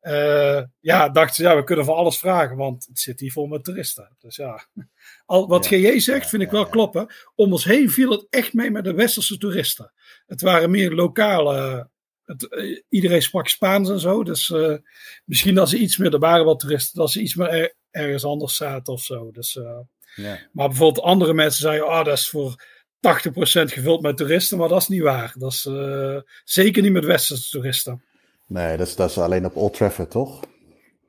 uh, ja, dachten ze, ja, we kunnen voor alles vragen, want het zit hier vol met toeristen. Dus ja, Al, wat ja. GJ zegt, vind ik wel kloppen. Om ons heen viel het echt mee met de westerse toeristen. Het waren meer lokale het, uh, iedereen sprak Spaans en zo. Dus uh, misschien als ze iets meer, er waren wat toeristen, dat ze iets meer er, ergens anders zaten of zo. Dus, uh, ja. Maar bijvoorbeeld andere mensen zeiden, oh, dat is voor 80% gevuld met toeristen, maar dat is niet waar. Dat is zeker niet met westerse toeristen. Nee, dat is, dat is alleen op Old Trafford, toch?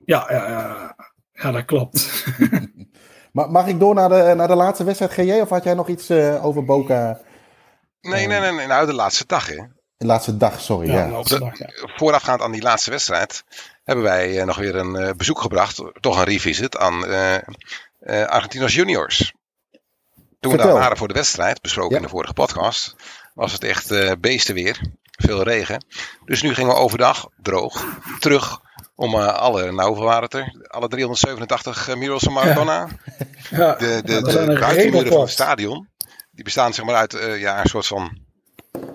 Ja, ja, ja. ja dat klopt. Mag ik door naar de, naar de laatste wedstrijd, GJ? Of had jij nog iets over Boca? Nee, nee, nee, nee. Nou, de laatste dag, hè. De laatste dag, sorry. Ja, ja. De, voorafgaand aan die laatste wedstrijd hebben wij uh, nog weer een uh, bezoek gebracht, toch een revisit aan uh, Argentinos Juniors. Toen Vertel. we daar waren voor de wedstrijd, besproken ja. in de vorige podcast, was het echt beestenweer. Veel regen. Dus nu gingen we overdag, droog, terug om alle, nou hoeveel waren het er? Alle 387 murals van Maradona. Ja. Ja. De, de, de, de buitenmuren van het stadion. Die bestaan zeg maar uit ja, een soort van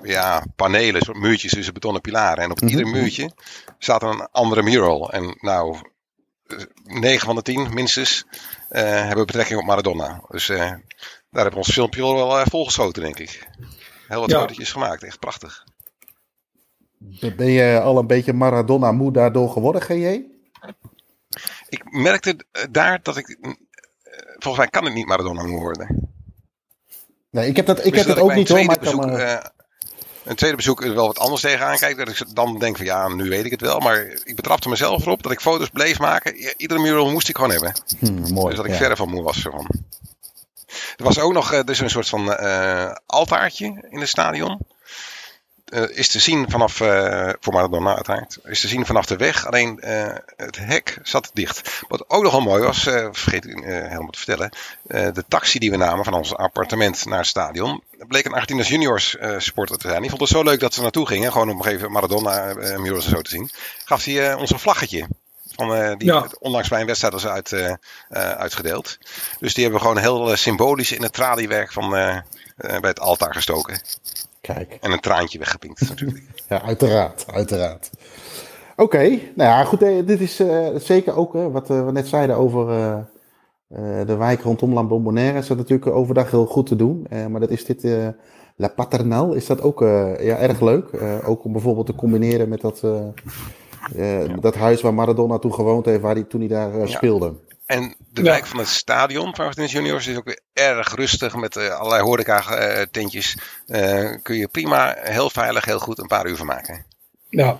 ja, panelen, soort muurtjes tussen betonnen pilaren. En op mm -hmm. ieder muurtje staat een andere mural. En nou, 9 van de 10 minstens uh, hebben betrekking op Maradona. Dus uh, daar hebben we ons filmpje wel uh, volgeschoten, denk ik. Heel wat ja. fotootjes gemaakt, echt prachtig. Ben je al een beetje Maradona moe daardoor geworden, GJ? Ik merkte daar dat ik. Volgens mij kan ik niet Maradona moe worden. Nee, ik heb dat, ik heb dat ook niet hoor, maar bezoek, uh, een tweede bezoek er wel wat anders tegenaan kijk. Dat ik dan denk van ja, nu weet ik het wel. Maar ik betrapte mezelf erop dat ik foto's bleef maken. Iedere mural moest ik gewoon hebben. Hmm, mooi, dus dat ik verre van moe was ervan. Er was ook nog dus een soort van uh, altaartje in het stadion. Uh, is te zien vanaf, voor Maradona uiteraard, is te zien vanaf de weg. Alleen het hek zat dicht. Wat ook nogal mooi was, vergeet ik helemaal te vertellen. de taxi die we namen van ons appartement naar het stadion. bleek een Argentinos Juniors supporter te zijn. Die vond het zo leuk dat ze naartoe gingen. Gewoon om nog even Maradona murals en zo te zien. Gaf hij ons een vlaggetje. Van, uh, die ja. onlangs bij een wedstrijd was uit, uh, uitgedeeld. Dus die hebben we gewoon heel symbolisch in het traliewerk van, bij het altaar gestoken. Kijk. En een traantje weggepinkt natuurlijk. ja, uiteraard. uiteraard. Oké, nou ja, goed. Dit is zeker ook wat we net zeiden over de wijk rondom La Bombonera. Is dat natuurlijk overdag heel goed te doen. maar dat is dit La Paternal. Is dat ook ja, erg leuk. ook om bijvoorbeeld te combineren met dat uh, dat huis waar Maradona toen gewoond heeft, waar hij, toen hij daar uh, speelde. En de wijk van het stadion van Argentinos Juniors is ook weer erg rustig met uh, allerlei horeca-tentjes. kun je prima, heel veilig, heel goed een paar uur van maken. Ja.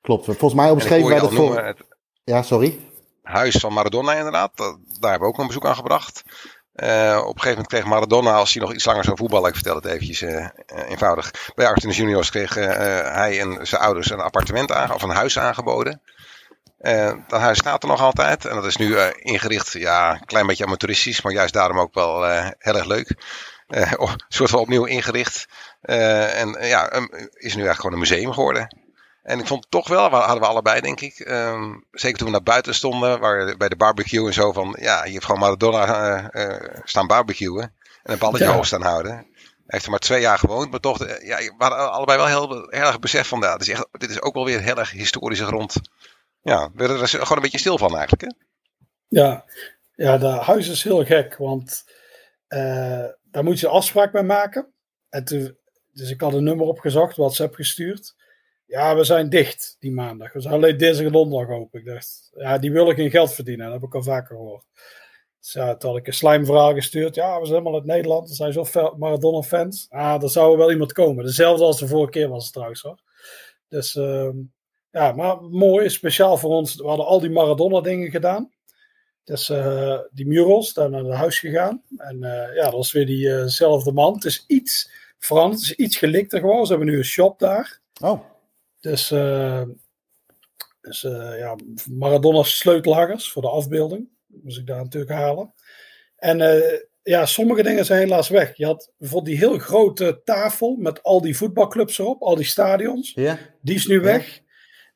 Klopt. Volgens mij omschreven wij dat voor... Ja, sorry. Huis van Maradona inderdaad. Daar hebben we ook een bezoek aan gebracht. Uh, op een gegeven moment kreeg Maradona, als hij nog iets langer zou voetballen, ik vertel het eventjes uh, eenvoudig. Bij Argentinos Juniors kreeg hij en zijn ouders een appartement aange of een huis aangeboden. Dat huis staat er nog altijd en dat is nu ingericht, ja, een klein beetje amateuristisch, maar juist daarom ook wel heel erg leuk. een soort van opnieuw ingericht. en ja, um, is nu eigenlijk gewoon een museum geworden. En ik vond toch wel, hadden we allebei denk ik, um, zeker toen we naar buiten stonden, waar, bij de barbecue en zo van, ja, je hebt gewoon Maradona uh, uh, staan barbecuen en een balletje ja. hoog staan houden. Hij heeft er maar twee jaar gewoond, maar toch, uh, ja, we hadden allebei wel heel, heel erg besef van, ja, dit, is echt, dit is ook wel weer heel erg historische grond. Ja, we er gewoon een beetje stil van eigenlijk, hè? Ja, ja de huis is heel gek, want daar moet je afspraak mee maken. En dus ik had een nummer opgezocht, WhatsApp gestuurd. Ja, we zijn dicht die maandag. We zijn alleen deze donderdag open. Ik dacht, ja, die willen geen geld verdienen. Dat heb ik al vaker gehoord. Dus toen had ik een slijmverhaal gestuurd. Ja, we zijn helemaal uit Nederland. Er zijn zo Maradona-fans. Ah, er zou wel iemand komen. Dezelfde als de vorige keer was het trouwens hoor. Dus uh, ja, maar mooi, speciaal voor ons. We hadden al die Maradona-dingen gedaan. Dus uh, die murals, daar naar het huis gegaan. En uh, ja, dat was weer diezelfde man. Het is iets veranderd. Het is iets gelikter gewoon. Ze hebben nu een shop daar. Oh. Dus, uh, dus uh, ja, Maradona's sleutelhangers voor de afbeelding. Moest ik daar natuurlijk halen. En uh, ja, sommige dingen zijn helaas weg. Je had bijvoorbeeld die heel grote tafel met al die voetbalclubs erop, al die stadions. Ja. Die is nu weg.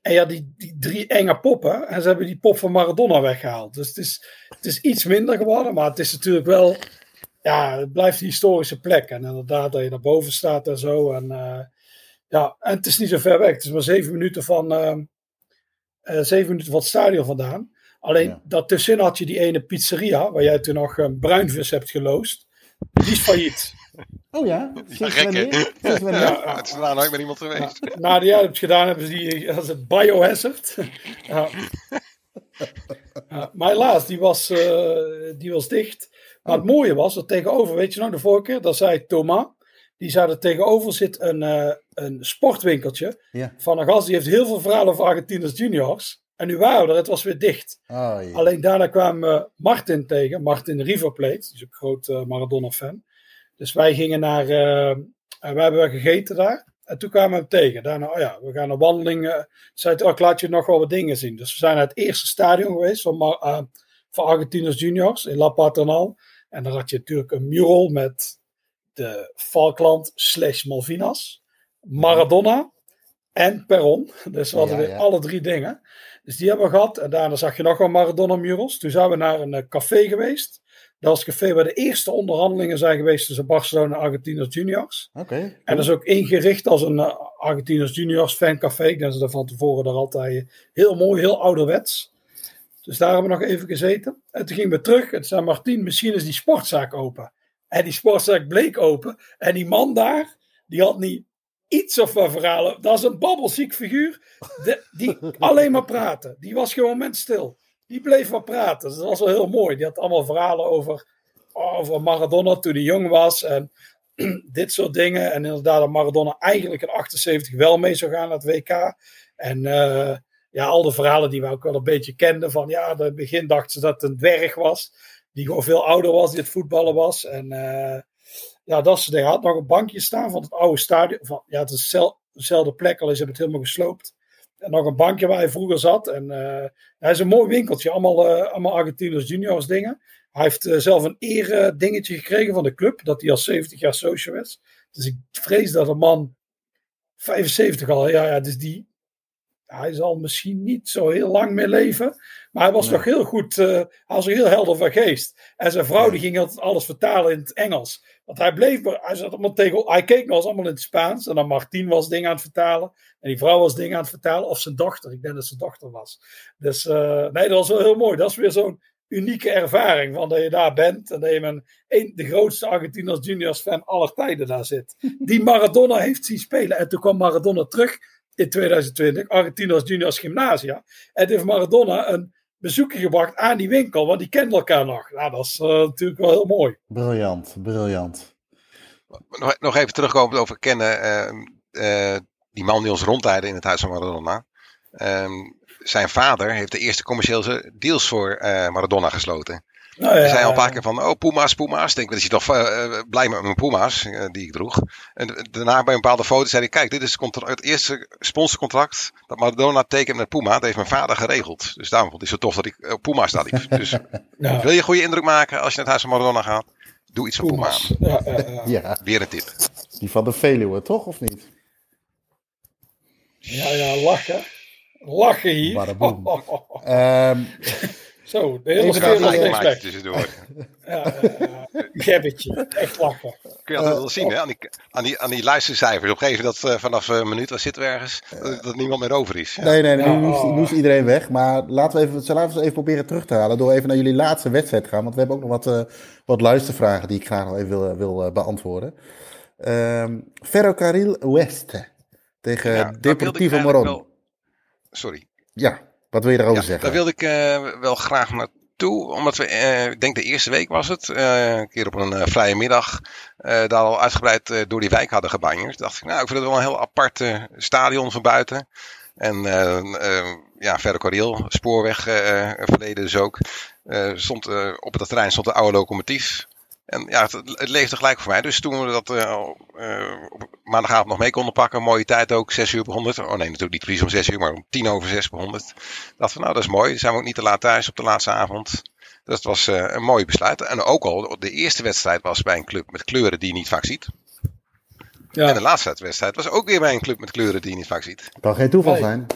En ja, die, die drie enge poppen. En ze hebben die pop van Maradona weggehaald. Dus het is, het is iets minder geworden. Maar het is natuurlijk wel. Ja, het blijft een historische plek. En inderdaad, dat je naar boven staat en zo. En ja, en het is niet zo ver weg. Het is maar zeven minuten van, uh, uh, zeven minuten van het stadion vandaan. Alleen ja. daartussenin had je die ene pizzeria, waar jij toen nog een bruinvis hebt geloosd. Die is failliet. Oh ja? Sinds ja, wanneer? Sinds wanneer? Ja, het is daar nooit met iemand geweest. Ja, nadat jij hebt gedaan, hebben ze die, het biohazard. ja. maar helaas, die was, uh, die was dicht. Maar het mooie was, dat tegenover, weet je nog, de vorige keer, dat zei Thomas, die zou er tegenover zit een, uh, een sportwinkeltje ja. van een gast die heeft heel veel verhalen over Argentinos juniors. En nu waren we er, het was weer dicht. Oh, ja. Alleen daarna kwamen we Martin tegen, Martin River Plate, die is ook een groot uh, Maradona-fan. Dus wij gingen naar, en we hebben gegeten daar. En toen kwamen we hem tegen. Daarna, oh ja, we gaan een wandeling. Uh, zei oh, ik laat je nog wel wat dingen zien. Dus we zijn naar het eerste stadion geweest van, uh, van Argentinos Juniors in La Paternal. En dan had je natuurlijk een mural met de Falkland slash Malvinas, Maradona en Perron. Dus we hadden ja, ja. alle drie dingen. Dus die hebben we gehad. En daarna zag je nog wel Maradona murals. Toen zijn we naar een café geweest. Dat was het café waar de eerste onderhandelingen zijn geweest tussen Barcelona en Argentinos Juniors. Okay, cool. En dat is ook ingericht als een uh, Argentinos Juniors fancafé. Ik denk dat ze van tevoren er altijd heel mooi, heel ouderwets. Dus daar hebben we nog even gezeten. En toen gingen we terug. En toen zei Martien, misschien is die sportzaak open. En die sportzaak bleek open. En die man daar, die had niet iets of wat verhalen. Dat is een babbelziek figuur. De, die alleen maar praten. Die was gewoon moment stil. Die bleef maar praten. Dat was wel heel mooi. Die had allemaal verhalen over over Maradona toen hij jong was. En dit soort dingen. En inderdaad, dat Maradona eigenlijk in 78 wel mee zou gaan naar het WK. En uh, ja, al de verhalen die we ook wel een beetje kenden. Van ja, in het begin dachten ze dat het een dwerg was. Die gewoon veel ouder was, die het voetballen was. En uh, ja, dat soort dingen. Had nog een bankje staan van het oude stadion. Van, ja, het is dezelfde plek, al is het helemaal gesloopt. En nog een bankje waar hij vroeger zat. En uh, hij is een mooi winkeltje. Allemaal, uh, allemaal Argentinos juniors dingen. Hij heeft uh, zelf een ere dingetje gekregen van de club. Dat hij al 70 jaar social is. Dus ik vrees dat een man 75 al. Ja, ja, dus die, hij zal misschien niet zo heel lang meer leven. Maar hij was nee. toch heel goed. Uh, hij was heel helder van geest. En zijn vrouw die ging altijd alles vertalen in het Engels. Want hij bleef. Hij, zat allemaal tegen, hij keek nog eens allemaal in het Spaans. En dan Martien was dingen aan het vertalen. En die vrouw was dingen aan het vertalen. Of zijn dochter. Ik denk dat zijn dochter was. Dus uh, nee, dat was wel heel mooi. Dat is weer zo'n unieke ervaring. Van dat je daar bent. En dat je met een, de grootste Argentinos Juniors fan aller tijden daar zit. Die Maradona heeft zien spelen. En toen kwam Maradona terug in 2020, Argentinos Juniors Gymnasia. En heeft Maradona een bezoekje gebracht aan die winkel, want die kenden elkaar nog. Nou, dat is uh, natuurlijk wel heel mooi. Briljant, briljant. Nog, nog even terugkomen over kennen. Uh, uh, die man die ons rondleidde in het huis van Maradona. zijn vader heeft de eerste commerciële deals voor Maradona gesloten. Nou ja, er zijn al een paar keer van, oh Puma's, Puma's. Ik denk, dat je toch uh, blij met mijn Puma's uh, die ik droeg. En daarna bij een bepaalde foto zei hij, kijk, dit is het eerste sponsorcontract dat Maradona tekent met Puma. Dat heeft mijn vader geregeld. Dus daarom vond hij het zo tof dat ik op Puma's daar liep. Dus ja. wil je goede indruk maken als je naar het huis van Maradona gaat? Doe iets van Puma. Ja, ja. Weer een tip. Die van de Veluwe, toch? Of niet? Ja, ja, lachen. Lachen hier. Oh, oh, oh. Um, Zo, de hele slecht. tussendoor. ja, uh, gebbetje. Echt lachen. Kun je dat wel zien, hè? Aan die, aan die, aan die luistercijfers. Op een gegeven moment dat uh, vanaf een minuut als zitten we ergens, dat, dat, niemand meer over is. Ja. Nee, nee, nee nu, nu, is iedereen weg. Maar laten we even, laten we even proberen terug te halen door even naar jullie laatste wedstrijd te gaan. Want we hebben ook nog wat, uh, wat luistervragen die ik graag nog even wil, wil beantwoorden. Um, Ferrocarril Oeste tegen ja, Deportivo Moron. Wel... Sorry. Ja, wat wil je daarover ja, zeggen? Daar wilde ik uh, wel graag naartoe. Omdat we, uh, ik denk de eerste week was het, uh, een keer op een vrije middag, daar al uitgebreid door die wijk hadden gebanjerd. dacht ik, nou, ik vind het wel een heel apart stadion van buiten. En ja, verder Corriel, spoorweg verleden dus ook. stond, op het terrein stond een oude locomotief. En ja, het, het, leefde gelijk voor mij. Dus toen we dat uh, uh, op maandagavond nog mee konden pakken, mooie tijd ook, 6 uur per 100. Oh nee, natuurlijk niet precies om 6 uur, maar om 10 over 6 per 100. Dachten we, nou dat is mooi. Dan zijn we ook niet te laat thuis op de laatste avond. Dat was uh, een mooi besluit. En ook al, de eerste wedstrijd was bij een club met kleuren die je niet vaak ziet. Ja. En de laatste wedstrijd was ook weer bij een club met kleuren die je niet vaak ziet. Het kan geen toeval nee. zijn.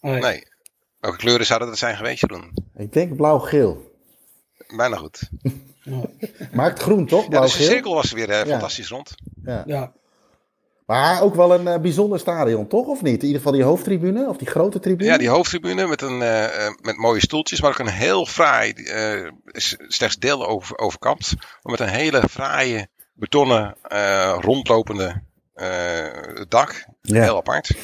Nee. nee. Welke kleuren zouden dat zijn geweest, Jeroen? Ik denk blauw-geel. Bijna goed. Ja. Maakt groen, toch? Ja, dus de cirkel was weer uh, fantastisch rond. Ja. ja. Maar ook wel een uh, bijzonder stadion, toch? Of niet? In ieder geval die hoofdtribune, of die grote tribune? Ja, die hoofdtribune met, een, uh, met mooie stoeltjes, maar ook een heel fraai, slechts deel over, overkapt. Maar met een hele fraaie, betonnen, rondlopende dak. Ja. Heel apart.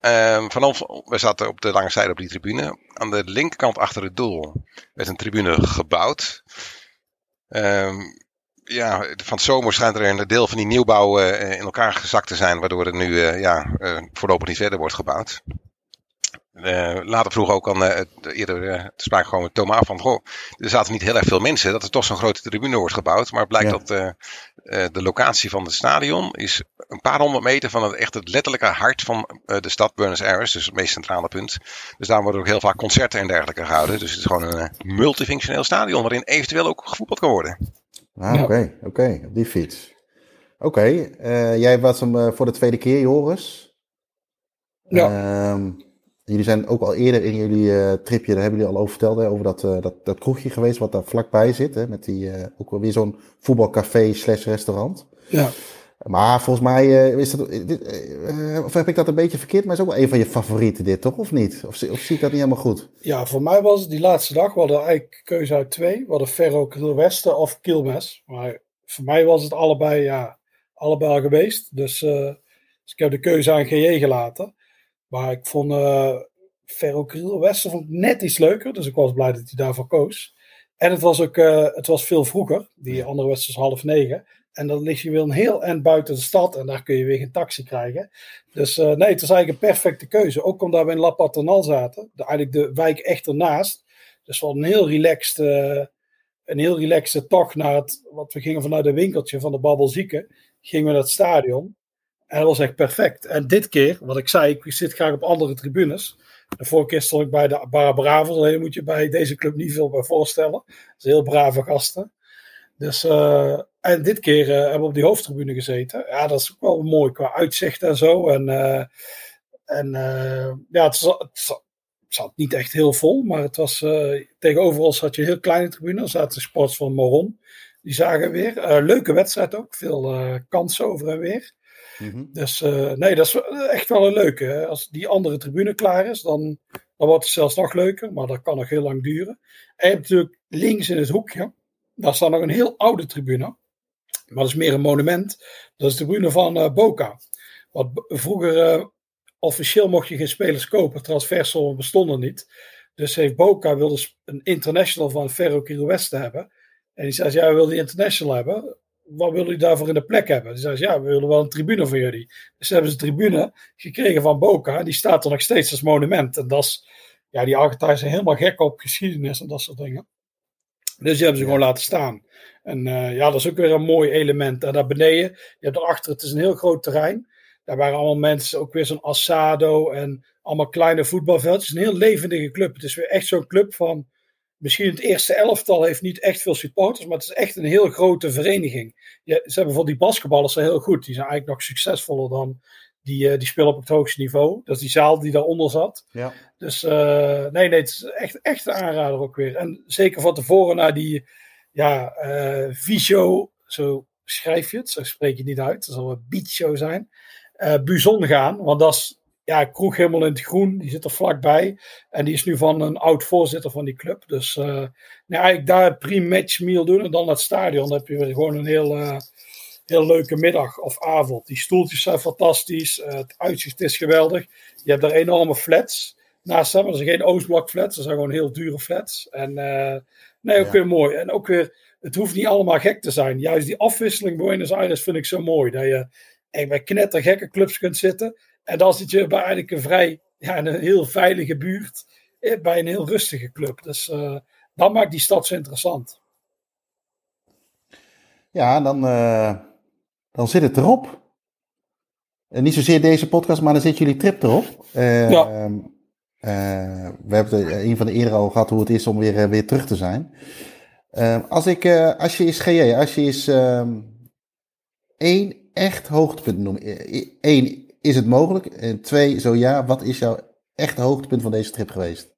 Um, vanaf, we zaten op de lange zijde op die tribune. Aan de linkerkant achter het doel werd een tribune gebouwd. Um, ja, van het zomer schijnt er een deel van die nieuwbouw uh, in elkaar gezakt te zijn, waardoor het nu uh, ja, uh, voorlopig niet verder wordt gebouwd. Later vroeg ook al eerder te sprake gewoon met Thomas van, goh, er zaten niet heel erg veel mensen, dat er toch zo'n grote tribune wordt gebouwd. Maar het blijkt ja. dat de locatie van het stadion is een paar honderd meter van het echt het letterlijke hart van de stad Buenos Aires, dus het meest centrale punt. Dus daar worden ook heel vaak concerten en dergelijke gehouden. Dus het is gewoon een multifunctioneel stadion waarin eventueel ook gevoetbald kan worden. Ah, ja. oké, oké, okay, op die fiets. Oké, okay, uh, jij was hem uh, voor de tweede keer, Joris. Ja. Uh, jullie zijn ook al eerder in jullie uh, tripje, daar hebben jullie al over verteld, hè, over dat, dat, dat kroegje geweest wat daar vlakbij zit. Hè, met die, ook wel weer zo'n voetbalcafé slash restaurant. Ja. Maar volgens mij is dat, dit, of heb ik dat een beetje verkeerd, maar is ook wel een van je favorieten dit, toch? Of niet? Of, of zie ik dat niet helemaal goed? Ja, voor mij was het die laatste dag, we hadden eigenlijk keuze uit twee. We hadden Ferro Westen of Kilmes. Maar voor mij was het allebei, ja, allebei al geweest. Dus, dus ik heb de keuze aan GJ gelaten. Maar ik vond Ferro Westen vond ik net iets leuker, dus ik was blij dat hij daarvoor koos. En het was ook het was veel vroeger. Die andere wedstrijd was half negen. En dan lig je weer een heel eind buiten de stad en daar kun je weer geen taxi krijgen. Dus nee, het was eigenlijk een perfecte keuze. Ook omdat we in La Paternal zaten, de, eigenlijk de wijk echt ernaast. Dus we hadden een heel relaxed, een heel relaxte tocht naar het, wat we gingen vanuit een winkeltje van de Babbelzieken, gingen we naar het stadion. En dat was echt perfect. En dit keer, wat ik zei, ik zit graag op andere tribunes. De vorige keer stond ik bij de Barabravos. Alleen moet je bij deze club niet veel bij voorstellen. Dat zijn heel brave gasten. Dus, uh, en dit keer uh, hebben we op die hoofdtribune gezeten. Ja, dat is ook wel mooi qua uitzicht en zo. En, uh, en ja, het, het, zat niet echt heel vol, maar het was tegenover ons had je een heel kleine tribune. Er zaten de sports van Moron. Die zagen weer. leuke wedstrijd ook. Veel kansen over en weer. Mhm. Dus uh, nee, dat is echt wel een leuke. Als die andere tribune klaar is, dan, dan wordt het zelfs nog leuker. Maar dat kan nog heel lang duren. En je hebt natuurlijk links in het hoekje, daar staat nog een heel oude tribune. Maar dat is meer een monument. Dat is de tribune van uh, Boca. Wat vroeger officieel mocht je geen spelers kopen. Transfersommen bestonden niet. Dus heeft Boca wilde een international van Ferro West hebben. En die zei, ja, we die international hebben wat willen jullie daarvoor in de plek hebben? Ze zeiden, ja, we willen wel een tribune voor jullie. Dus ze hebben ze een tribune gekregen van Boca. Die staat er nog steeds als monument. En dat is, ja, die Argentijnen zijn helemaal gek op geschiedenis en dat soort dingen. Dus die hebben ze gewoon laten staan. En uh, ja, dat is ook weer een mooi element. En daar beneden, je hebt erachter, het is een heel groot terrein. Daar waren allemaal mensen, ook weer zo'n Assado en allemaal kleine voetbalveldjes. Het is een heel levendige club. Het is weer echt zo'n club van misschien het eerste elftal heeft niet echt veel supporters, maar het is echt een heel grote vereniging. Ja, ze hebben voor die basketballers heel goed. Die zijn eigenlijk nog succesvoller dan die, uh, die spelen op het hoogste niveau. Dat is die zaal die daaronder zat. Ja. Dus uh, nee, nee, het is echt, echt een aanrader ook weer. En zeker van tevoren naar die ja, uh, Visio, zo schrijf je het, zo spreek je het niet uit. Dat zal een beach show zijn. Buzon gaan, want dat is ja, kroeg helemaal in het groen. Die zit er vlakbij. En die is nu van een oud voorzitter van die club. Dus uh, nou, eigenlijk daar het pre-match meal doen. En dan naar het stadion. Dan heb je weer gewoon een heel, uh, heel leuke middag of avond. Die stoeltjes zijn fantastisch. Uh, het uitzicht is geweldig. Je hebt daar enorme flats naast hem. Dat zijn geen Oostblok flats. Dat zijn gewoon heel dure flats. En nee, ook ja. weer mooi. En ook weer, het hoeft niet allemaal gek te zijn. Juist die afwisseling Buenos Aires vind ik zo mooi. Dat je echt bij knettergekke clubs kunt zitten. En dan zit je bij eigenlijk een vrij, ja, een heel veilige buurt, eh, bij een heel rustige club. Dus uh, dat maakt die stad zo interessant. Ja, dan, uh, dan zit het erop. En niet zozeer deze podcast, maar dan zit jullie trip erop. Uh, ja. Ehm, we hebben een van de eerder al gehad hoe het is om weer, weer terug te zijn. Ehm, als, ik, als je is GJ, als je is ehm, één echt hoogtepunt noemt. Eén is het mogelijk? En twee, zo ja, wat is jouw echte hoogtepunt van deze trip geweest?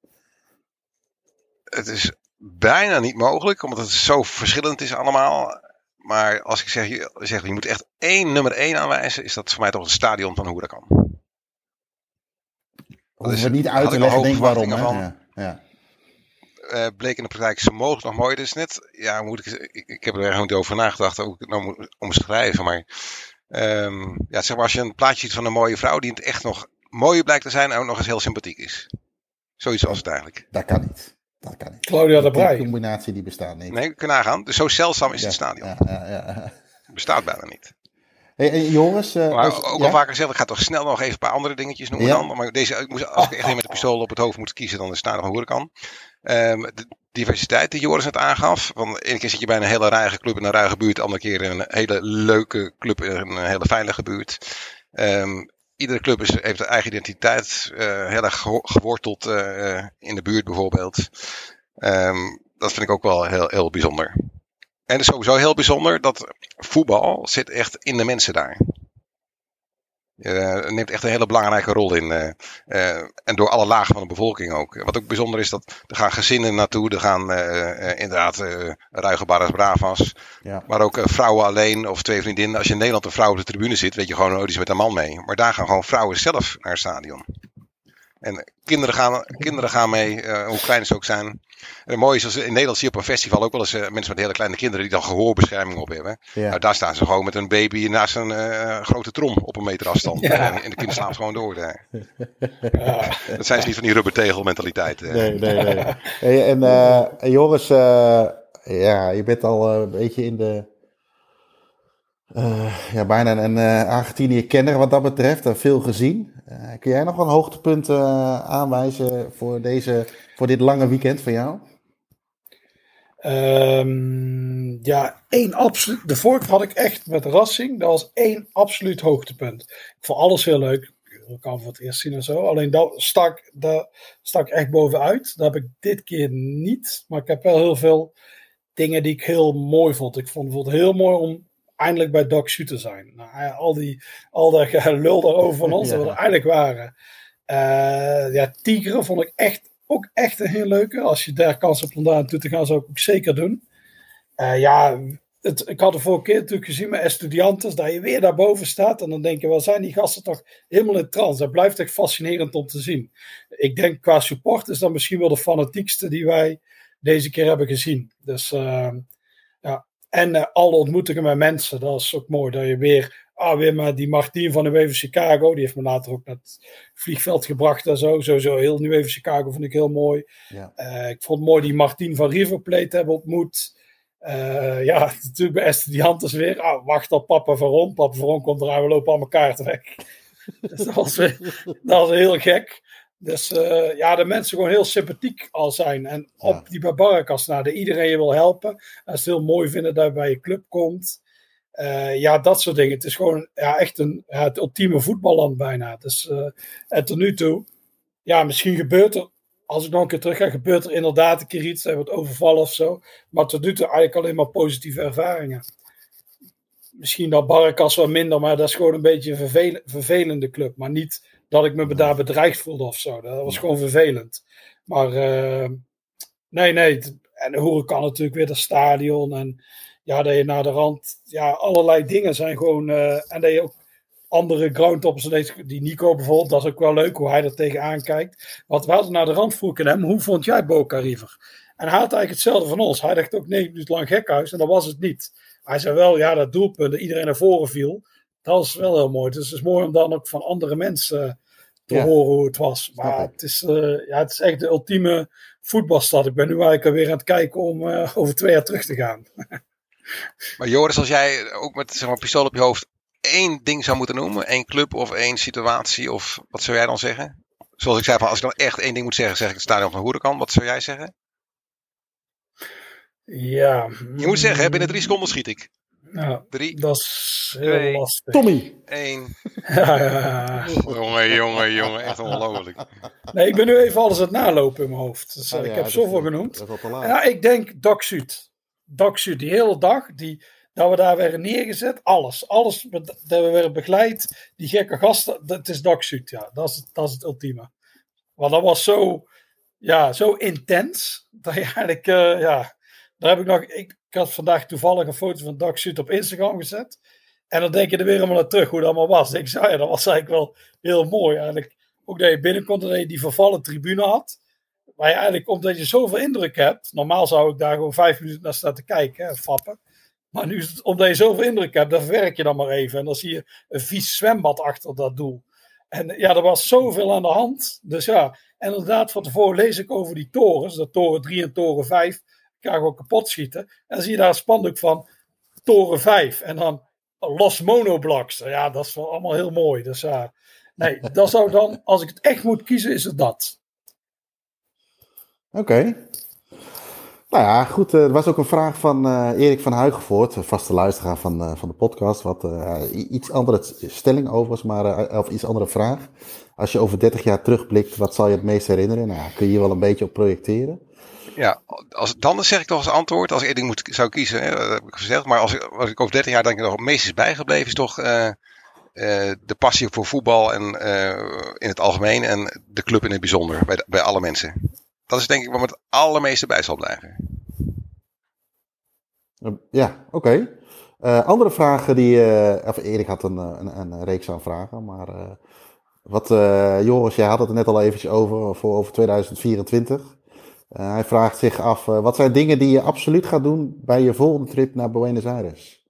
Het is bijna niet mogelijk, omdat het zo verschillend is allemaal. Maar als ik zeg, zeg je moet echt één nummer één aanwijzen, is dat voor mij toch het stadion van Huracan. Hoeven we niet uit te leggen, denk waarom. Van, ja, ja. Uh, bleek in de praktijk zo mogelijk nog mooi. Dus net, ja, moet ik, ik, ik heb er niet over nagedacht, ook nou omschrijven. Maar Um, ja, zeg maar als je een plaatje ziet van een mooie vrouw die het echt nog mooier blijkt te zijn en ook nog eens heel sympathiek is. Zoiets als het eigenlijk. Dat kan niet. Dat kan niet. Claudia de Brij. Die combinatie die bestaat niet. Nee, kunnen nagaan. Dus zo zeldzaam is het stadion. Ja, ja, ja, Bestaat bijna niet. Hey, jongens. Uh, maar ook al vaker gezegd, ik ga toch snel nog even een paar andere dingetjes noemen dan. Maar deze, ik moest, als ik echt met de pistool op het hoofd moet kiezen, dan is het stadion van Huracan. Um, de diversiteit die Joris net aangaf. Want de keer zit je bij een hele ruige club in een ruige buurt. De andere keer in een hele leuke club in een hele veilige buurt. Um, iedere club is, heeft een eigen identiteit. Uh, heel erg geworteld uh, in de buurt bijvoorbeeld. Um, dat vind ik ook wel heel, heel bijzonder. En het is sowieso heel bijzonder dat voetbal zit echt in de mensen daar. Uh, neemt echt een hele belangrijke rol in. Uh, uh, en door alle lagen van de bevolking ook. Wat ook bijzonder is, dat er gaan gezinnen naartoe. Er gaan inderdaad ruige barras bravas. Ja. Maar ook vrouwen alleen of twee vriendinnen. Als je in Nederland een vrouw op de tribune zit, weet je gewoon, oh, die is met een man mee. Maar daar gaan gewoon vrouwen zelf naar het stadion. En kinderen gaan, kinderen gaan mee, uh, hoe klein ze ook zijn. En het mooie is, als in Nederland zie je op een festival ook wel eens uh, mensen met hele kleine kinderen die dan gehoorbescherming op hebben. Ja. Nou, daar staan ze gewoon met een baby naast een uh, grote trom op een meter afstand. Ja. En, en, de kinderen slaan gewoon door. Ja. Dat zijn ze niet van die rubbertegel mentaliteit. Nee, nee, nee. Hey, en jongens, ja, je bent al een beetje in de uh, ja, bijna een uh, Argentinië-kenner wat dat betreft. Uh, veel gezien. kun jij nog een hoogtepunt aanwijzen voor, deze, voor dit lange weekend van jou? Um, ja, één absoluut. De vorige had ik echt met Rassing. Dat was één absoluut hoogtepunt. Ik vond alles heel leuk. Ik kan voor het eerst zien en zo. Alleen dat stak, dat stak echt bovenuit. Dat heb ik dit keer niet. Maar ik heb wel heel veel dingen die ik heel mooi vond. Ik vond het heel mooi om eindelijk bij Doc Shooter zijn. Nou, al, die, al dat gelul daarover van ons, ja. dat we er eigenlijk waren. Uh, ja, Tigeren vond ik echt, ook echt een heel leuke. Als je daar kans hebt om daar naartoe te gaan, zou ik ook zeker doen. Uh, ja, het, ik had de vorige keer natuurlijk gezien met Estudiantes, dat je weer daarboven staat. En dan denk je, wel zijn die gasten toch helemaal in trance. Dat blijft echt fascinerend om te zien. Ik denk qua support is dat misschien wel de fanatiekste die wij deze keer hebben gezien. Dus uh, ja, en uh, alle ontmoetingen met mensen, dat is ook mooi. Dat je weer, ah, weer maar die Martin van de WV Chicago, die heeft me later ook naar het vliegveld gebracht en zo. Sowieso heel Nieuw Chicago vond ik heel mooi. Ja. Uh, ik vond het mooi die Martin van River Plate hebben ontmoet. Uh, ja, natuurlijk bij Estudiantes weer. Ah, wacht op Papa Veron. Papa Veron komt eraan, we lopen allemaal kaarten weg. dus dat was, dat was heel gek. Dus uh, ja, de mensen gewoon heel sympathiek al zijn. En op die nou, dat iedereen je wil helpen. En ze heel mooi vinden dat je bij je club komt. Uh, ja, dat soort dingen. Het is gewoon ja, echt een, ja, het ultieme voetballand bijna. Dus, uh, en tot nu toe, ja, misschien gebeurt er, als ik nog een keer terug ga, gebeurt er inderdaad een keer iets. Er wordt overvallen of zo. Maar tot nu toe eigenlijk alleen maar positieve ervaringen. Misschien dat Barakas wat minder, maar dat is gewoon een beetje een vervel vervelende club. Maar niet dat ik me daar bedreigd voelde of zo. Dat was gewoon vervelend. Maar uh, nee, nee. En hoe kan natuurlijk weer het stadion. En ja, dat je naar de rand. Ja, allerlei dingen zijn gewoon. Uh, en dat je ook andere groundtoppers. Die Nico bijvoorbeeld, dat is ook wel leuk hoe hij er tegenaan kijkt. Want we hadden naar de rand vroegen hem. Hoe vond jij Boca River? En hij had eigenlijk hetzelfde van ons. Hij dacht ook negen minuten lang gekhuis. En dat was het niet. Hij zei wel, ja, dat doelpunt, dat iedereen naar voren viel. Dat is wel heel mooi. Dus het is mooi om dan ook van andere mensen te horen hoe het was. Maar het is, uh, ja, het is echt de ultieme voetbalstad. Ik ben nu eigenlijk alweer aan het kijken om uh, over twee jaar terug te gaan. maar Joris, als jij ook met zeg maar, pistool op je hoofd één ding zou moeten noemen, één club of één situatie, of wat zou jij dan zeggen? Zoals ik zei, van, als ik dan echt één ding moet zeggen, zeg ik het stadion van Hoerekan. Wat zou jij zeggen? Ja. Je moet zeggen, binnen drie seconden schiet ik. Ja, Drie. Dat is heel twee, lastig. Tommy. Eén. ja, ja. Jongen, jongen, jongen. Echt ongelooflijk. Nee, ik ben nu even alles aan het nalopen in mijn hoofd. Dus, oh, ik heb zoveel genoemd. Ja, ik denk. Doc Sud, die hele dag. Die, dat we daar werden neergezet. Alles. Alles dat we werden begeleid. Die gekke gasten. Dat is Sud, ja. Dat is, dat is het ultieme. Want dat was zo, ja, zo intens. Dat je eigenlijk, uh, ja... Heb ik nog... Ik, had vandaag toevallig een foto van Doc Sud op Instagram gezet. En dan denk je er weer helemaal naar terug hoe dat allemaal was. Ik zei, ja, dat was eigenlijk wel heel mooi. Eigenlijk ook dat je binnenkomt en dat je die vervallen tribune had. Waar je eigenlijk, omdat je zoveel indruk hebt. Normaal zou ik daar gewoon vijf minuten naar staan te kijken, hè, fappen. Maar nu, omdat je zoveel indruk hebt, dan verwerk je dan maar even. En dan zie je een vies zwembad achter dat doel. En ja, er was zoveel aan de hand. Dus ja, en inderdaad, van tevoren lees ik over die torens. De toren 3 en toren 5 ga gewoon kapot schieten. En zie je daar een spandoek van Toren 5. En dan Los Monoblocks. Ja, dat is wel allemaal heel mooi. Dus uh, nee, dat zou dan, als ik het echt moet kiezen, is het dat. Oké. Nou ja, goed. Er was ook een vraag van uh, Erik van Huigenvoort, vaste luisteraar van, van de podcast. Wat iets andere stelling overigens, maar of iets andere vraag. Als je over 30 jaar terugblikt, wat zal je het meest herinneren? Nou, kun je hier wel een beetje op projecteren. Ja, als, dan zeg ik toch als antwoord, als ik één ding moet, zou kiezen, hè, dat heb ik gezegd. Maar als ik, als ik over 30 jaar denk ik nog het meest is bijgebleven, is toch uh, uh, de passie voor voetbal en uh, in het algemeen en de club in het bijzonder, bij, bij alle mensen. Dat is denk ik wat me het allermeeste bij zal blijven. Ja, oké. Andere vragen die, of Erik had een, een, een, reeks aan vragen, maar Wat, uh, Joris, jij had het er net al eventjes over, voor over 2024. Uh, hij vraagt zich af, uh, wat zijn dingen die je absoluut gaat doen bij je volgende trip naar Buenos Aires?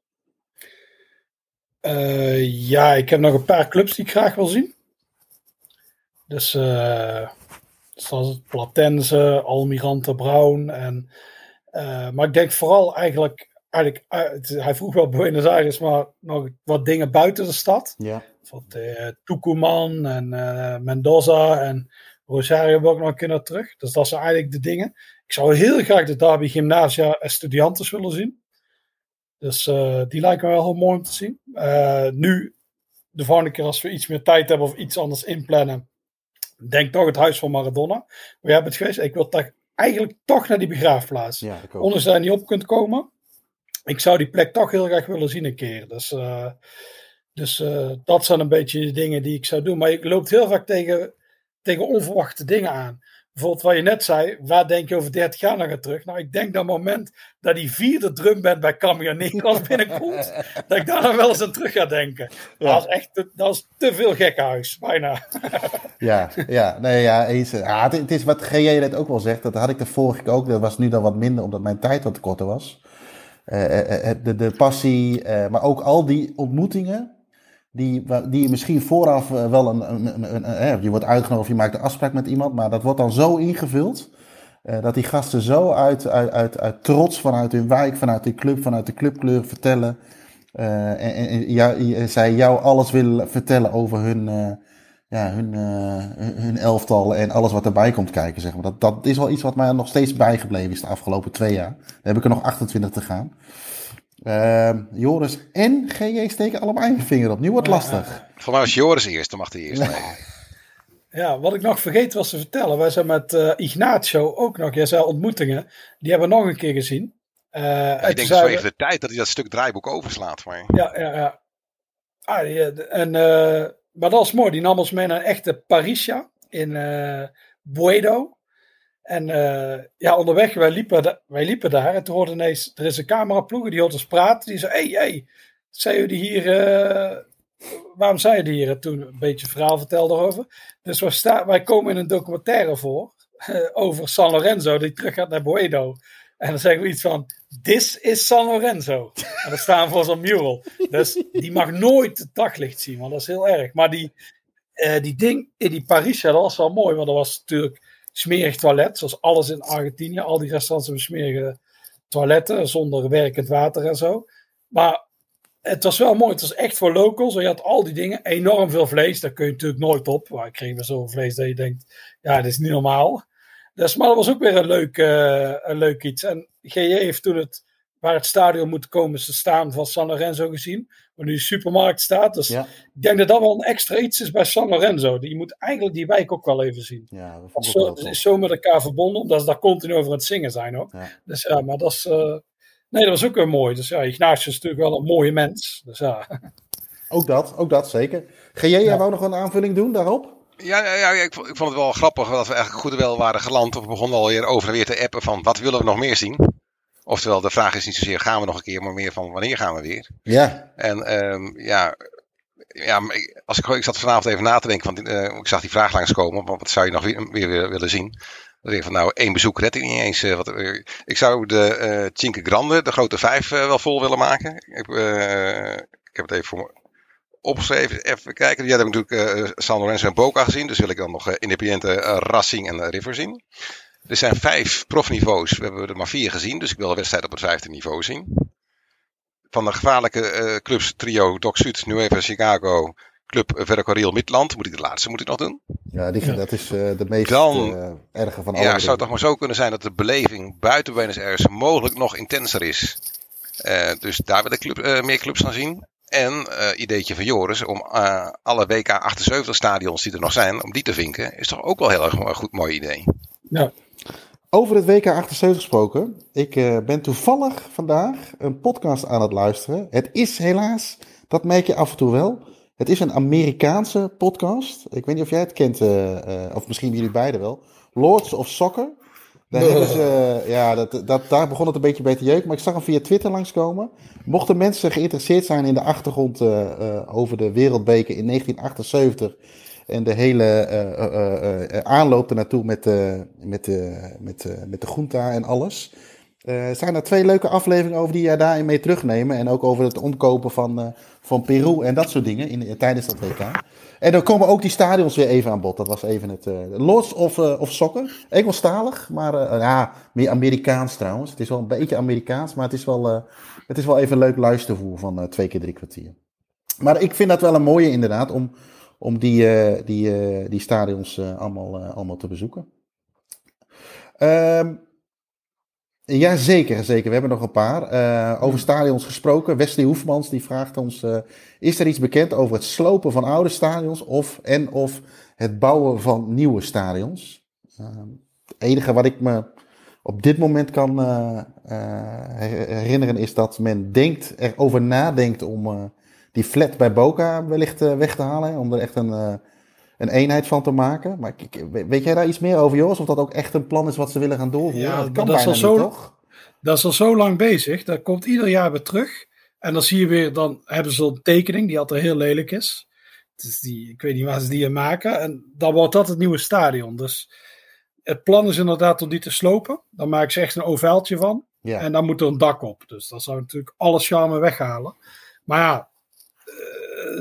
ja, ik heb nog een paar clubs die ik graag wil zien. Dus zoals het Platense, Almirante Brown. En, maar ik denk vooral eigenlijk eigenlijk, hij vroeg wel Buenos Aires, maar nog wat dingen buiten de stad. Ja. Uh, Tucumán en Mendoza en Rosario wil ik nog een keer naar terug. Dus dat zijn eigenlijk de dingen. Ik zou heel graag de Derby Gymnasia Estudiantes willen zien. Dus uh, die lijken me wel heel mooi om te zien. nu, de volgende keer als we iets meer tijd hebben of iets anders inplannen, denk toch het huis van Maradona. We hebben het geweest. Ik wil toch eigenlijk toch naar die begraafplaats. Ja, Ondanks dat je niet op kunt komen ik zou die plek toch heel graag willen zien een keer. Dus, uh, dus dat zijn een beetje de dingen die ik zou doen. Maar je loopt heel vaak tegen, tegen onverwachte dingen aan. Bijvoorbeeld wat je net zei, waar denk je over 30 jaar nog terug? Nou, ik denk dat moment dat die vierde drumband bij Camionero binnenkomt, dat ik daar nog wel eens aan terug ga denken. Ja. Dat is echt dat is te veel gekhuis, bijna. ja, ja, nee, ja, eens. Ja, het, het is wat GJ net ook wel zegt, dat had ik de vorige keer ook, dat was nu dan wat minder, omdat mijn tijd wat korter was. Eh, eh, eh, de, de passie, maar ook al die ontmoetingen. Die, die misschien vooraf wel een, een, een, Je wordt uitgenodigd of je maakt een afspraak met iemand. Maar dat wordt dan zo ingevuld. dat die gasten zo uit, uit, uit, uit trots vanuit hun wijk, vanuit de club, vanuit de clubkleur vertellen. en, en zij jou alles willen vertellen over hun, ja, hun, hun elftal en alles wat erbij komt kijken. Zeg maar. dat, dat is wel iets wat mij nog steeds bijgebleven is de afgelopen twee jaar. Daar heb ik er nog 28 te gaan. Uh, Joris en GJ steken allemaal eigen vinger op. Nu wordt het lastig. Voor mij was Joris eerst, dan mag hij eerst. Ja, wat ik nog vergeten was te vertellen. Wij zijn met uh, Ignacio ook nog, jij zei ontmoetingen. Die hebben we nog een keer gezien. Uh, ja, ik denk zo even de tijd dat hij dat stuk draaiboek overslaat. Maar... Ja, ja, ja. Ah, die, en, uh, maar dat is mooi. Die nam ons mee naar een echte Parisia in uh, Buedo. En uh, ja, onderweg, wij liepen, wij liepen daar en toen hoorden ineens, er is een cameraploeg die hoort ons praten. Die zei, hey, hey, zijn jullie hier, uh, waarom zijn jullie hier? En toen een beetje verhaal vertelde erover. Dus wij, sta, wij komen in een documentaire voor, uh, over San Lorenzo, die terug gaat naar Boedo. En dan zeggen we iets van, this is San Lorenzo. En dan staan we voor zo'n mural. Dus die mag nooit het daglicht zien, want dat is heel erg. Maar die, die ding in die Paris, dat was wel mooi, want dat was natuurlijk smerig toilet, zoals alles in Argentinië. Al die restaurants hebben smerige toiletten zonder werkend water en zo. Maar het was wel mooi. Het was echt voor locals. Je had al die dingen. Enorm veel vlees. Daar kun je natuurlijk nooit op. Maar ik kreeg weer zoveel vlees dat je denkt, ja, dit is niet normaal. Dus, maar dat was ook weer een leuk, uh, een leuk iets. En GJ heeft toen het, waar het stadion moet komen, te staan van San Lorenzo gezien waar nu de supermarkt staat. Dus ik denk dat dat wel een extra iets is bij San Lorenzo. Je moet eigenlijk die wijk ook wel even zien. Ja, dat zo, het is zo met elkaar verbonden, omdat ze daar continu over het zingen zijn ook. Dus ja, maar dat is... Uh, nee, dat was ook weer mooi. Dus ja, Ignatius is natuurlijk wel een mooie mens. Dus ja. Ook dat, ook dat, zeker. Ga jij ja. wou nog een aanvulling doen daarop? Ja, ja, ja ik, vond, ik, vond het wel grappig dat we eigenlijk goed wel waren geland. Of we begonnen alweer over en weer te appen van wat willen we nog meer zien. Oftewel, de vraag is niet zozeer gaan we nog een keer, maar meer van wanneer gaan we weer. Ja. En um, ja, ja als ik, ik zat vanavond even na te denken, want uh, ik zag die vraag langskomen, wat zou je nog weer, weer willen zien? Denk ik van nou, één bezoek red ik niet eens. Uh, wat, uh, ik zou de uh, Cinque Grande, de grote vijf, wel vol willen maken. Ik, ik heb het even voor me opgeschreven. Even kijken. Jij hebt natuurlijk San Lorenzo en Boca gezien, dus wil ik dan nog Independiente, Racing en River zien. Er zijn vijf profniveaus. We hebben er maar vier gezien, dus ik wil de wedstrijd op het vijfde niveau zien. Van de gevaarlijke uh, clubs trio Doc Sud, Nueva Chicago, Club Ferrocarril Midland, moet ik de laatste moet ik nog doen. Ja, die, dat is uh, de meest Dan, uh, erge van alle. Ja, zou het toch maar zo kunnen zijn dat de beleving buiten Buenos Aires mogelijk nog intenser is. dus daar wil ik club, meer clubs gaan zien. En ideetje van Joris om alle WK 78 stadions die er nog zijn, om die te vinken, is toch ook wel heel erg een goed mooi idee. Ja, over het WK 78 gesproken. Ik uh, ben toevallig vandaag een podcast aan het luisteren. Het is helaas, dat merk je af en toe wel. Het is een Amerikaanse podcast. Ik weet niet of jij het kent, uh, uh, of misschien jullie beiden wel. Lords of Soccer. Daar, hebben ze, ja, dat, dat, daar begon het een beetje bij te jeuken. Maar ik zag hem via Twitter langskomen. Mochten mensen geïnteresseerd zijn in de achtergrond over de wereldbeker in 1978 En de hele uh, uh, aanloop ernaartoe met, met, met, met de Junta en alles. zijn er twee leuke afleveringen over die jij daarin mee terugnemen. En ook over het omkopen van, van Peru en dat soort dingen in, tijdens dat WK. En dan komen ook die stadions weer even aan bod. Dat was even het uh, Lords of, uh, of Soccer. Engelstalig, maar ja, meer Amerikaans trouwens. Het is wel een beetje Amerikaans, maar het is wel, het is wel even leuk luistervoer van twee keer drie kwartier. Maar ik vind dat wel een mooie inderdaad, om, om die, die, die stadions allemaal, allemaal te bezoeken. Um, ja, zeker, zeker. We hebben nog een paar. Uh, over stadions gesproken. Wesley Hoefmans die vraagt ons: uh, Is er iets bekend over het slopen van oude stadions of, en of het bouwen van nieuwe stadions? Uh, het enige wat ik me op dit moment kan herinneren is dat men denkt, erover nadenkt om die flat bij Boca wellicht weg te halen. Om er echt een een eenheid van te maken. Maar weet jij daar iets meer over, Jos? Of dat ook echt een plan is wat ze willen gaan doorvoeren? Ja, dat kan dat bijna is al niet, zo, toch? Dat is al zo lang bezig. Dat komt ieder jaar weer terug. En dan zie je weer, dan hebben ze een tekening die altijd heel lelijk is. Dus die, ik weet niet waar ze die in maken. En dan wordt dat het nieuwe stadion. Dus het plan is inderdaad om die te slopen. Dan maken ze echt een ovaaltje van. Ja. En dan moet er een dak op. Dus dat zou natuurlijk alle charme weghalen. Maar ja,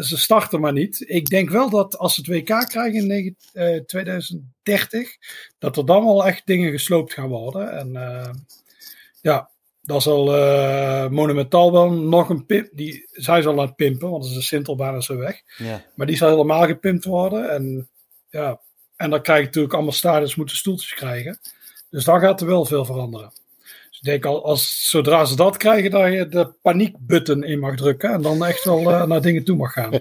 ze starten maar niet. Ik denk wel dat als ze het WK krijgen in 2030, eh, dat er dan wel echt dingen gesloopt gaan worden. En uh, ja, dat zal uh, monumentaal wel nog een pimp. Die, zij zal aan het pimpen, want de Sintelbaan is zo weg. Ja. Maar die zal helemaal gepimpt worden. En ja, en dan krijg je natuurlijk allemaal stadions moeten stoeltjes krijgen. Dus dan gaat er wel veel veranderen ik denk al, als, zodra ze dat krijgen, dat je de paniekbutton in mag drukken en dan echt wel uh, naar dingen toe mag gaan.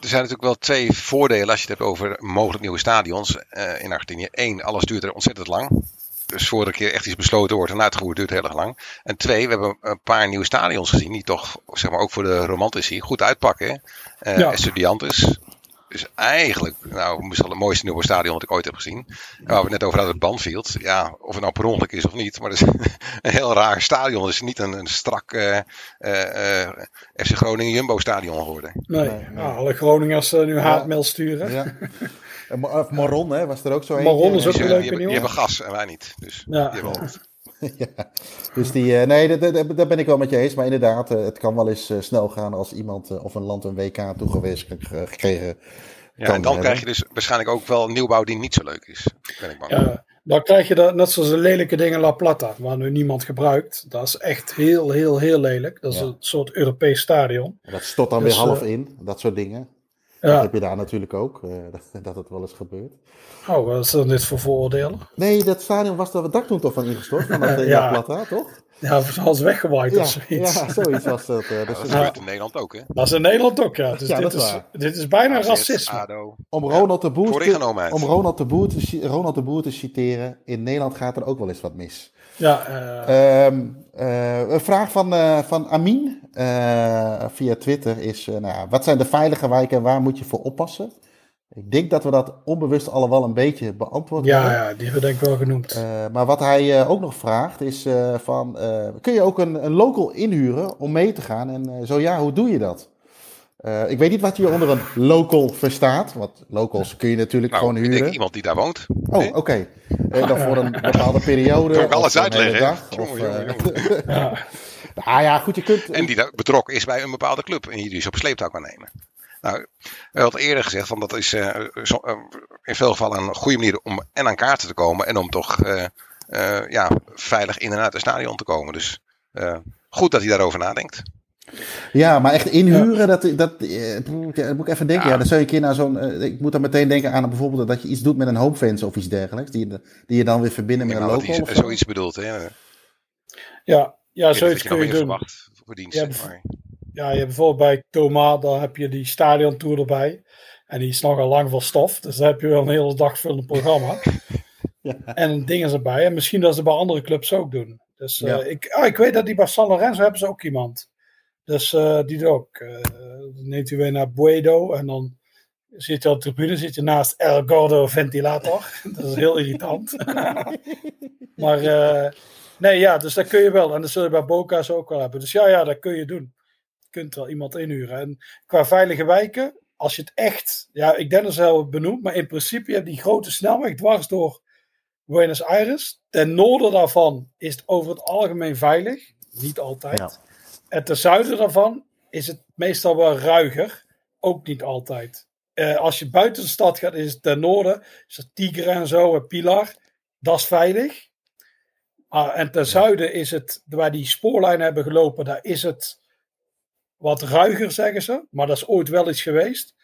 Er zijn natuurlijk wel twee voordelen als je het hebt over mogelijk nieuwe stadions uh, in Argentinië. Eén, alles duurt er ontzettend lang. Dus voor een keer echt iets besloten wordt en uitgevoerd duurt heel erg lang. En twee, we hebben een paar nieuwe stadions gezien die toch, zeg maar ook voor de romantici, goed uitpakken. Uh, ja. Estudiantes, is eigenlijk, nou, misschien het mooiste nieuwe stadion wat ik ooit heb gezien. En waar we net over hadden, het Banfield. Ja, of het nou per ongeluk is of niet. Maar het is een heel raar stadion. Het is niet een, een strak uh, uh, FC Groningen Jumbo stadion geworden. Nee, nee, Nou, alle Groningers nu ja. haatmail sturen. Ja. Of Maron, hè, was er ook zo een. Maron is ook een leuke nieuwe. Die hebben gas en wij niet. Dus ja. die hebben ja, dus die, nee, daar, ben ik wel met je eens. Maar inderdaad, het kan wel eens snel gaan als iemand of een land een WK toegewezen gekregen ja, en dan krijg je dus waarschijnlijk ook wel een nieuwbouw die niet zo leuk is. Ben ik bang. Ja, dan krijg je dat, net zoals de lelijke dingen La Plata, waar nu niemand gebruikt. Dat is echt heel, heel, heel lelijk. Dat is een soort Europees stadion. dat stort dan weer dus, half in, dat soort dingen. Ja. Dat heb je daar natuurlijk ook, uh, dat, dat het wel eens gebeurt. Oh, wat is dat dit voor vooroordelen? Nee, dat stadion was er het dak toen toch van ingestort, van dat ja. Plata, toch? Ja, zoals weggewaaid ja, of zoiets. Ja, zoiets was dat. Uh, dus dat gebeurt in Nederland ook, hè? Dat is in Nederland ook, ja. Dus ja, dit, is, dit is bijna racisme. Om Ronald de Boer, te, om Ronald de, Boer te, Ronald de Boer te citeren, in Nederland gaat er ook wel eens wat mis. Ja, uh... um, uh, een vraag van, uh, van Amin via Twitter is: nou, wat zijn de veilige wijken en waar moet je voor oppassen? Ik denk dat we dat onbewust allemaal een beetje beantwoord ja, hebben. Ja, die hebben we denk ik wel genoemd. Uh, maar wat hij uh, ook nog vraagt is uh, van, kun je ook een, een local inhuren om mee te gaan? En zo ja, hoe doe je dat? Ik weet niet wat je onder een local verstaat. Want locals kun je natuurlijk nou, gewoon huren. Ik denk iemand die daar woont. Oh, oké. Okay. dan voor een bepaalde periode. Kan ik alles uitleggen? Dag, jongen, of, jongen, jongen. ja. Nou ja, goed, je kunt... En die betrokken is bij een bepaalde club. En je dus op sleeptouw kan nemen. Nou, we hadden eerder gezegd, van dat is uh, zo, uh, in veel gevallen een goede manier om en aan kaarten te komen en om toch uh, ja, veilig in en uit het stadion te komen. Dus goed dat hij daarover nadenkt. Ja, maar echt inhuren, ja. dat, dat, dat, moet ik even denken. Ja. ja dan zou je een keer naar zo'n. ik moet dan meteen denken aan bijvoorbeeld dat je iets doet met een homefans of iets dergelijks. Die, die je dan weer verbinden met een local. Of zoiets bedoelt, hè? Ja, ja zoiets kun je doen. Verwacht voor dienst, ja, maar ja, je hebt bijvoorbeeld bij Toma, dan heb je die stadiontour erbij. En die is nogal lang van stof. Dus dan heb je wel een hele dag vullend programma. ja. En dingen erbij. En misschien dat ze bij andere clubs ook doen. Dus uh, ik, oh, ik weet dat die bij San Lorenzo hebben ze ook iemand. Dus uh, die ook. Uh, dan neemt hij weer naar Buedo. En dan zit je op de tribune zit je naast El Gordo Ventilator. dat is heel irritant. maar nee, ja, dus dat kun je wel. En dat zul je bij Boca's ook wel hebben. Dus ja, ja, dat kun je doen kunt wel iemand inhuren. En qua veilige wijken, als je het echt, ja, ik denk dat ze wel benoemd, maar in principe, je hebt die grote snelweg dwars door Buenos Aires. Ten noorden daarvan is het over het algemeen veilig. Niet altijd. Ja. En ten zuiden daarvan is het meestal wel ruiger. Ook niet altijd. Eh, als je buiten de stad gaat, is het ten noorden. Is het Tigre en zo, en Pilar. Dat is veilig. Ah, en ten zuiden is het, waar die spoorlijnen hebben gelopen, daar is het wat ruiger, zeggen ze. Maar dat is ooit wel iets geweest.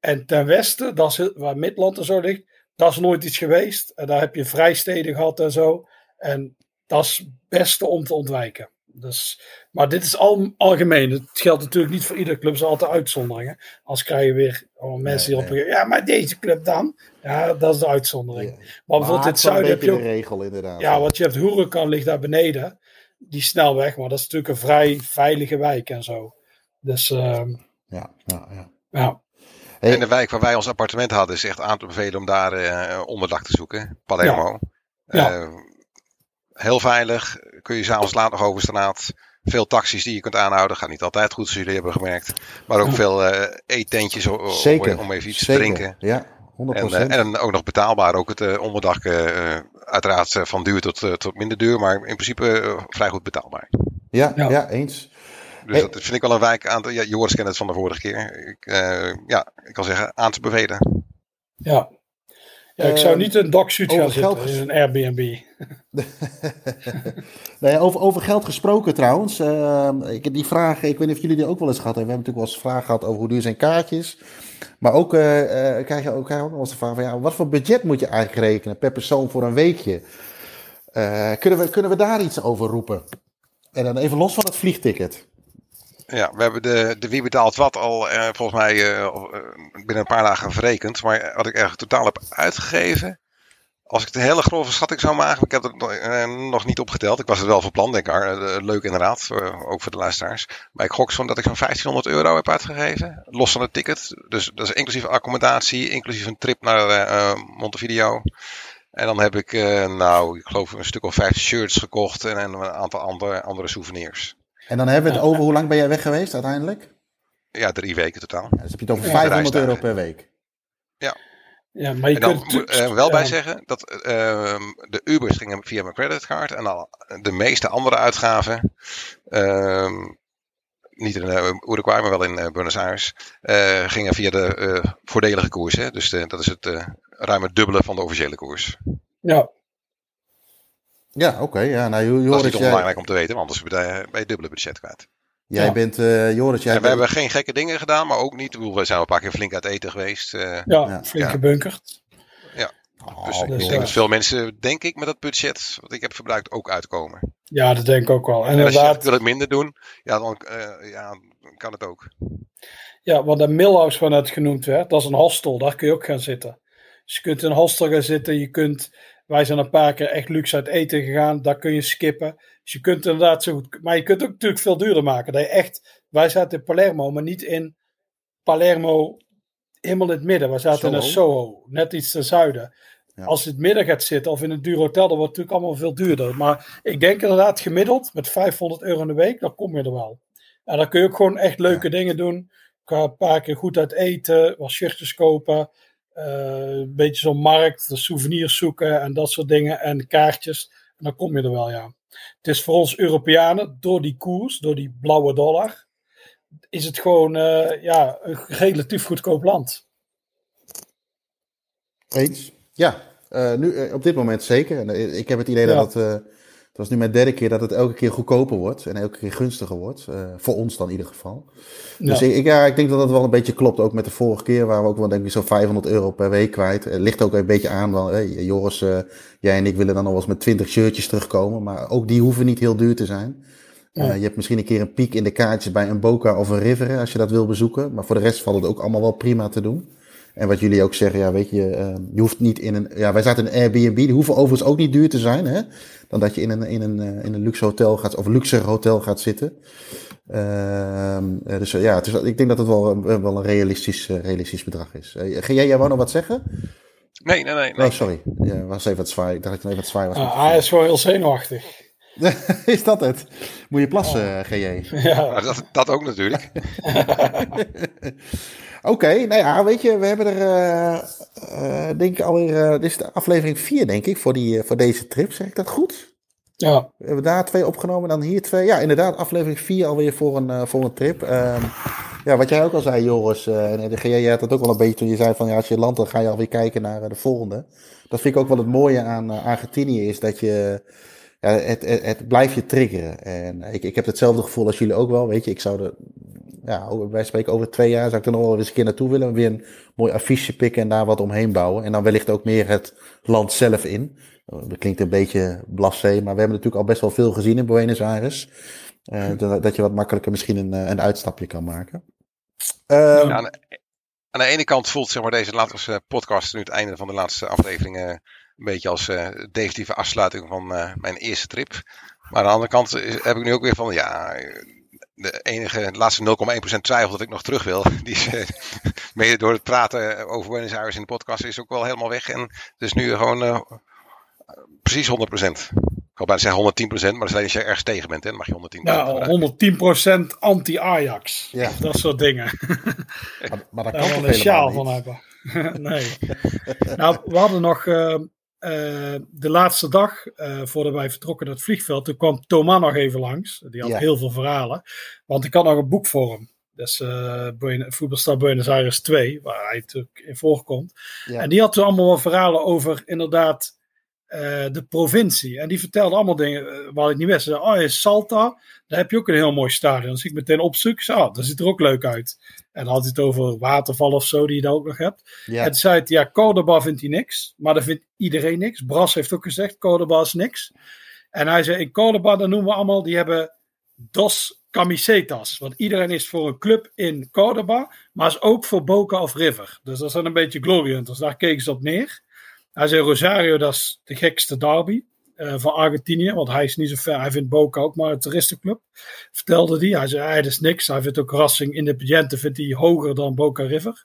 En ten westen, dat is waar Midland en zo ligt, dat is nooit iets geweest. En daar heb je vrijsteden gehad en zo. En dat is het beste om te ontwijken. Dus, maar dit is al, algemeen. Het geldt natuurlijk niet voor iedere club. Er zijn altijd uitzonderingen. Als krijg je weer oh, mensen die op. Ja, maar deze club dan? Ja, dat is de uitzondering. Ja. Maar bijvoorbeeld in het zuiden heb je ook... de regel inderdaad. Ja, want je hebt ligt daar beneden. Die snelweg. Maar dat is natuurlijk een vrij veilige wijk en zo. Dus ehm, Ja, ja, ja. ja. Hey, En de wijk waar wij ons appartement hadden is echt aan te bevelen om daar eh, onderdak te zoeken. Palermo. Ja. Eh, heel veilig. Kun je s'avonds laat nog over straat. Veel taxis die je kunt aanhouden. Gaat niet altijd goed, zoals jullie hebben gemerkt. Maar ook veel eh eetentjes om, om even iets zeker. te drinken. Ja, 100%. En, eh, en ook nog betaalbaar. Ook het eh, onderdak, uiteraard van duur tot, tot minder duur. Maar in principe vrij goed betaalbaar. ja, ja. Ja. eens. Dus Hey. dat vind ik wel een wijk aan te... Ja, Joris kent het van de vorige keer. Ik, eh, ja, ik kan zeggen aan te bevelen. Ja. Ja, ik zou Ehm, niet een dockshoot gaan zitten geld in een Airbnb. nee, over, over geld gesproken trouwens. eh, ik, die vraag, ik weet niet of jullie die ook wel eens gehad hebben. We hebben natuurlijk wel eens vragen gehad over hoe duur zijn kaartjes. Maar ook, eh, krijg, je ook, krijg je ook wel eens de vraag van ja, wat voor budget moet je eigenlijk rekenen per persoon voor een weekje? Eh, kunnen, we, kunnen we daar iets over roepen? En dan even los van het vliegticket. Ja, we hebben de, de wie betaalt wat al eh, volgens mij eh, eh, binnen een paar dagen verrekend. Maar wat ik eigenlijk totaal heb uitgegeven. Als ik de hele grove schatting zou maken, ik heb het nog, niet opgeteld. Ik was het wel van plan, denk ik. Leuk inderdaad, ook voor de luisteraars. Maar ik gok zo dat ik zo'n 1500 euro heb uitgegeven. Los van het ticket. Dus dat is inclusief accommodatie, inclusief een trip naar Montevideo. En dan heb ik, nou, ik geloof een stuk of vijf shirts gekocht en, en een aantal andere, andere souvenirs. En dan hebben we het over hoe lang ben jij weg geweest uiteindelijk? Ja, drie weken totaal. Ja, dus heb je het over Ja, 500 euro per week. Ja, maar je En dan kunt er wel bij ja. zeggen dat ehm, de Ubers gingen via mijn creditcard en al de meeste andere uitgaven, ehm, niet in uh, Uruguay, maar wel in eh, Buenos Aires, eh, gingen via de eh, voordelige koers. Hè? Dus de, dat is het eh ruim het dubbele van de officiële koers. Ja, Ja, oké. ja, nou, dat is jij, onbelangrijk om te weten, want anders ben je, je dubbele budget kwijt. jij Ja. bent, eh, Joris, jij En we bent- hebben geen gekke dingen gedaan, maar ook niet. Ik we zijn wel een paar keer flink uit eten geweest. eh, ja, Ja. flinke Ja. bunker. Oh, dus ik denk dat veel mensen, denk ik, met dat budget wat ik heb verbruikt ook uitkomen. Ja, dat denk ik ook wel. En En als je zegt, inderdaad, ik wil het minder doen, ja, dan, eh, ja, kan het ook. ja, want de Millhouse waar net genoemd werd, dat is een hostel. Daar kun je ook gaan zitten. Dus je kunt in een hostel gaan zitten. Je kunt, wij zijn een paar keer echt luxe uit eten gegaan. Daar kun je skippen. Dus je kunt inderdaad zo goed. Maar je kunt het ook natuurlijk veel duurder maken. Dat je echt, wij zaten in Palermo, maar niet in Palermo helemaal in het midden. We zaten in een Soho? Soho, net iets ten zuiden. Ja. Als je in het midden gaat zitten of in een duur hotel, dan wordt het natuurlijk allemaal veel duurder. Maar ik denk inderdaad gemiddeld met 500 euro in de week, dan kom je er wel. En dan kun je ook gewoon echt leuke dingen doen. Ga een paar keer goed uit eten, wat shirtjes kopen. Eh, een beetje zo'n markt, de souvenirs zoeken en dat soort dingen. En kaartjes. En dan kom je er wel, ja. Het is voor ons Europeanen, door die koers, door die blauwe dollar, is het gewoon eh, ja, een relatief goedkoop land. Eens? Ja, eh, nu, op dit moment zeker. En, ik heb het idee Ja. dat het, eh, was nu mijn derde keer dat het elke keer goedkoper wordt. En elke keer gunstiger wordt. eh, voor ons dan in ieder geval. Dus ik, ik- ja, ik denk dat dat wel een beetje klopt. Ook met de vorige keer waren we ook wel denk ik zo'n 500 euro per week kwijt. Het ligt ook een beetje aan. Wel, hey, Joris, eh, jij en ik willen dan nog wel eens met 20 shirtjes terugkomen. Maar ook die hoeven niet heel duur te zijn. Ja. Eh, je hebt misschien een keer een piek in de kaartjes bij een Boca of een River als je dat wil bezoeken. Maar voor de rest valt het ook allemaal wel prima te doen. En wat jullie ook zeggen, ja, weet je, eh, je hoeft niet in een. Ja, wij zaten in een Airbnb, die hoeven overigens ook niet duur te zijn, hè? Dan dat je in een, in een, eh, in een luxe hotel gaat, of luxe hotel gaat zitten. Ehm, eh, dus eh, ja, het is, ik denk dat het wel, een- wel een realistisch, eh, realistisch bedrag is. Ga jij, jij wou nog wat zeggen? Nee, nee, nee. nee. Oh, sorry. Ja, was even wat zwaar. Ik dacht dat ik even wat zwaar was. Ah, hij is gewoon heel zenuwachtig. is dat het? Moet je plassen, oh. GJ? Ja. Dat, dat ook natuurlijk. Oké, nou ja, weet je, we hebben er, uh, uh, denk ik alweer, uh, dit is de aflevering 4, denk ik, voor, die, voor deze trip. Zeg ik dat goed? Ja. We hebben daar twee opgenomen, dan hier twee. Ja, inderdaad, aflevering 4 alweer voor een, voor een trip. Um, ja, wat jij ook al zei, Joris, en de GJ had het ook wel een beetje toen je zei van, ja, als je landt, dan ga je alweer kijken naar de volgende. Dat vind ik ook wel het mooie aan Argentinië, is dat je ja, het, het, het blijft je triggeren. En ik, ik heb hetzelfde gevoel als jullie ook wel. Weet je, ik zou er, ja, wij spreken over twee jaar, zou ik er nog wel eens een keer naartoe willen. Weer een mooi affiche pikken en daar wat omheen bouwen. En dan wellicht ook meer het land zelf in. Dat klinkt een beetje blasé, maar we hebben natuurlijk al best wel veel gezien in Buenos Aires. Uh, dat je wat makkelijker misschien een, een uitstapje kan maken. Ja, aan, de, aan, de, ene kant voelt zeg maar, deze laatste podcast nu het einde van de laatste aflevering een beetje als uh, definitieve afsluiting van mijn eerste trip. Maar aan de andere kant heb ik nu ook weer van, ja, de enige, de laatste 0,1% twijfel dat ik nog terug wil. Die is uh, mede door het praten over Buenos Aires in de podcast is ook wel helemaal weg. En het is nu gewoon precies 100%. Ik wil bijna zeggen 110%, maar als je ergens tegen bent, hè, dan mag je 110%. Ja, 110% anti-Ajax. Ja. Dat soort dingen. maar, maar dat kan toch een sjaal van hebben. nee. nou, we hadden nog uh, de laatste dag, uh, voordat wij vertrokken naar het vliegveld, toen kwam Thomas nog even langs. Die had ja. heel veel verhalen. Want ik had nog een boek voor hem. Dus uh, Voetbalstad Buenos Aires 2, waar hij natuurlijk in voorkomt. Ja. En die had toen allemaal verhalen over inderdaad de provincie. En die vertelde allemaal dingen waar ik niet wist. Ze zei, oh, in Salta, daar heb je ook een heel mooi stadion. Dus ik meteen opzoek, zo, oh, dat ziet er ook leuk uit. En dan had hij het over waterval of zo, die je daar ook nog hebt. Ja. En toen zei ja, Cordoba vindt hij niks. Maar daar vindt iedereen niks. Bras heeft ook gezegd, Cordoba is niks. En hij zei, in Cordoba, dan noemen we allemaal, die hebben dos camisetas. Want iedereen is voor een club in Cordoba, maar is ook voor Boca of River. Dus dat zijn een beetje glory hunters. Daar keken ze op neer. Hij zei Rosario, dat is de gekste derby uh, van Argentinië. Want hij is niet zo ver. Hij vindt Boca ook maar een toeristenclub. Vertelde hij. Hij zei, dat is niks. Hij vindt ook Racing Independiente vindt hij hoger dan Boca River.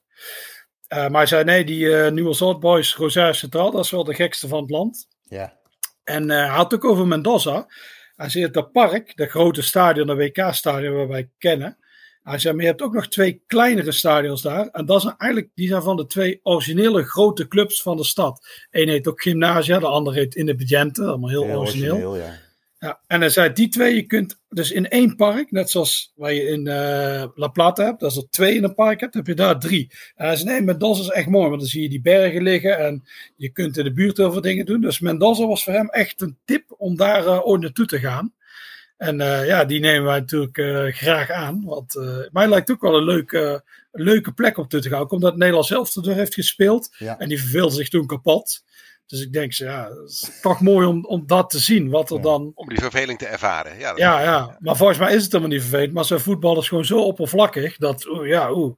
Uh, maar hij zei, nee, die uh, Nieuwe Old Boys, Rosario Centraal, dat is wel de gekste van het land. Ja. En hij had ook over Mendoza. Hij zei, dat park, dat grote stadion, dat WK-stadion waar wij kennen hij zei, maar je hebt ook nog twee kleinere stadions daar. En dat zijn eigenlijk, die zijn van de twee originele grote clubs van de stad. Eén heet ook Gymnasia, de andere heet Independiente. Allemaal heel, heel origineel. origineel ja. Ja, en hij zei, die twee, je kunt dus in één park, net zoals waar je in uh, La Plata hebt, als er twee in een park hebt, heb je daar drie. En hij zei, nee, Mendoza is echt mooi, want dan zie je die bergen liggen en je kunt in de buurt heel veel dingen doen. Dus Mendoza was voor hem echt een tip om daar uh, ooit naartoe te gaan. En uh, ja, die nemen wij natuurlijk uh, graag aan. Want uh, mij lijkt ook wel een leuke, leuke plek om te gaan. Omdat Nederland zelf er heeft gespeeld. Ja. En die verveelde zich toen kapot. Dus ik denk, ja, het is toch mooi om, om dat te zien. Wat er ja. dan... Om die verveling te ervaren. Ja, ja, ja, maar volgens mij is het helemaal niet vervelend. Maar zijn voetbal is gewoon zo oppervlakkig. Dat, oe, ja, oeh,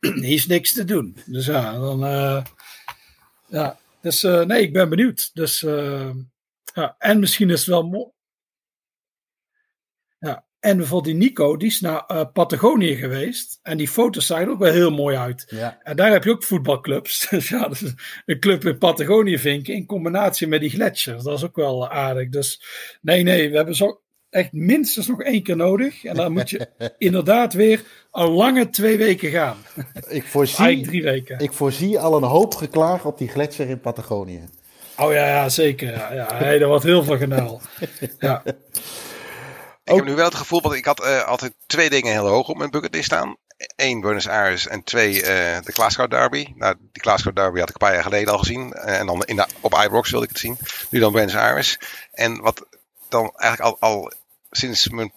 hier is niks te doen. Dus ja, dan... ja, dus nee, ik ben benieuwd. Dus ja, en misschien is het wel mooi en bijvoorbeeld die Nico, die is naar uh, Patagonië geweest. En die foto's zagen er ook wel heel mooi uit. Ja. En daar heb je ook voetbalclubs. Dus ja, dus een club in Patagonië vinken in combinatie met die gletsjers. Dat is ook wel aardig. Dus nee, nee, we hebben zo echt minstens nog één keer nodig. En dan moet je inderdaad weer een lange twee weken gaan. Ik voorzie, drie weken. Ik voorzie al een hoop geklaag op die gletsjer in Patagonië. Oh ja, ja zeker. Ja, ja. Hey, er wordt heel veel gedaan. Ja. Ik heb nu wel het gevoel, want ik had uh, altijd twee dingen heel hoog op mijn bucketlist staan. Eén, Buenos Aires en twee, uh, de Glasgow Derby. Nou, die Glasgow Derby had ik een paar jaar geleden al gezien. Uh, en dan in de, op Ibrox wilde ik het zien. Nu dan Buenos Aires. En wat dan eigenlijk al, al sinds mijn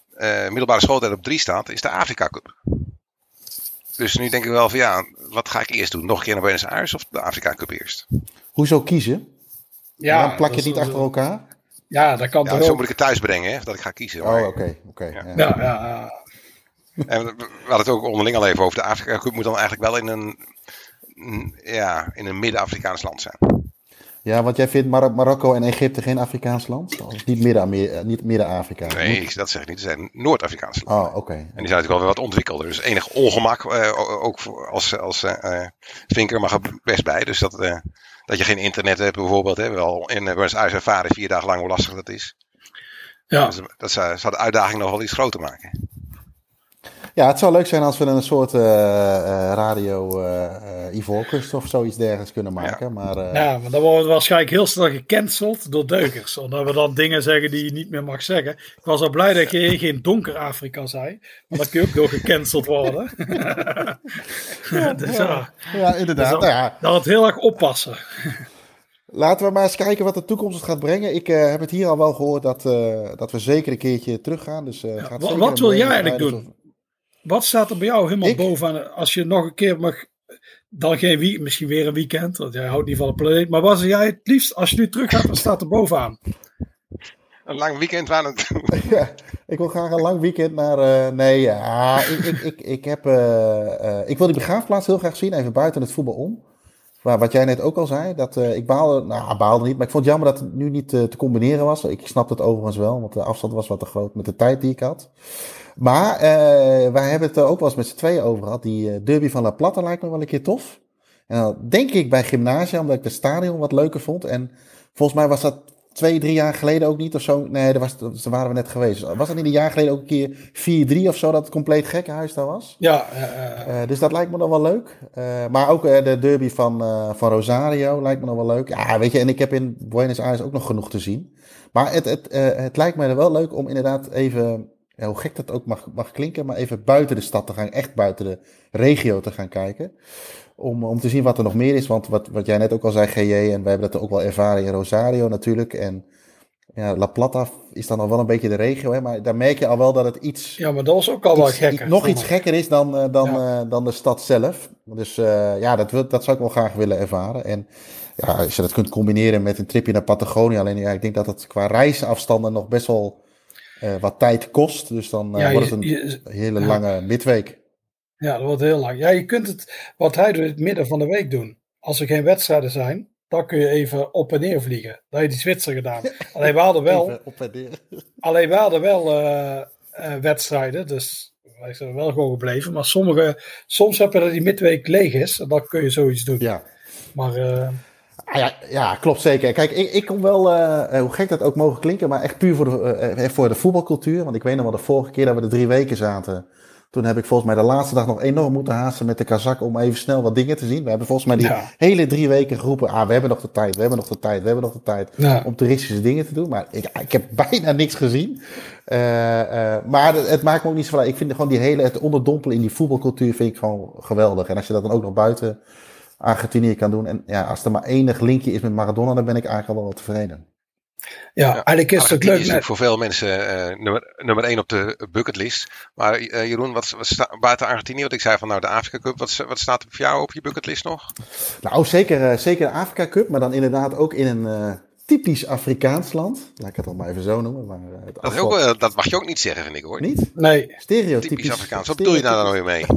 middelbare schooltijd op drie staat, is de Afrika Cup. Dus nu denk ik wel van ja, wat ga ik eerst doen? Nog een keer naar Buenos Aires of de Afrika Cup eerst? Hoezo kiezen? Ja, plak je het niet achter elkaar? Ja, dat kan ja, toch Zo moet ik het thuis brengen, hè, dat ik ga kiezen. Oh, oké. oké. ja. Ja, ja, En we hadden het ook onderling al even over. De Afrika Cup moet dan eigenlijk wel in een, ja, in een Midden-Afrikaans land zijn. Ja, want jij vindt Mar Marokko en Egypte geen Afrikaans land? Of niet Midden-Afrika? Midden nee, dat zeg ik niet. Ze zijn Noord-Afrikaans land. Oh, oké. En die zijn natuurlijk wel weer wat ontwikkelder. Dus enig ongemak, uh, ook als, als uh, vinker mag er best bij. Dus dat, uh, dat je geen internet hebt bijvoorbeeld. Hè, wel in Buenos Aires ervaren vier dagen lang hoe lastig dat is. Ja. Dus dat zou, zou de uitdaging nog wel iets groter maken. Ja, het zou leuk zijn als we een soort eh, eh, radio uh, Ivoorkust of zoiets dergelijks kunnen maken. Maar, uh, ja, maar dan worden we waarschijnlijk heel snel gecanceld door deukers. Omdat we dan dingen zeggen die je niet meer mag zeggen. Ik was al blij dat je geen donker Afrika zei. Maar dan kun je ook door gecanceld worden. ja, dus, ja. ja, inderdaad. Dus dan, ja. dan het heel erg oppassen. Laten we maar eens kijken wat de toekomst gaat brengen. Ik uh, heb het hier al wel gehoord dat, uh, dat we zeker een keertje teruggaan. Dus, uh, gaat wat, wat wil jij eigenlijk doen? Wat staat er bij jou helemaal ik? bovenaan? Als je nog een keer mag, dan geen week, misschien weer een weekend, want jij houdt niet van de planeet. Maar wat zou jij het liefst, als je nu terug gaat, wat staat er bovenaan? Een lang weekend waar naartoe. ja, ik wil graag een lang weekend naar. Uh, nee, ja, ik, ik, ik, ik, heb, uh, ik wil die begraafplaats heel graag zien, even buiten het voetbal om. Maar wat jij net ook al zei, dat ik baalde, nou baalde niet, maar ik vond het jammer dat het nu niet te combineren was. Ik snap het overigens wel, want de afstand was wat te groot met de tijd die ik had. Maar uh, wij hebben het er ook wel eens met z'n tweeën over gehad. Die uh, derby van La Plata lijkt me wel een keer tof. En dan denk ik bij Gymnasia, omdat ik de stadion wat leuker vond. En volgens mij was dat twee, drie jaar geleden ook niet of zo. Nee, daar, was, daar waren we net geweest. Was dat niet een jaar geleden ook een keer 4-3 of zo, dat het compleet gekkenhuis daar was? Ja. Uh, dus dat lijkt me nog wel leuk. maar ook de derby van, van Rosario lijkt me nog wel leuk. Ja, weet je, en ik heb in Buenos Aires ook nog genoeg te zien. Maar het, het, het lijkt er wel leuk om inderdaad even ja, hoe gek dat ook mag, mag klinken, maar even buiten de stad te gaan, echt buiten de regio te gaan kijken. Om, om te zien wat er nog meer is. Want wat, wat jij net ook al zei, GJ, en wij hebben dat ook wel ervaren in Rosario natuurlijk. En ja, La Plata is dan al wel een beetje de regio, hè, maar daar merk je al wel dat het iets. Ja, maar dat was ook al iets, wel gekker. nog iets gekker is dan, uh, dan, ja. uh, dan de stad zelf. Dus uh, ja, dat, wil, dat zou ik wel graag willen ervaren. En ja, als je dat kunt combineren met een tripje naar Patagonië. Alleen ja, ik denk dat het qua reisafstanden nog best wel wat tijd kost. Dus dan ja, wordt het een je, hele lange midweek. Ja, dat wordt heel lang. Ja, je kunt het, wat hij doet, het midden van de week doen. Als er geen wedstrijden zijn, dan kun je even op en neer vliegen. Dat je die Zwitser gedaan. Alleen we hadden wel, op en neer. Alleen we hadden wel uh, wedstrijden, dus wij zijn wel gewoon gebleven. Maar sommige, soms heb je dat die midweek leeg is, en dan kun je zoiets doen. Ja. Maar ja, ja, klopt zeker. Kijk, ik, ik kom wel, uh, hoe gek dat ook mogen klinken, maar echt puur voor de, uh, voor de voetbalcultuur. Want ik weet nog wel de vorige keer dat we er drie weken zaten. Toen heb ik volgens mij de laatste dag nog enorm moeten haasten met de kazak om even snel wat dingen te zien. We hebben volgens mij die ja. hele drie weken geroepen, ah, we hebben nog de tijd, we hebben nog de tijd, we hebben nog de tijd ja. om toeristische dingen te doen. Maar ik, ik heb bijna niks gezien. Uh, maar het, het, maakt me ook niet zo van. Ik vind gewoon die hele, het onderdompelen in die voetbalcultuur vind ik gewoon geweldig. En als je dat dan ook nog buiten Argentinië kan doen. En ja, als er maar enig linkje is met Maradona, dan ben ik eigenlijk al wel wat tevreden. Ja, eigenlijk is het leuk. Is voor veel mensen uh, nummer, nummer één op de bucketlist. Maar uh, Jeroen, wat, wat staat buiten Argentinië? Wat ik zei van nou de Afrika Cup, wat, wat staat er voor jou op je bucketlist nog? Nou, zeker, uh, zeker de Afrika Cup, maar dan inderdaad ook in een typisch Afrikaans land. Laat ik het dan maar even zo noemen. Maar het dat, afval... ook, dat mag je ook niet zeggen, vind ik hoor. Niet? Nee. Stereotypisch. Typisch Afrikaans. Wat bedoel je daar dan weer mee?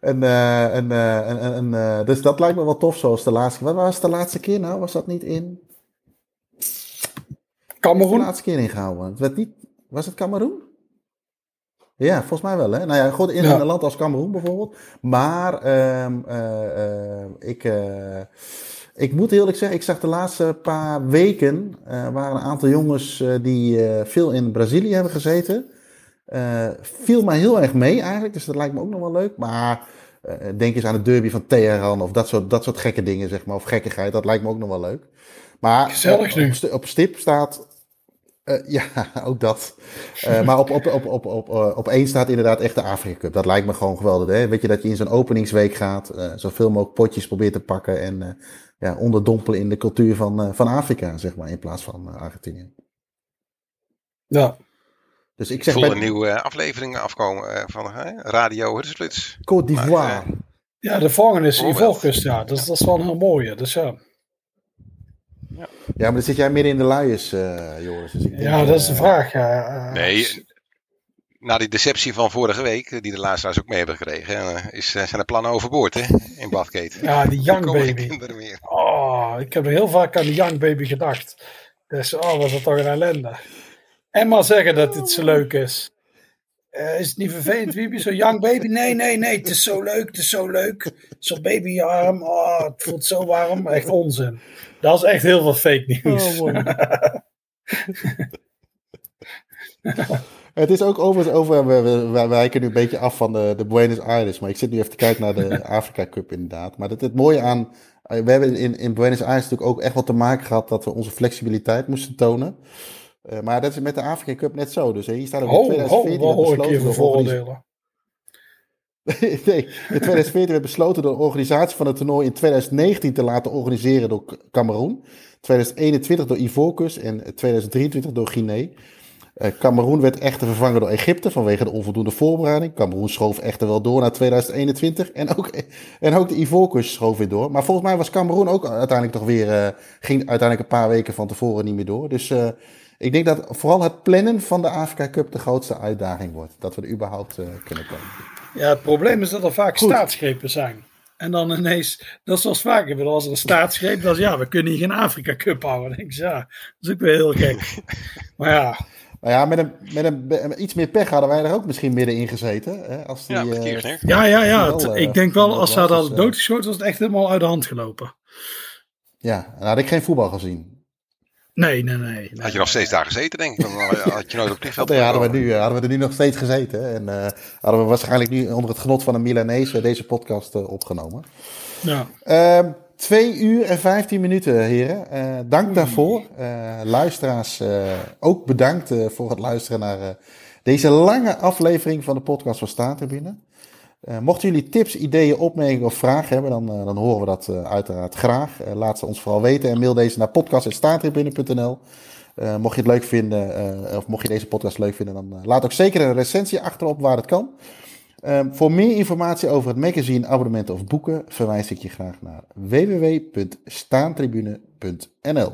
En, uh, en, uh, en, en uh, dus dat lijkt me wel tof zoals de laatste keer. Wat was de laatste keer nou? Was dat niet in... Cameroen? De laatste keer ingehouden. Het werd niet... Was het Cameroen? Ja, volgens mij wel. Hè? Nou ja, goed, in ja. een land als Cameroen bijvoorbeeld. Maar um, ik, ik moet eerlijk zeggen, ik zag de laatste paar weken... waren een aantal jongens die veel in Brazilië hebben gezeten... Uh, viel mij heel erg mee eigenlijk, dus dat lijkt me ook nog wel leuk. Maar uh, denk eens aan de derby van Teheran of dat soort, dat soort gekke dingen, zeg maar. Of gekkigheid, dat lijkt me ook nog wel leuk. Maar Gezellig nu. Op, op stip staat... Uh, ja, ook dat. maar op, op, op, op, op, op één staat inderdaad echt de Afrika Cup. Dat lijkt me gewoon geweldig. Hè? Weet je, dat je in zo'n openingsweek gaat, zoveel mogelijk potjes probeert te pakken en ja, onderdompelen in de cultuur van, van Afrika, zeg maar, in plaats van Argentinië. Ja, dus ik zeg Voel bij... een nieuwe aflevering afkomen van hè? Radio Huddersplits. Côte d'Ivoire. Uh, ja, de volgende is Ivoorkust, ja. Dat, dat is wel een heel mooie. Dus ja. Ja. ja, maar dan zit jij midden in de luiers, uh, Joris. Dus ik denk, ja, dat is de vraag. Ja. nee, na die deceptie van vorige week, die de luisteraars ook mee hebben gekregen, is, zijn de plannen overboord hè, in Badgate. Ja, die Young Baby. Oh, ik heb heel vaak aan die Young Baby gedacht. Dus, oh, was dat toch een ellende. En maar zeggen dat het zo leuk is. Uh, is het niet vervelend, Wiebe? Zo young baby? Nee, nee, nee. Het is zo leuk. Het is zo leuk. Zo'n babyarm. Oh, het voelt zo warm. Echt onzin. Dat is echt heel veel fake nieuws. Oh, Het is ook overigens over, we, we, we wijken nu een beetje af van de, de Buenos Aires, maar ik zit nu even te kijken naar de Afrika Cup inderdaad. Maar het, het mooie aan, we hebben in, in Buenos Aires natuurlijk ook echt wat te maken gehad dat we onze flexibiliteit moesten tonen. Uh, maar dat is met de Afrika Cup net zo. Dus hier staat ook in 2014 ho, hoor ik even vooroordelen. nee, in 2014 werd besloten de organisatie van het toernooi in 2019 te laten organiseren door Cameroen. 2021 door Ivoorkust en 2023 door Guinea. Uh, Cameroen werd echter vervangen door Egypte vanwege de onvoldoende voorbereiding. Cameroen schoof echter wel door naar 2021. En ook, en ook de Ivoorkust schoof weer door. Maar volgens mij was Cameroen ook uiteindelijk toch weer. Uh, ging uiteindelijk een paar weken van tevoren niet meer door. Dus uh, ik denk dat vooral het plannen van de Afrika Cup de grootste uitdaging wordt. Dat we er überhaupt kunnen komen. Ja, het probleem is dat er vaak Goed. staatsgrepen zijn. En dan ineens, dat is zoals vaker, als er een staatsgreep, dan is ja, we kunnen hier geen Afrika Cup houden. Dan denk ik, ja, dat is ook weer heel gek. maar ja, nou ja, met, een, met een, iets meer pech hadden wij er ook misschien middenin gezeten. Hè, als die, ja, uh, ja, ja, ja. Het, uh, ik denk wel, als ze hadden doodgeschoten, was het echt helemaal uit de hand gelopen. Ja, dan had ik geen voetbal gezien. Nee, nee, nee. Had je nog steeds daar gezeten, denk ik? Dan had je nooit op vliegveld nee, hadden we, nu, hadden we er nu nog steeds gezeten. En uh, hadden we waarschijnlijk nu onder het genot van een Milanees deze podcast opgenomen. Ja. Uh, Twee uur en vijftien minuten, heren. Uh, dank daarvoor. Uh, luisteraars, uh, ook bedankt voor het luisteren naar deze lange aflevering van de podcast van Staantribune. Mochten jullie tips, ideeën, opmerkingen of vragen hebben, dan, dan horen we dat uiteraard graag. laat ze ons vooral weten en mail deze naar podcast.staantribune.nl. mocht je het leuk vinden, of mocht je deze podcast leuk vinden, dan laat ook zeker een recensie achterop waar het kan. Voor meer informatie over het magazine, abonnementen of boeken verwijs ik je graag naar www.staantribune.nl.